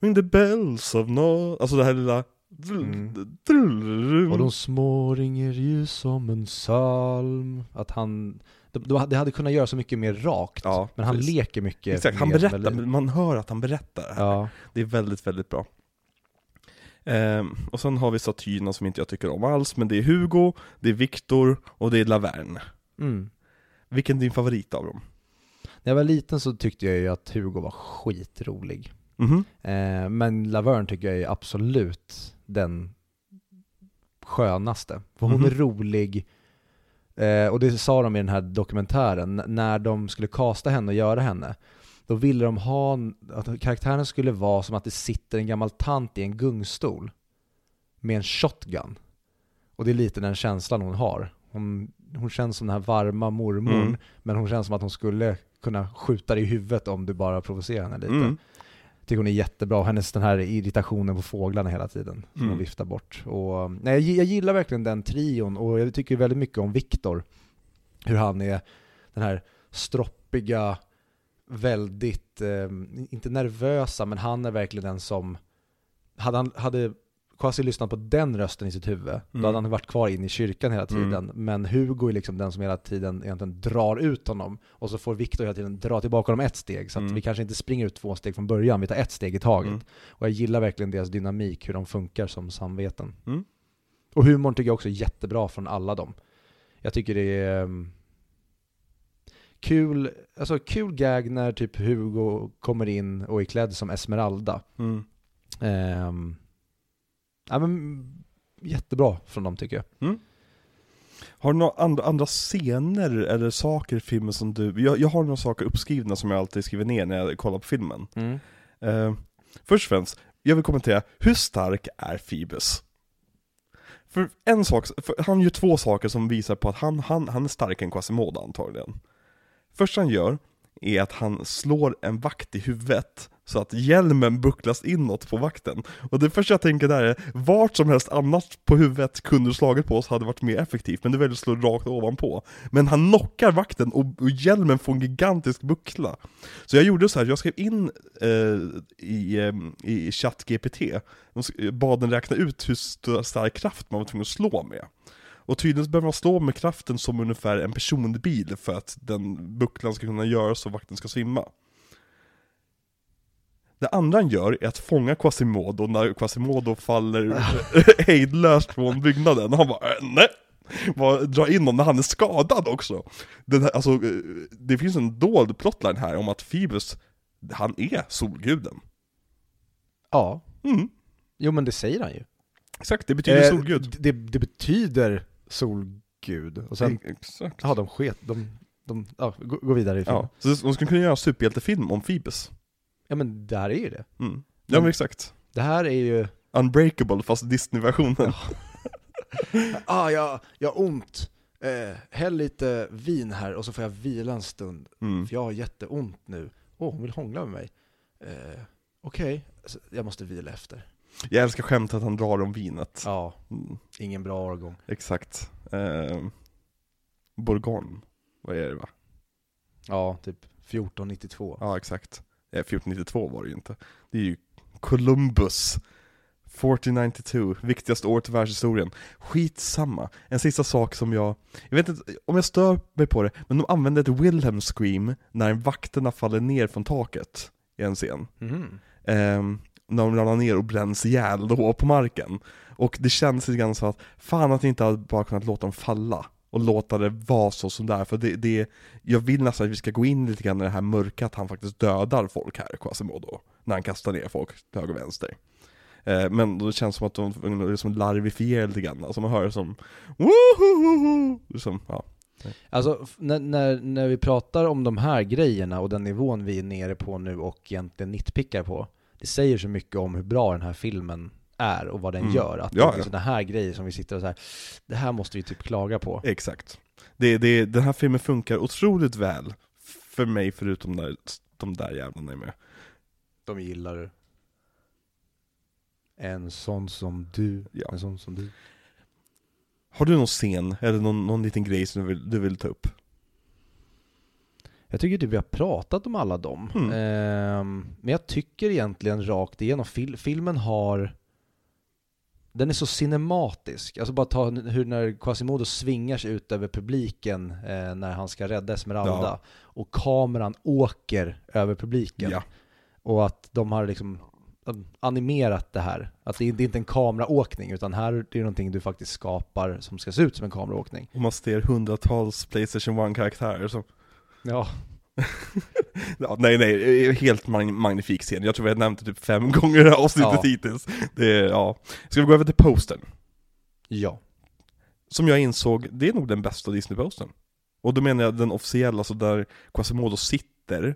Ring the bells of no... Alltså det här lilla... Mm. Och de små ringer ju som en psalm. Att han, de, de, det hade kunnat göra så mycket mer rakt. Ja, men han precis. leker mycket Exakt, han berättar, men man hör att han berättar. Ja. Det är väldigt, väldigt bra. Ehm, och sen har vi statyerna som inte jag tycker om alls, men det är Hugo, det är Viktor och det är Laverne. Mm. Vilken är din favorit av dem? När jag var liten så tyckte jag ju att Hugo var skitrolig. Mhm. Eh, men Laverne tycker jag är absolut den skönaste. För hon Mhm. är rolig, eh, och det sa de i den här dokumentären, när de skulle kasta henne och göra henne, då ville de ha, att karaktären skulle vara som att det sitter en gammal tant i en gungstol med en shotgun. Och det är lite den känslan hon har. Hon, hon känns som den här varma mormorn, Mm. men hon känns som att hon skulle kunna skjuta dig i huvudet om du bara provocerar henne lite. Mm. Tycker hon är jättebra, hennes den här irritationen på fåglarna hela tiden, som Mm. hon viftar bort. Och, nej, jag, jag gillar verkligen den trion, och jag tycker väldigt mycket om Viktor. Hur han är den här stroppiga, väldigt, eh, inte nervösa, men han är verkligen den som, hade han, hade Kwasi lyssnat på den rösten i sitt huvud, Mm. då hade han varit kvar in i kyrkan hela tiden. Mm. Men Hugo är liksom den som hela tiden egentligen drar ut honom, och så får Viktor hela tiden dra tillbaka honom ett steg, så att Mm. vi kanske inte springer ut två steg från början, vi tar ett steg i taget. Mm. Och jag gillar verkligen deras dynamik, hur de funkar som samveten. Mm. Och humorn tycker jag också är jättebra från alla dem. Jag tycker det är um, kul, alltså kul gag när typ Hugo kommer in och är klädd som Esmeralda. Mm. Ja men jättebra från dem tycker jag. Har du några andra, andra scener eller saker i filmen som du, jag, jag har några saker uppskrivna som jag alltid skriver ner när jag kollar på filmen. Eh, först och främst, jag vill kommentera, hur stark är Phoebus? För en sak, för han gör två saker som visar på att han, han, han är starkare än Quasimodo antagligen. Första han gör är att han slår en vakt i huvudet så att hjälmen bucklas inåt på vakten. Och det första jag tänker där är, vart som helst annars på huvudet kunde du slagit på oss hade varit mer effektivt, men du väljer att slå rakt ovanpå. Men han knockar vakten och, och hjälmen får en gigantisk buckla. Så jag gjorde så här, jag skrev in eh, i, eh, i ChatGPT, bad den räkna ut hur stark kraft man var tvungen att slå med. Och tydligen behöver man slå med kraften som ungefär en personbil för att den bucklan ska kunna göra så vakten ska svimma. Det andra han gör är att fånga Quasimodo när Quasimodo faller hejdlöst från byggnaden. Han bara äh, nej! Bara drar in honom när han är skadad också. Den här, alltså, det finns en dold plotline här om att Phoebus, han är solguden. Ja, Mm, jo men det säger han ju. exakt, det betyder Eh, solgud. Det, det betyder solgud. Och sen, Exakt. ja de sket, de, de ja, gå, gå vidare i filmen. Ja, så de skulle kunna göra en superhjältefilm om Phoebus. Ja men det här är ju det. Mm. Ja men exakt. Det här är ju, Unbreakable fast Disney-versionen. ah jag, jag har ont, eh, häll lite vin här och så får jag vila en stund. Mm. För jag har jätteont nu. Åh, hon vill hångla med mig. Eh, Okej, så jag måste vila efter. Jag älskar skämtet att han drar om vinet. Ja, Mm. ingen bra årgång. Exakt. Eh, Bourgogne, vad är det va? Ja, typ 1492. Ja exakt. Eh, 1492 var det ju inte. Det är ju Columbus. 1492, viktigaste året i världshistorien. Skitsamma. En sista sak som jag, jag vet inte om jag stör mig på det, men de använder ett Wilhelm scream när vakterna faller ner från taket i en scen. Mhm. Ehm, när de ramlar ner och bränns ihjäl då på marken. Och det känns lite grann som att, fan att ni inte hade bara kunnat låta dem falla. Och låta det vara så som det är, för det, det jag vill nästan att vi ska gå in lite grann i det här mörka att han faktiskt dödar folk här, Quasimodo. När han kastar ner folk till höger och vänster. Eh, men då känns det som att de liksom larvifierar lite grann, alltså man hör det som Wohohoho! Liksom, ja. Alltså, när, när, när vi pratar om de här grejerna och den nivån vi är nere på nu och egentligen nitpickar på, det säger så mycket om hur bra den här filmen är och vad den Mm. gör. Att Ja, det är ja. sådana här grejer som vi sitter och så här, det här måste vi typ klaga på. Exakt. Det, det, den här filmen funkar otroligt väl för mig förutom när de där jävlarna är med. De gillar en sån som du, Ja. en sån som du. Har du någon scen, eller någon, någon liten grej som du vill, du vill ta upp? Jag tycker typ vi har pratat om alla dem. Mm. Ehm, men jag tycker egentligen rakt igenom, fil- filmen har den är så cinematisk, alltså bara ta hur när Quasimodo svingar sig ut över publiken eh, när han ska rädda Esmeralda och kameran åker över publiken Ja. och att de har liksom animerat det här. Att det är, det är inte en kameraåkning, utan här är det någonting du faktiskt skapar som ska se ut som en kameraåkning. Och man ser hundratals Playstation 1-karaktärer som Ja, Ja, nej, nej, helt mag magnifik scen. Jag tror vi har nämnt det typ fem gånger i det här avsnittet Ja. hittills. Det är, ja. Ska vi gå över till postern? ja. Som jag insåg, det är nog den bästa Disney-postern. Och då menar jag den officiella, så där Quasimodo sitter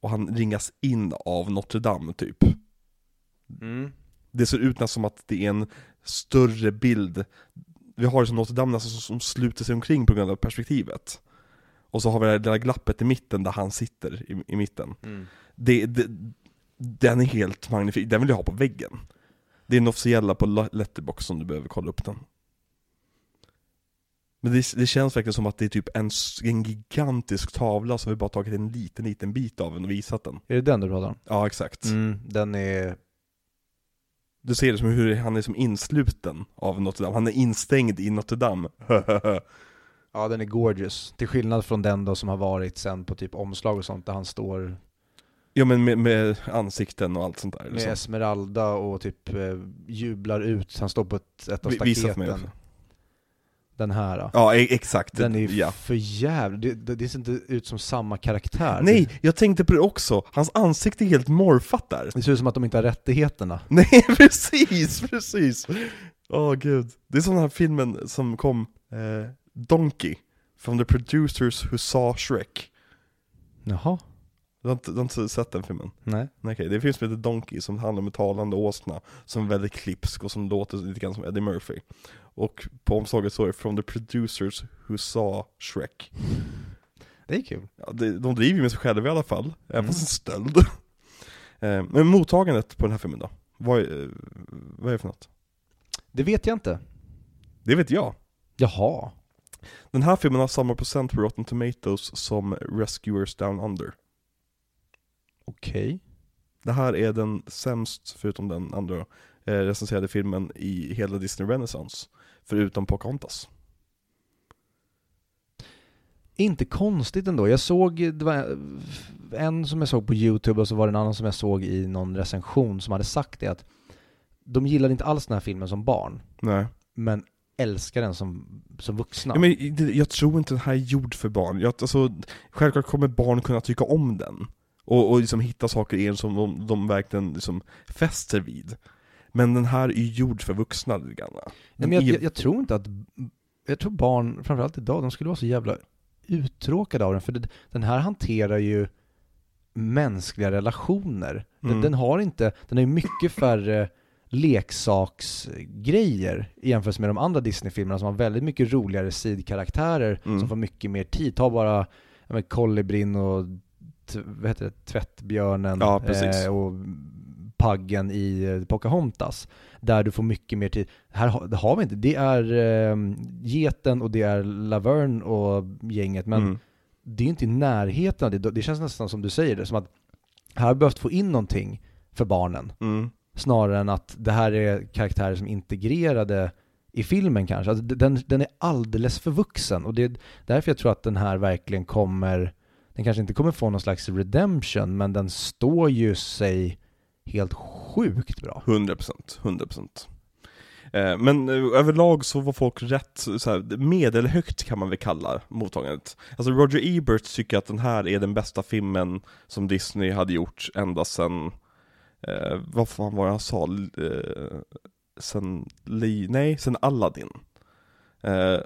och han ringas in av Notre Dame typ. Mm. Det ser ut nästan som att det är en större bild. Vi har som Notre Dame nästan som sluter sig omkring på grund av perspektivet. Och så har vi det lilla glappet i mitten där han sitter i, i mitten. Mm. Det, det, den är helt magnifik, den vill jag ha på väggen. Det är den officiella på Letterbox som du behöver kolla upp den. Men det, det känns verkligen som att det är typ en, en gigantisk tavla som vi bara tagit en liten, liten bit av den och visat den. Är det den du pratar om? Ja, exakt. Mm, den är... Du ser det som hur han är som insluten av Notre Dame, han är instängd i Notre Dame. Ja, den är gorgeous. Till skillnad från den då som har varit sen på typ omslag och sånt där han står ja men med, med ansikten och allt sånt där. med Liksom. Esmeralda och typ eh, jublar ut. Han står på ett, ett av visa staketen. också. Den här. då. Ja, e- exakt. Den är ja. för jävligt. Det, det, det ser inte ut som samma karaktär. Nej, jag tänkte på det också. Hans ansikte är helt morfat där. Det ser ut som att de inte har rättigheterna. Nej, precis, precis! Åh gud. Det är som den här filmen som kom, eh, Donkey, from the producers who saw Shrek. Jaha. Du har inte, du har inte sett den filmen? Nej. Okej. Det är en film som heter Donkey som handlar om en talande åsna som är väldigt klipsk och som låter lite grann som Eddie Murphy. Och på omslaget står det 'From the producers who saw Shrek' Det är kul. ja, det, De driver ju med sig själva i alla fall, även Mm. fast en stöld. eh, men mottagandet på den här filmen då? Vad är, eh, vad är det för något? Det vet jag inte. Det vet jag. Jaha. Den här filmen har samma procent på Rotten Tomatoes som Rescuers Down Under. Okej. Det här är den sämst, förutom den andra, eh, recenserade filmen i hela Disney Renaissance. Förutom Pocahontas. Inte konstigt ändå. Jag såg, det var en som jag såg på YouTube och så var det en annan som jag såg i någon recension som hade sagt det att de gillade inte alls den här filmen som barn, Nej. men älskar den som, som vuxna. Ja, men jag tror inte den här är gjord för barn. Jag, alltså, självklart kommer barn kunna tycka om den. Och, och liksom hitta saker i den som de, de verkligen liksom fäster vid. Men den här är ju gjord för vuxna lite grann. Nej, men jag, är- jag, jag tror inte att, jag tror barn, framförallt idag, de skulle vara så jävla uttråkade av den, för det, den här hanterar ju mänskliga relationer. Den, Mm. den har inte, den ju mycket färre leksaksgrejer i jämförelse med de andra Disney-filmerna som har väldigt mycket roligare sidkaraktärer Mm. som får mycket mer tid. Ta bara ja, men Kolibrin och vad heter det, Tvättbjörnen Ja, eh, och Paggen i eh, Pocahontas. Där du får mycket mer tid. Här har, det har vi inte. Det är eh, Geten och det är Laverne och gänget men Mm. det är inte i närheten av det. Det känns nästan som du säger det, som att här har behövt få in någonting för barnen. Mm. Snarare än att det här är karaktärer som är integrerade i filmen kanske. Alltså, den, den är alldeles för vuxen och det är därför jag tror att den här verkligen kommer, den kanske inte kommer få någon slags redemption, men den står ju sig helt sjukt bra. 100%, 100%. Eh, men eh, överlag så var folk rätt så här, medelhögt kan man väl kalla mottagandet. Alltså Roger Ebert tycker att den här är den bästa filmen som Disney hade gjort ända sen, eh, vad fan var det han sa? Eh, sen, Li, nej, sen Aladdin. Eh,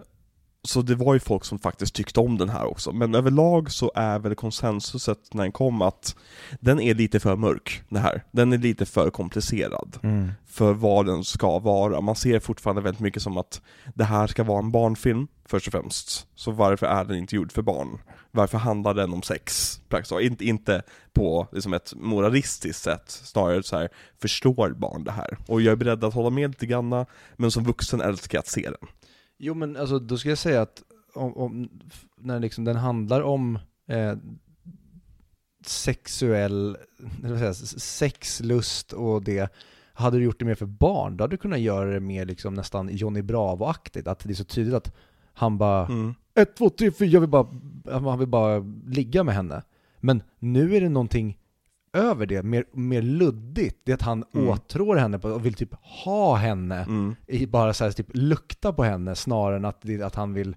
så det var ju folk som faktiskt tyckte om den här också, men överlag så är väl konsensuset när den kom att den är lite för mörk, den här. Den är lite för komplicerad för vad den ska vara. Man ser fortfarande väldigt mycket som att det här ska vara en barnfilm, först och främst. Så varför är den inte gjord för barn? Varför handlar den om sex? Praktiskt. Inte, inte på liksom ett moralistiskt sätt, snarare så här förstår barn det här? Och jag är beredd att hålla med lite granna, men som vuxen älskar jag att se den. Jo men alltså då ska jag säga att om, om, när liksom den handlar om eh, sexuell, eller vad säger jag, s- sexlust och det, hade du gjort det mer för barn, då hade du kunnat göra det mer liksom nästan Johnny Bravo-aktigt, att det är så tydligt att han bara Mm. ett, två, tre, fyra, jag vill bara, han vill bara ligga med henne. Men nu är det någonting över det, mer, mer luddigt, det är att han Mm. åtrår henne på, och vill typ ha henne, Mm. i bara så här, typ lukta på henne snarare än att, att han vill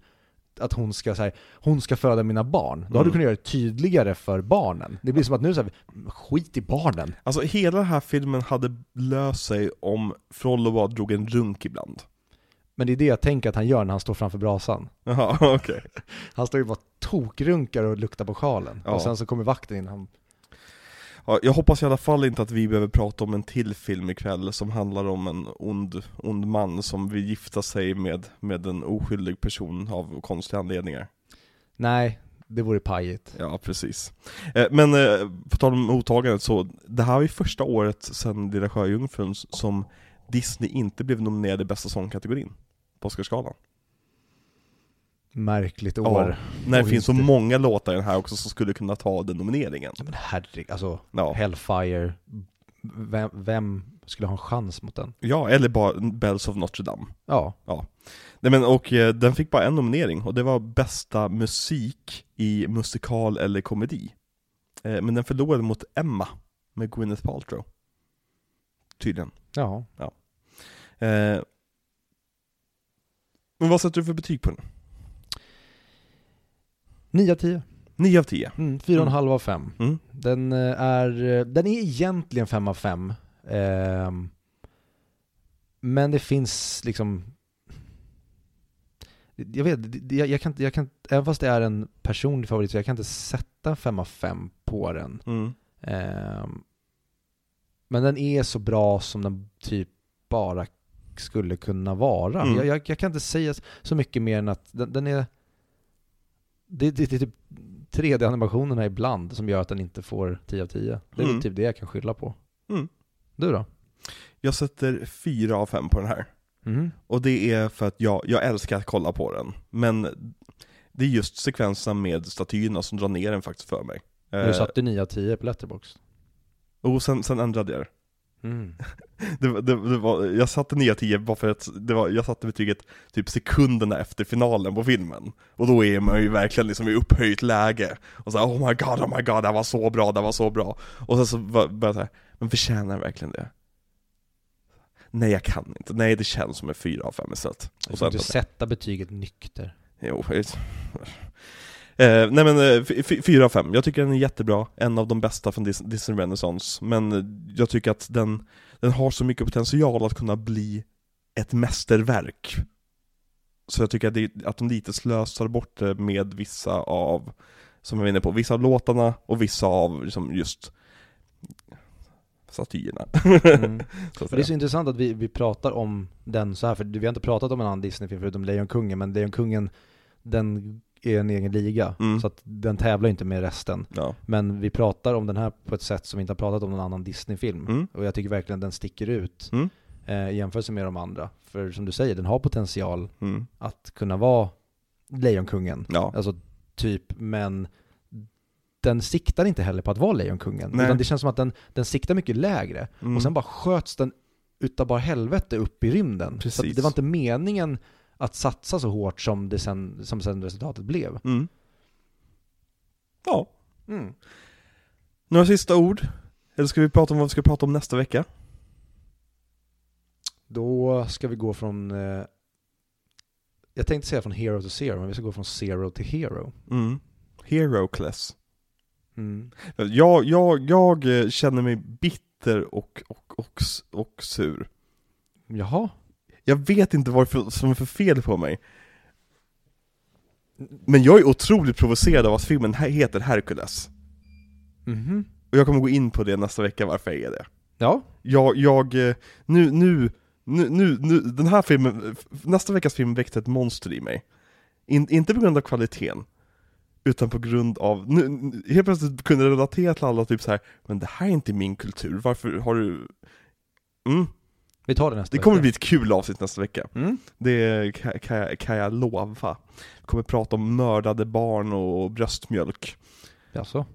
att hon ska, så här, hon ska föda mina barn. Då har du Mm. kunnat göra det tydligare för barnen. Det blir som att nu så här, skit i barnen. Alltså hela den här filmen hade löst sig om Frollo bara drog en runk ibland. Men det är det jag tänker att han gör när han står framför brasan. Jaha, okej. Han står ju bara tokrunkar och luktar på sjalen. Ja. Och sen så kommer vakten in, han Ja, jag hoppas i alla fall inte att vi behöver prata om en till film ikväll som handlar om en ond, ond man som vill gifta sig med, med en oskyldig person av konstiga anledningar. Nej, det vore pajigt. Ja, precis. Eh, Men eh, på tal om mottagandet så, det här var ju första året sedan Lilla Sjöjungfrun som Disney inte blev nominerad i bästa sångkategorin på Oscarsgalan. Märkligt Ja, år. När det finns så många låtar i den här också som skulle kunna ta den nomineringen. Men herregud, alltså Ja, Hellfire, vem, vem skulle ha en chans mot den? ja eller bara Bells of Notre Dame. Ja, Nej men och eh, den fick bara en nominering och det var bästa musik i musikal eller komedi. Eh, men den förlorade mot Emma med Gwyneth Paltrow. Tydligen. ja. Eh, men vad sätter du för betyg på den? 9 av 10. 9 av 10. Mm, 4,5 av 5. Mm. Den eh, är, eh, den är egentligen 5 av 5. Ehm, men det finns liksom jag vet, jag, jag, kan, jag kan även fast det är en personlig favorit så jag kan inte sätta 5 av 5 på den. Mm. Ehm, men den är så bra som den typ bara skulle kunna vara. Mm. Jag, jag, jag kan inte säga så mycket mer än att den, den är... Det, det, det är typ 3D-animationerna ibland som gör att den inte får 10 av 10. Det är Mm. typ det jag kan skylla på. Mm. Du då? Jag sätter 4 av 5 på den här. Mhm. Och det är för att jag, jag älskar att kolla på den. Men det är just sekvenserna med statyerna som drar ner den faktiskt för mig. Du Eh, satte 9 av 10 på Letterboxd. och sen, sen ändrade jag det. Mm. Det, det, det var, jag satte 9 av 10 bara för att det var, jag satte betyget typ sekunderna efter finalen på filmen. Och då är man ju verkligen liksom i upphöjt läge. Och så här, oh my god, oh my god, det här var så bra, det här var så bra. Och sen så började jag så här, men förtjänar jag verkligen det? Nej jag kan inte, nej det känns som en 4 av 5 istället. Du Och sen, inte sätta betyget nykter. jo, Eh, nej men eh, f- f- 4 av 5, jag tycker den är jättebra, en av de bästa från Dis- Disney Renaissance, men eh, jag tycker att den, den har så mycket potential att kunna bli ett mästerverk. Så jag tycker att, det, att de lite slösar bort det med vissa av, som jag var inne på, vissa av låtarna och vissa av liksom just statyerna. Mm. det är så intressant att vi, vi pratar om den så här, för vi har inte pratat om en annan Disney-film förutom Lejonkungen, men Lejonkungen, den är en egen liga, Mm. så att den tävlar inte med resten. ja. Men vi pratar om den här på ett sätt som vi inte har pratat om någon annan Disney-film. Mm. Och jag tycker verkligen den sticker ut Mm. eh, i jämförelse med de andra. För som du säger, den har potential Mm. att kunna vara Lejonkungen. ja. Alltså typ, men den siktar inte heller på att vara Lejonkungen. Nej. Utan det känns som att den, den siktar mycket lägre. Mm. Och sen bara sköts den utav bara helvete upp i rymden. Så Precis. att det var inte meningen att satsa så hårt som, det sen, som sen resultatet blev. Mm. Ja. Mm. Några sista ord? Eller ska vi prata om vad vi ska prata om nästa vecka? Då ska vi gå från, eh, jag tänkte säga från hero to zero, men vi ska gå från zero till hero. Mm. Hero class. Mm. Jag, jag, jag eh, känner mig bitter och, och, och, och sur. Jaha? Jag vet inte vad för- som är för fel på mig. Men jag är otroligt provocerad av att filmen heter Hercules. Mhm. Och jag kommer gå in på det nästa vecka varför jag är det. Ja, Jag, jag, eh, nu, nu, nu, nu, nu, den här filmen, nästa veckas film väckte ett monster i mig. In, inte på grund av kvaliteten, utan på grund av, nu- helt plötsligt kunde jag relatera till alla typ så här, men det här är inte min kultur, varför har du... Mm, vi tar det nästa det kommer vecka. bli ett kul avsnitt nästa vecka. Mm. Det kan, kan, jag, kan jag lova. Vi kommer prata om mördade barn och bröstmjölk. Jaså?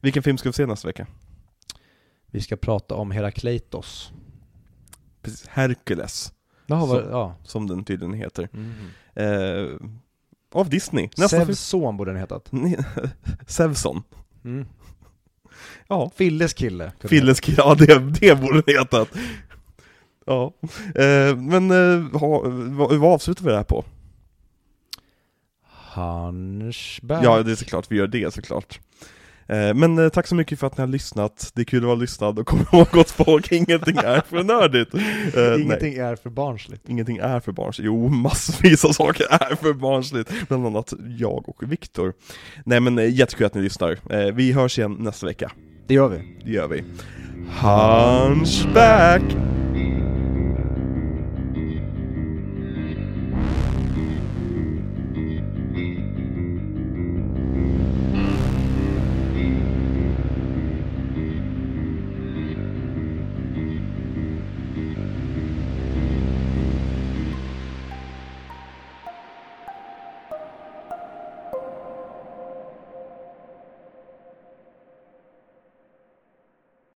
Vilken film ska vi se nästa vecka? Vi ska prata om Herakleitos. Precis, Hercules, Jaha, vad, ja. som den tydligen heter. Mm. Eh, av Disney. Nästa film. Zeus son borde den hetat. Sevson. Mm. Ja, Filles kille. Filles kille, ja det, det borde det hetat. Ja, eh, men eh, ha, vad, vad avslutar vi det här på? Hansberg. Ja, det är såklart, vi gör det såklart. Eh, Men eh, tack så mycket för att ni har lyssnat, det är kul att vara lyssnad och kom ihåg gott folk, ingenting är för nördigt. Eh, nej. Ingenting är för barnsligt. Ingenting är för barnsligt. Jo, massvis av saker är för barnsligt. Bland annat jag och Viktor. Nej men jättekul att ni lyssnar. Vi hörs igen nästa vecka. Det gör vi. Det gör vi. Hunchback!